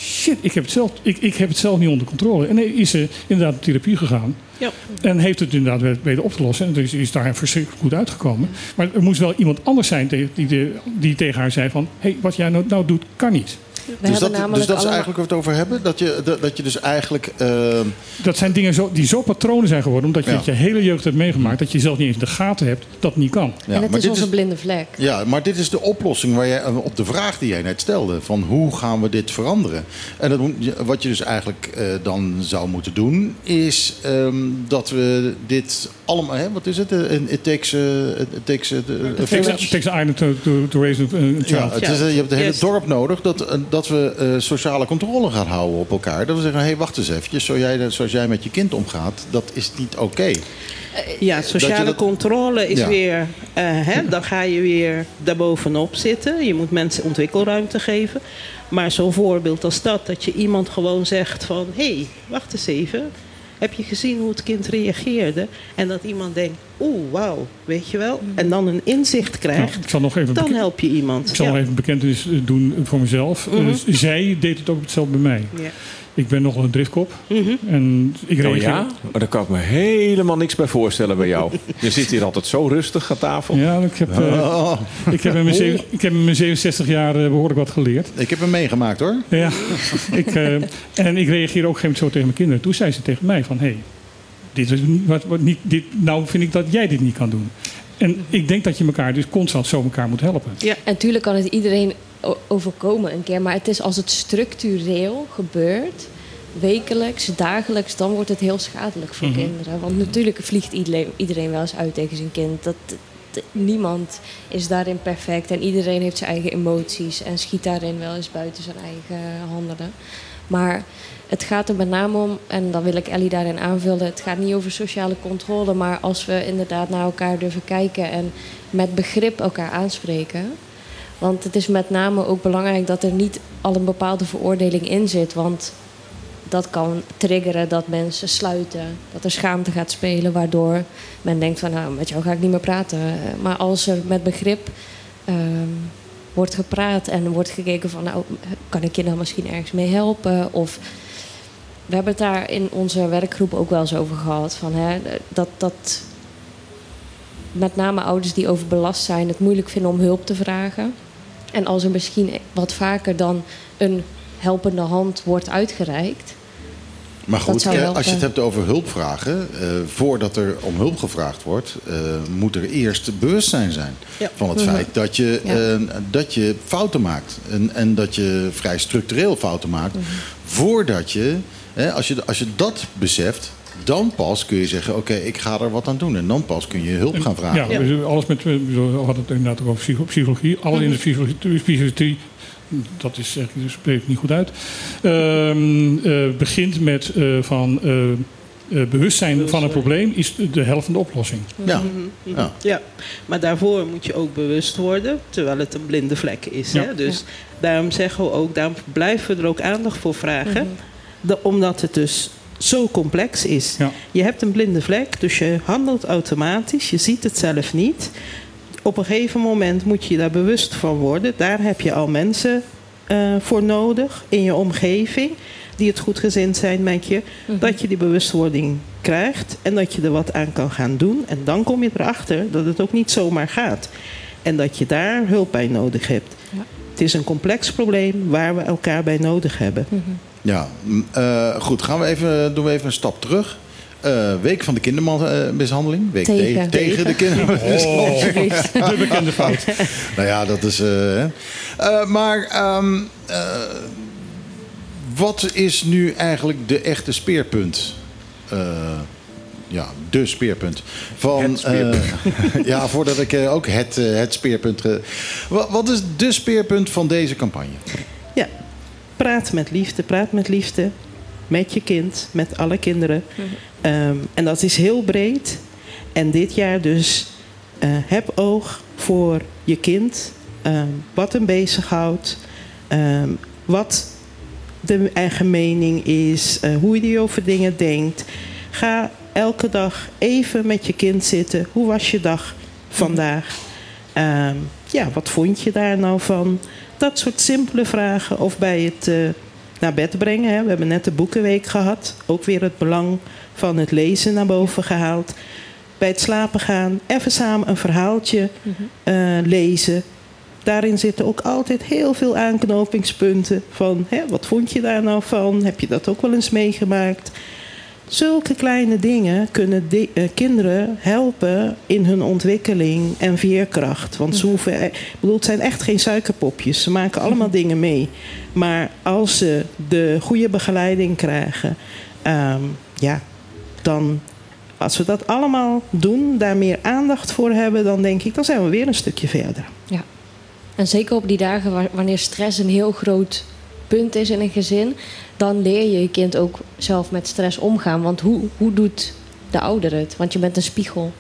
Shit, ik heb, het zelf, ik, ik heb het zelf niet onder controle. En nee, is ze inderdaad in therapie gegaan. Ja. En heeft het inderdaad weten- op te lossen. En is, is daar verschrikkelijk goed uitgekomen. Maar er moest wel iemand anders zijn die, die, die tegen haar zei van... Hé, hey, wat jij nou, nou doet, kan niet. Dus dat, dus dat is allemaal- eigenlijk waar we het over hebben? Dat je, dat, dat je dus eigenlijk... ehm, Dat zijn dingen zo, die zo patronen zijn geworden, omdat je Ja. het je hele jeugd hebt meegemaakt, dat je zelf niet eens in de gaten hebt dat het niet kan. ja, en het maar is dit onze blinde vlek. Ja, maar dit is de oplossing waar jij, op de vraag die jij net stelde. Van hoe gaan we dit veranderen? En dat, wat je dus eigenlijk eh, dan zou moeten doen... is ehm, dat we dit allemaal... Hè, wat is het? It takes, eh, it takes, a It takes, village. it takes an island to, to, to raise a, a Ja, child. het is, eh, je hebt het hele Yes. dorp nodig dat, dat we eh, sociale controle gaan houden op elkaar. Dat we zeggen, hé, hey, wacht eens even. Zo jij, zoals jij met je kind omgaat, dat is niet oké. Ja, sociale Dat controle is Ja. weer... eh, hè, dan ga je weer daarbovenop zitten. Je moet mensen ontwikkelruimte geven. Maar zo'n voorbeeld als dat, dat je iemand gewoon zegt van... hé, hey, wacht eens even. Heb je gezien hoe het kind reageerde? En dat iemand denkt, oeh, wauw, weet je wel? En dan een inzicht krijgt. ik zal nog even dan help je iemand. Ik zal Ja. nog even bekentenis eh, doen voor mezelf. Eh, zij deed het ook hetzelfde bij mij. Ja. Ik ben nogal een driftkop. Mhm. En ik Oh reageer... ja? Maar daar kan ik me helemaal niks bij voorstellen bij jou. Je zit hier altijd zo rustig aan tafel. Ja, ik heb, eh, Oh. ik heb in mijn, zeven- ik heb in mijn 67 jaar eh, behoorlijk wat geleerd. Ik heb hem meegemaakt hoor. Ja, ik, eh, en ik reageer ook op een gegeven moment zo tegen mijn kinderen. Toen zei ze tegen mij van... Hey, dit is niet, wat, wat niet, dit, nou vind ik dat jij dit niet kan doen. En ik denk dat je elkaar dus constant zo elkaar moet helpen. Ja. En natuurlijk kan het iedereen overkomen een keer. Maar het is als het structureel gebeurt, wekelijks, dagelijks, dan wordt het heel schadelijk voor Mhm. kinderen. Want natuurlijk vliegt iedereen, iedereen wel eens uit tegen zijn kind. Dat, dat- niemand is daarin perfect en iedereen heeft zijn eigen emoties en schiet daarin wel eens buiten zijn eigen handelen. Maar het gaat er met name om, en dan wil ik Ellie daarin aanvullen, het gaat niet over sociale controle, maar als we inderdaad naar elkaar durven kijken en met begrip elkaar aanspreken. Want het is met name ook belangrijk dat er niet al een bepaalde veroordeling in zit. Want dat kan triggeren dat mensen sluiten. Dat er schaamte gaat spelen, waardoor men denkt van nou, met jou ga ik niet meer praten. Maar als er met begrip ehm, wordt gepraat en wordt gekeken van nou, kan ik je nou misschien ergens mee helpen? Of we hebben het daar in onze werkgroep ook wel eens over gehad. Van, hè, dat, dat met name ouders die overbelast zijn het moeilijk vinden om hulp te vragen. En als er misschien wat vaker dan een helpende hand wordt uitgereikt. Maar Dat goed, zou eh, als je het hebt over hulpvragen, eh, voordat er om hulp gevraagd wordt, eh, moet er eerst bewustzijn zijn Ja. van het Mhm. feit dat je, Ja. eh, dat je fouten maakt. En, en dat je vrij structureel fouten maakt. Mhm. Voordat je, hè, als je, als je dat beseft, dan pas kun je zeggen: Oké, ik ga er wat aan doen. En dan pas kun je hulp gaan vragen. Ja, dus alles met, we hadden het inderdaad ook over psycho- psychologie. Alles in de psychologie, psychologie dat is, zeg ik, dus spreek ik niet goed uit. Ehm, eh, begint met eh, van eh, eh, bewustzijn van een probleem is de helft van de oplossing. Ja. Mhm. Ja. Ja, maar daarvoor moet je ook bewust worden, terwijl het een blinde vlek is. Ja. Hè? Dus daarom zeggen we ook, daarom blijven we er ook aandacht voor vragen. De- omdat het dus zo complex is. Ja. Je hebt een blinde vlek, dus je handelt automatisch, je ziet het zelf niet. Op een gegeven moment moet je daar bewust van worden. Daar heb je al mensen eh, voor nodig in je omgeving die het goedgezind zijn met je. Dat je die bewustwording krijgt en dat je er wat aan kan gaan doen. En dan kom je erachter dat het ook niet zomaar gaat. En dat je daar hulp bij nodig hebt. Ja. Het is een complex probleem waar we elkaar bij nodig hebben. Ja, eh, goed. Gaan we even, doen we even een stap terug. Eh, week van de kindermishandeling. Week Tegen. te- tegen de kindermishandeling. Oh, de bekende fout. nou ja, dat is. eh, hè. Eh, maar ehm, eh, wat is nu eigenlijk de echte speerpunt? Eh, ja, de speerpunt. Van, Het speerpunt. eh, ja, voordat ik eh, ook het, het speerpunt. eh, wat, wat is de speerpunt van deze campagne? Ja, praat met liefde, praat met liefde. Met je kind, met alle kinderen. Ehm, en dat is heel breed. En dit jaar dus eh, heb oog voor je kind. ehm, wat hem bezighoudt. ehm, wat de eigen mening is. eh, hoe hij over dingen denkt. Ga elke dag even met je kind zitten. Hoe was je dag vandaag? Ehm, ja, wat vond je daar nou van? Dat soort simpele vragen. Of bij het eh, naar bed brengen. Hè. We hebben net de boekenweek gehad. Ook weer het belang van het lezen naar boven gehaald. Bij het slapen gaan even samen een verhaaltje eh, lezen. daarin zitten ook altijd heel veel aanknopingspunten. Van hè, wat vond je daar nou van? Heb je dat ook wel eens meegemaakt? Zulke kleine dingen kunnen eh, kinderen helpen in hun ontwikkeling en veerkracht. Want ze hoeven, eh, ik bedoel, het zijn echt geen suikerpopjes. Ze maken allemaal dingen mee. Maar als ze de goede begeleiding krijgen, ehm, ja, dan als we dat allemaal doen, daar meer aandacht voor hebben, dan denk ik, dan zijn we weer een stukje verder. Ja. En zeker op die dagen wa- wanneer stress een heel groot punt is in een gezin, dan leer je je kind ook zelf met stress omgaan. Want hoe, hoe doet de ouder het? Want je bent een spiegel.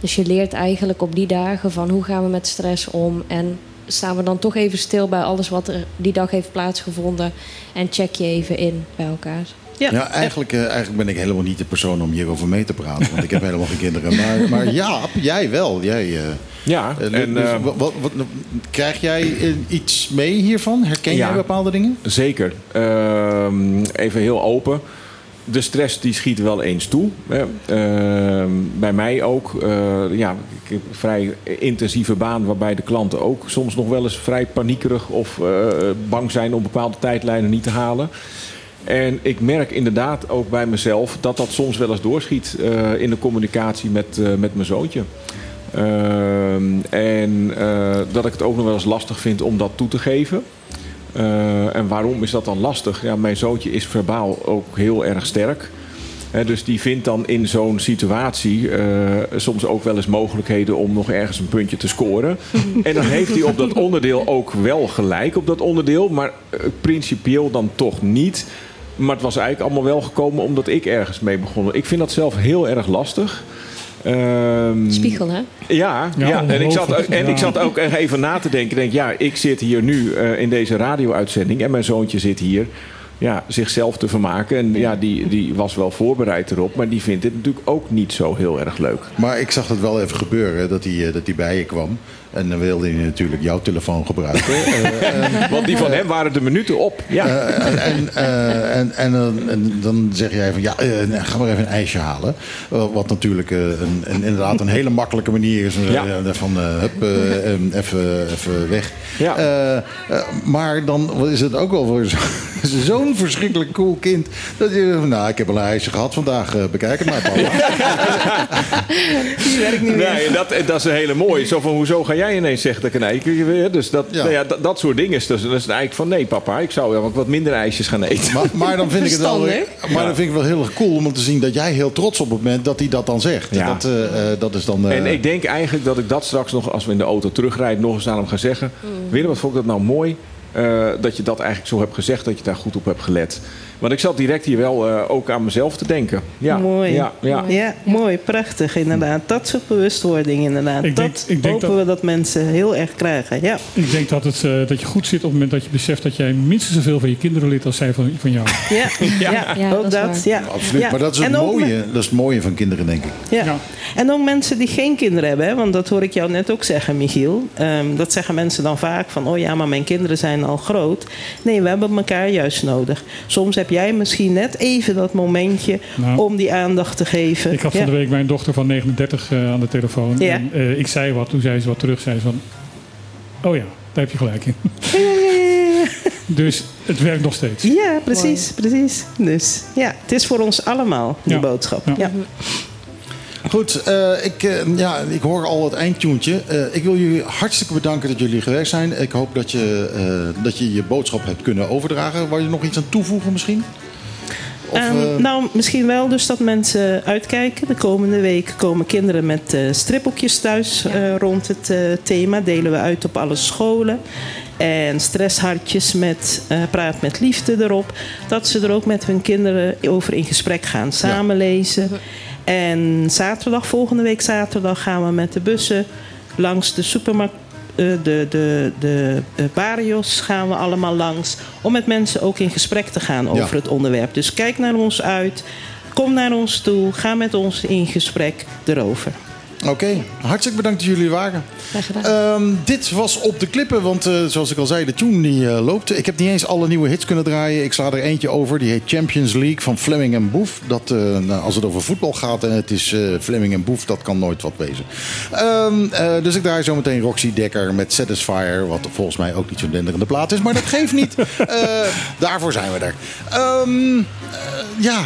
Dus je leert eigenlijk op die dagen van hoe gaan we met stress om en staan we dan toch even stil bij alles wat er die dag heeft plaatsgevonden en check je even in bij elkaar. Ja, eigenlijk, eh, eigenlijk ben ik helemaal niet de persoon om hierover mee te praten. Want ik heb helemaal geen kinderen. Maar, maar Jaap, jij wel. Jij, eh, Ja, eh, en, dus eh, wat, wat, wat- krijg jij eh, iets mee hiervan? Herken Ja. jij bepaalde dingen? Zeker. Ehm, even heel open. De stress die schiet wel eens toe. Ehm, bij mij ook. Eh, ja, ik heb een vrij intensieve baan waarbij de klanten ook soms nog wel eens vrij paniekerig of bang zijn om bepaalde tijdlijnen niet te halen. En ik merk inderdaad ook bij mezelf dat dat soms wel eens doorschiet in de communicatie met, met mijn zoontje. Ehm, en eh, dat ik het ook nog wel eens lastig vind om dat toe te geven. Eh, en waarom is dat dan lastig? Ja, mijn zoontje is verbaal ook heel erg sterk. Dus die vindt dan in zo'n situatie eh, soms ook wel eens mogelijkheden om nog ergens een puntje te scoren. en dan heeft hij op dat onderdeel ook wel gelijk op dat onderdeel, maar principieel dan toch niet. Maar het was eigenlijk allemaal wel gekomen omdat ik ergens mee begon. Ik vind dat zelf heel erg lastig. Ehm, Spiegel, hè? ja, Ja, ja, en, ik zat, ongelooflijk. en ik zat ook even na te denken. Denk, ja, ik zit hier nu eh, in deze radio-uitzending en mijn zoontje zit hier ja, zichzelf te vermaken. En ja, die, die was wel voorbereid erop, maar die vindt dit natuurlijk ook niet zo heel erg leuk. Maar ik zag het wel even gebeuren dat hij, eh, dat hij bij je kwam. En dan wilde hij natuurlijk jouw telefoon gebruiken. Eh, Want die van hem waren de minuten op. Ja. Eh, en, en, eh, en, en, dan- en dan zeg jij van ja, eh, ga maar even een ijsje halen. Eh, wat natuurlijk eh, een, een, inderdaad een hele makkelijke manier is. eh, Ja. eh, van eh, hup, eh, even, even weg. Ja. Eh, eh, maar dan is het ook wel voor zo- zo'n verschrikkelijk cool kind. Dat je nou, ik heb al een ijsje gehad vandaag. eh, bekijk het maar, papa. Die werkt niet meer. Nee, dat, dat is een hele mooie. Zo van, hoezo ga jij ineens zeggen dat ik een ijsje weer? Dus dat, Ja. Nou ja, dat, dat soort dingen. is Dus, dat is eigenlijk van, nee papa, ik zou wel wat- minder ijsjes gaan eten. Maar, maar dan vind ik het wel, maar dan vind ik het wel heel erg cool om te zien dat jij heel trots op het moment dat hij dat dan zegt. Ja. Dat, eh, eh, dat is dan. eh, En ik denk eigenlijk dat ik dat straks nog, als we in de auto terugrijden, nog eens aan hem ga zeggen. Willem, wat vond ik dat nou mooi? Eh, dat je dat eigenlijk zo hebt gezegd, dat je daar goed op hebt gelet. Want ik zat direct hier wel eh, ook aan mezelf te denken. Ja, mooi. Ja, ja. Ja, mooi, prachtig inderdaad. Dat soort bewustwording inderdaad. Ik denk- dat ik denk hopen dat- we dat mensen heel erg krijgen. Ja. Ik denk dat, het, eh, dat je goed zit op het moment dat je beseft dat jij minstens zoveel van je kinderen leert als zij van, van jou. Ja, ja. Ja, ook dat ja. Absoluut. Ja. Maar dat is, het En ook mooie, dat is het mooie van kinderen, denk ik. Ja. Ja. En ook mensen die geen kinderen hebben, hè, want dat hoor ik jou net ook zeggen, Michiel. Ehm, dat zeggen mensen dan vaak van, oh ja, maar mijn kinderen zijn al groot. Nee, we hebben elkaar juist nodig. Soms heb jij misschien net even dat momentje Nou. om die aandacht te geven. Ik had Ja. van de week mijn dochter van 39 eh, aan de telefoon. Ja. En, eh, ik zei wat, toen zei ze wat terug. Zei ze van, oh ja, daar heb je gelijk in. Dus het werkt nog steeds. Ja, precies, precies. Dus ja, het is voor ons allemaal, die Ja. boodschap. Ja. Goed, eh, ik, eh, ja, ik hoor al het eindtuntje. Eh, ik wil jullie hartstikke bedanken dat jullie geweest zijn. Ik hoop dat je, eh, dat je je boodschap hebt kunnen overdragen. Waar je nog iets aan toevoegen misschien? Of, Ehm, eh, nou, misschien wel dus dat mensen uitkijken. De komende week komen kinderen met eh stripboekjes thuis eh, rond het eh, thema. Delen we uit op alle scholen. En stresshartjes met eh, Praat met Liefde erop. Dat ze er ook met hun kinderen over in gesprek gaan. Samen lezen. En zaterdag, volgende week zaterdag, gaan we met de bussen langs de supermarkt. eh, de, de, de eh, barrios gaan we allemaal langs. Om met mensen ook in gesprek te gaan over Ja. het onderwerp. Dus kijk naar ons uit. Kom naar ons toe. Ga met ons in gesprek erover. Oké, hartstikke bedankt dat jullie er waren. Graag gedaan. Ehm, dit was op de klippen, want eh, zoals ik al zei, de tune die eh, loopt. Ik heb niet eens alle nieuwe hits kunnen draaien. Ik sla er eentje over, die heet Champions League van Fleming en Boef. Dat, eh, nou, als het over voetbal gaat en het is eh, Fleming en Boef, dat kan nooit wat wezen. Ehm, eh, dus ik draai zometeen Roxy Dekker met Satisfier, wat volgens mij ook niet zo'n denderende plaat is, maar dat geeft niet. Eh, daarvoor zijn we er. Ehm, eh, ja,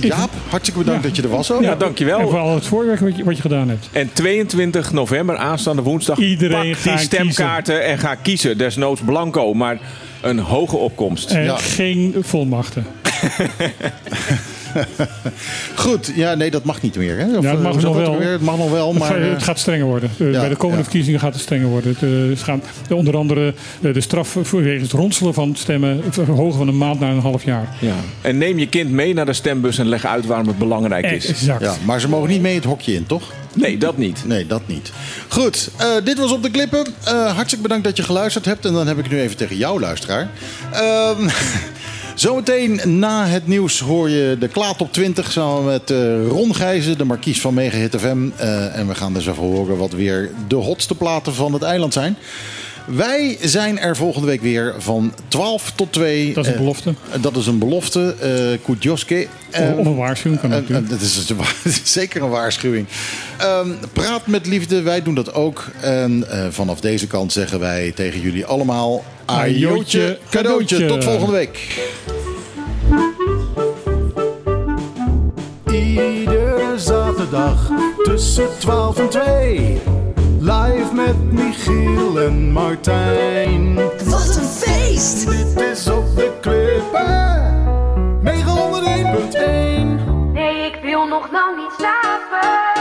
Jaap, hartstikke bedankt dat je er was ook. Ja, dankjewel. En vooral het voorwerk wat je, wat je gedaan hebt. En 22 november, aanstaande woensdag, Iedereen pak die stemkaarten en ga kiezen. Desnoods blanco, maar een hoge opkomst. En geen volmachten. Goed, ja, nee, dat mag niet meer. Hè? Of, Ja, het eh, mag hoe nog wel. weer? Het mag nog wel, Het maar... eh, het gaat strenger worden. Eh, ja, bij de komende ja. verkiezingen gaat het strenger worden. Het, eh, het gaat, onder andere eh, de straf voor wegens het ronselen van stemmen verhogen van een maand naar een half jaar. Ja. En neem je kind mee naar de stembus en leg uit waarom het belangrijk is. Exact. Ja, maar ze mogen niet mee het hokje in, toch? Nee, dat niet. Nee, dat niet. Goed, eh, dit was op de klippen. Eh, hartstikke bedankt dat je geluisterd hebt. En dan heb ik nu even tegen jou, luisteraar. Ehm, Zometeen na het nieuws hoor je de Klaat op 20 samen met eh, Ron Gijzen, de markies van Mega Hit FM. Eh, en we gaan dus even horen wat weer de hotste platen van het eiland zijn. Wij zijn er volgende week weer van 12 tot 2. Dat is een Eh, belofte. dat is een belofte. eh Kudjoske. Of- of een waarschuwing kan eh, natuurlijk. Dat is, een zeker een waarschuwing. Ehm, praat met liefde, wij doen dat ook. En eh, vanaf deze kant zeggen wij tegen jullie allemaal... Ajootje, Ajootje, cadeautje. cadeautje. Tot volgende week. Iedere zaterdag tussen 12 en 2. Live met Michiel en Martijn. Wat een feest! Dit is op de klippen. 901.1. Nee, ik wil nog lang niet slapen.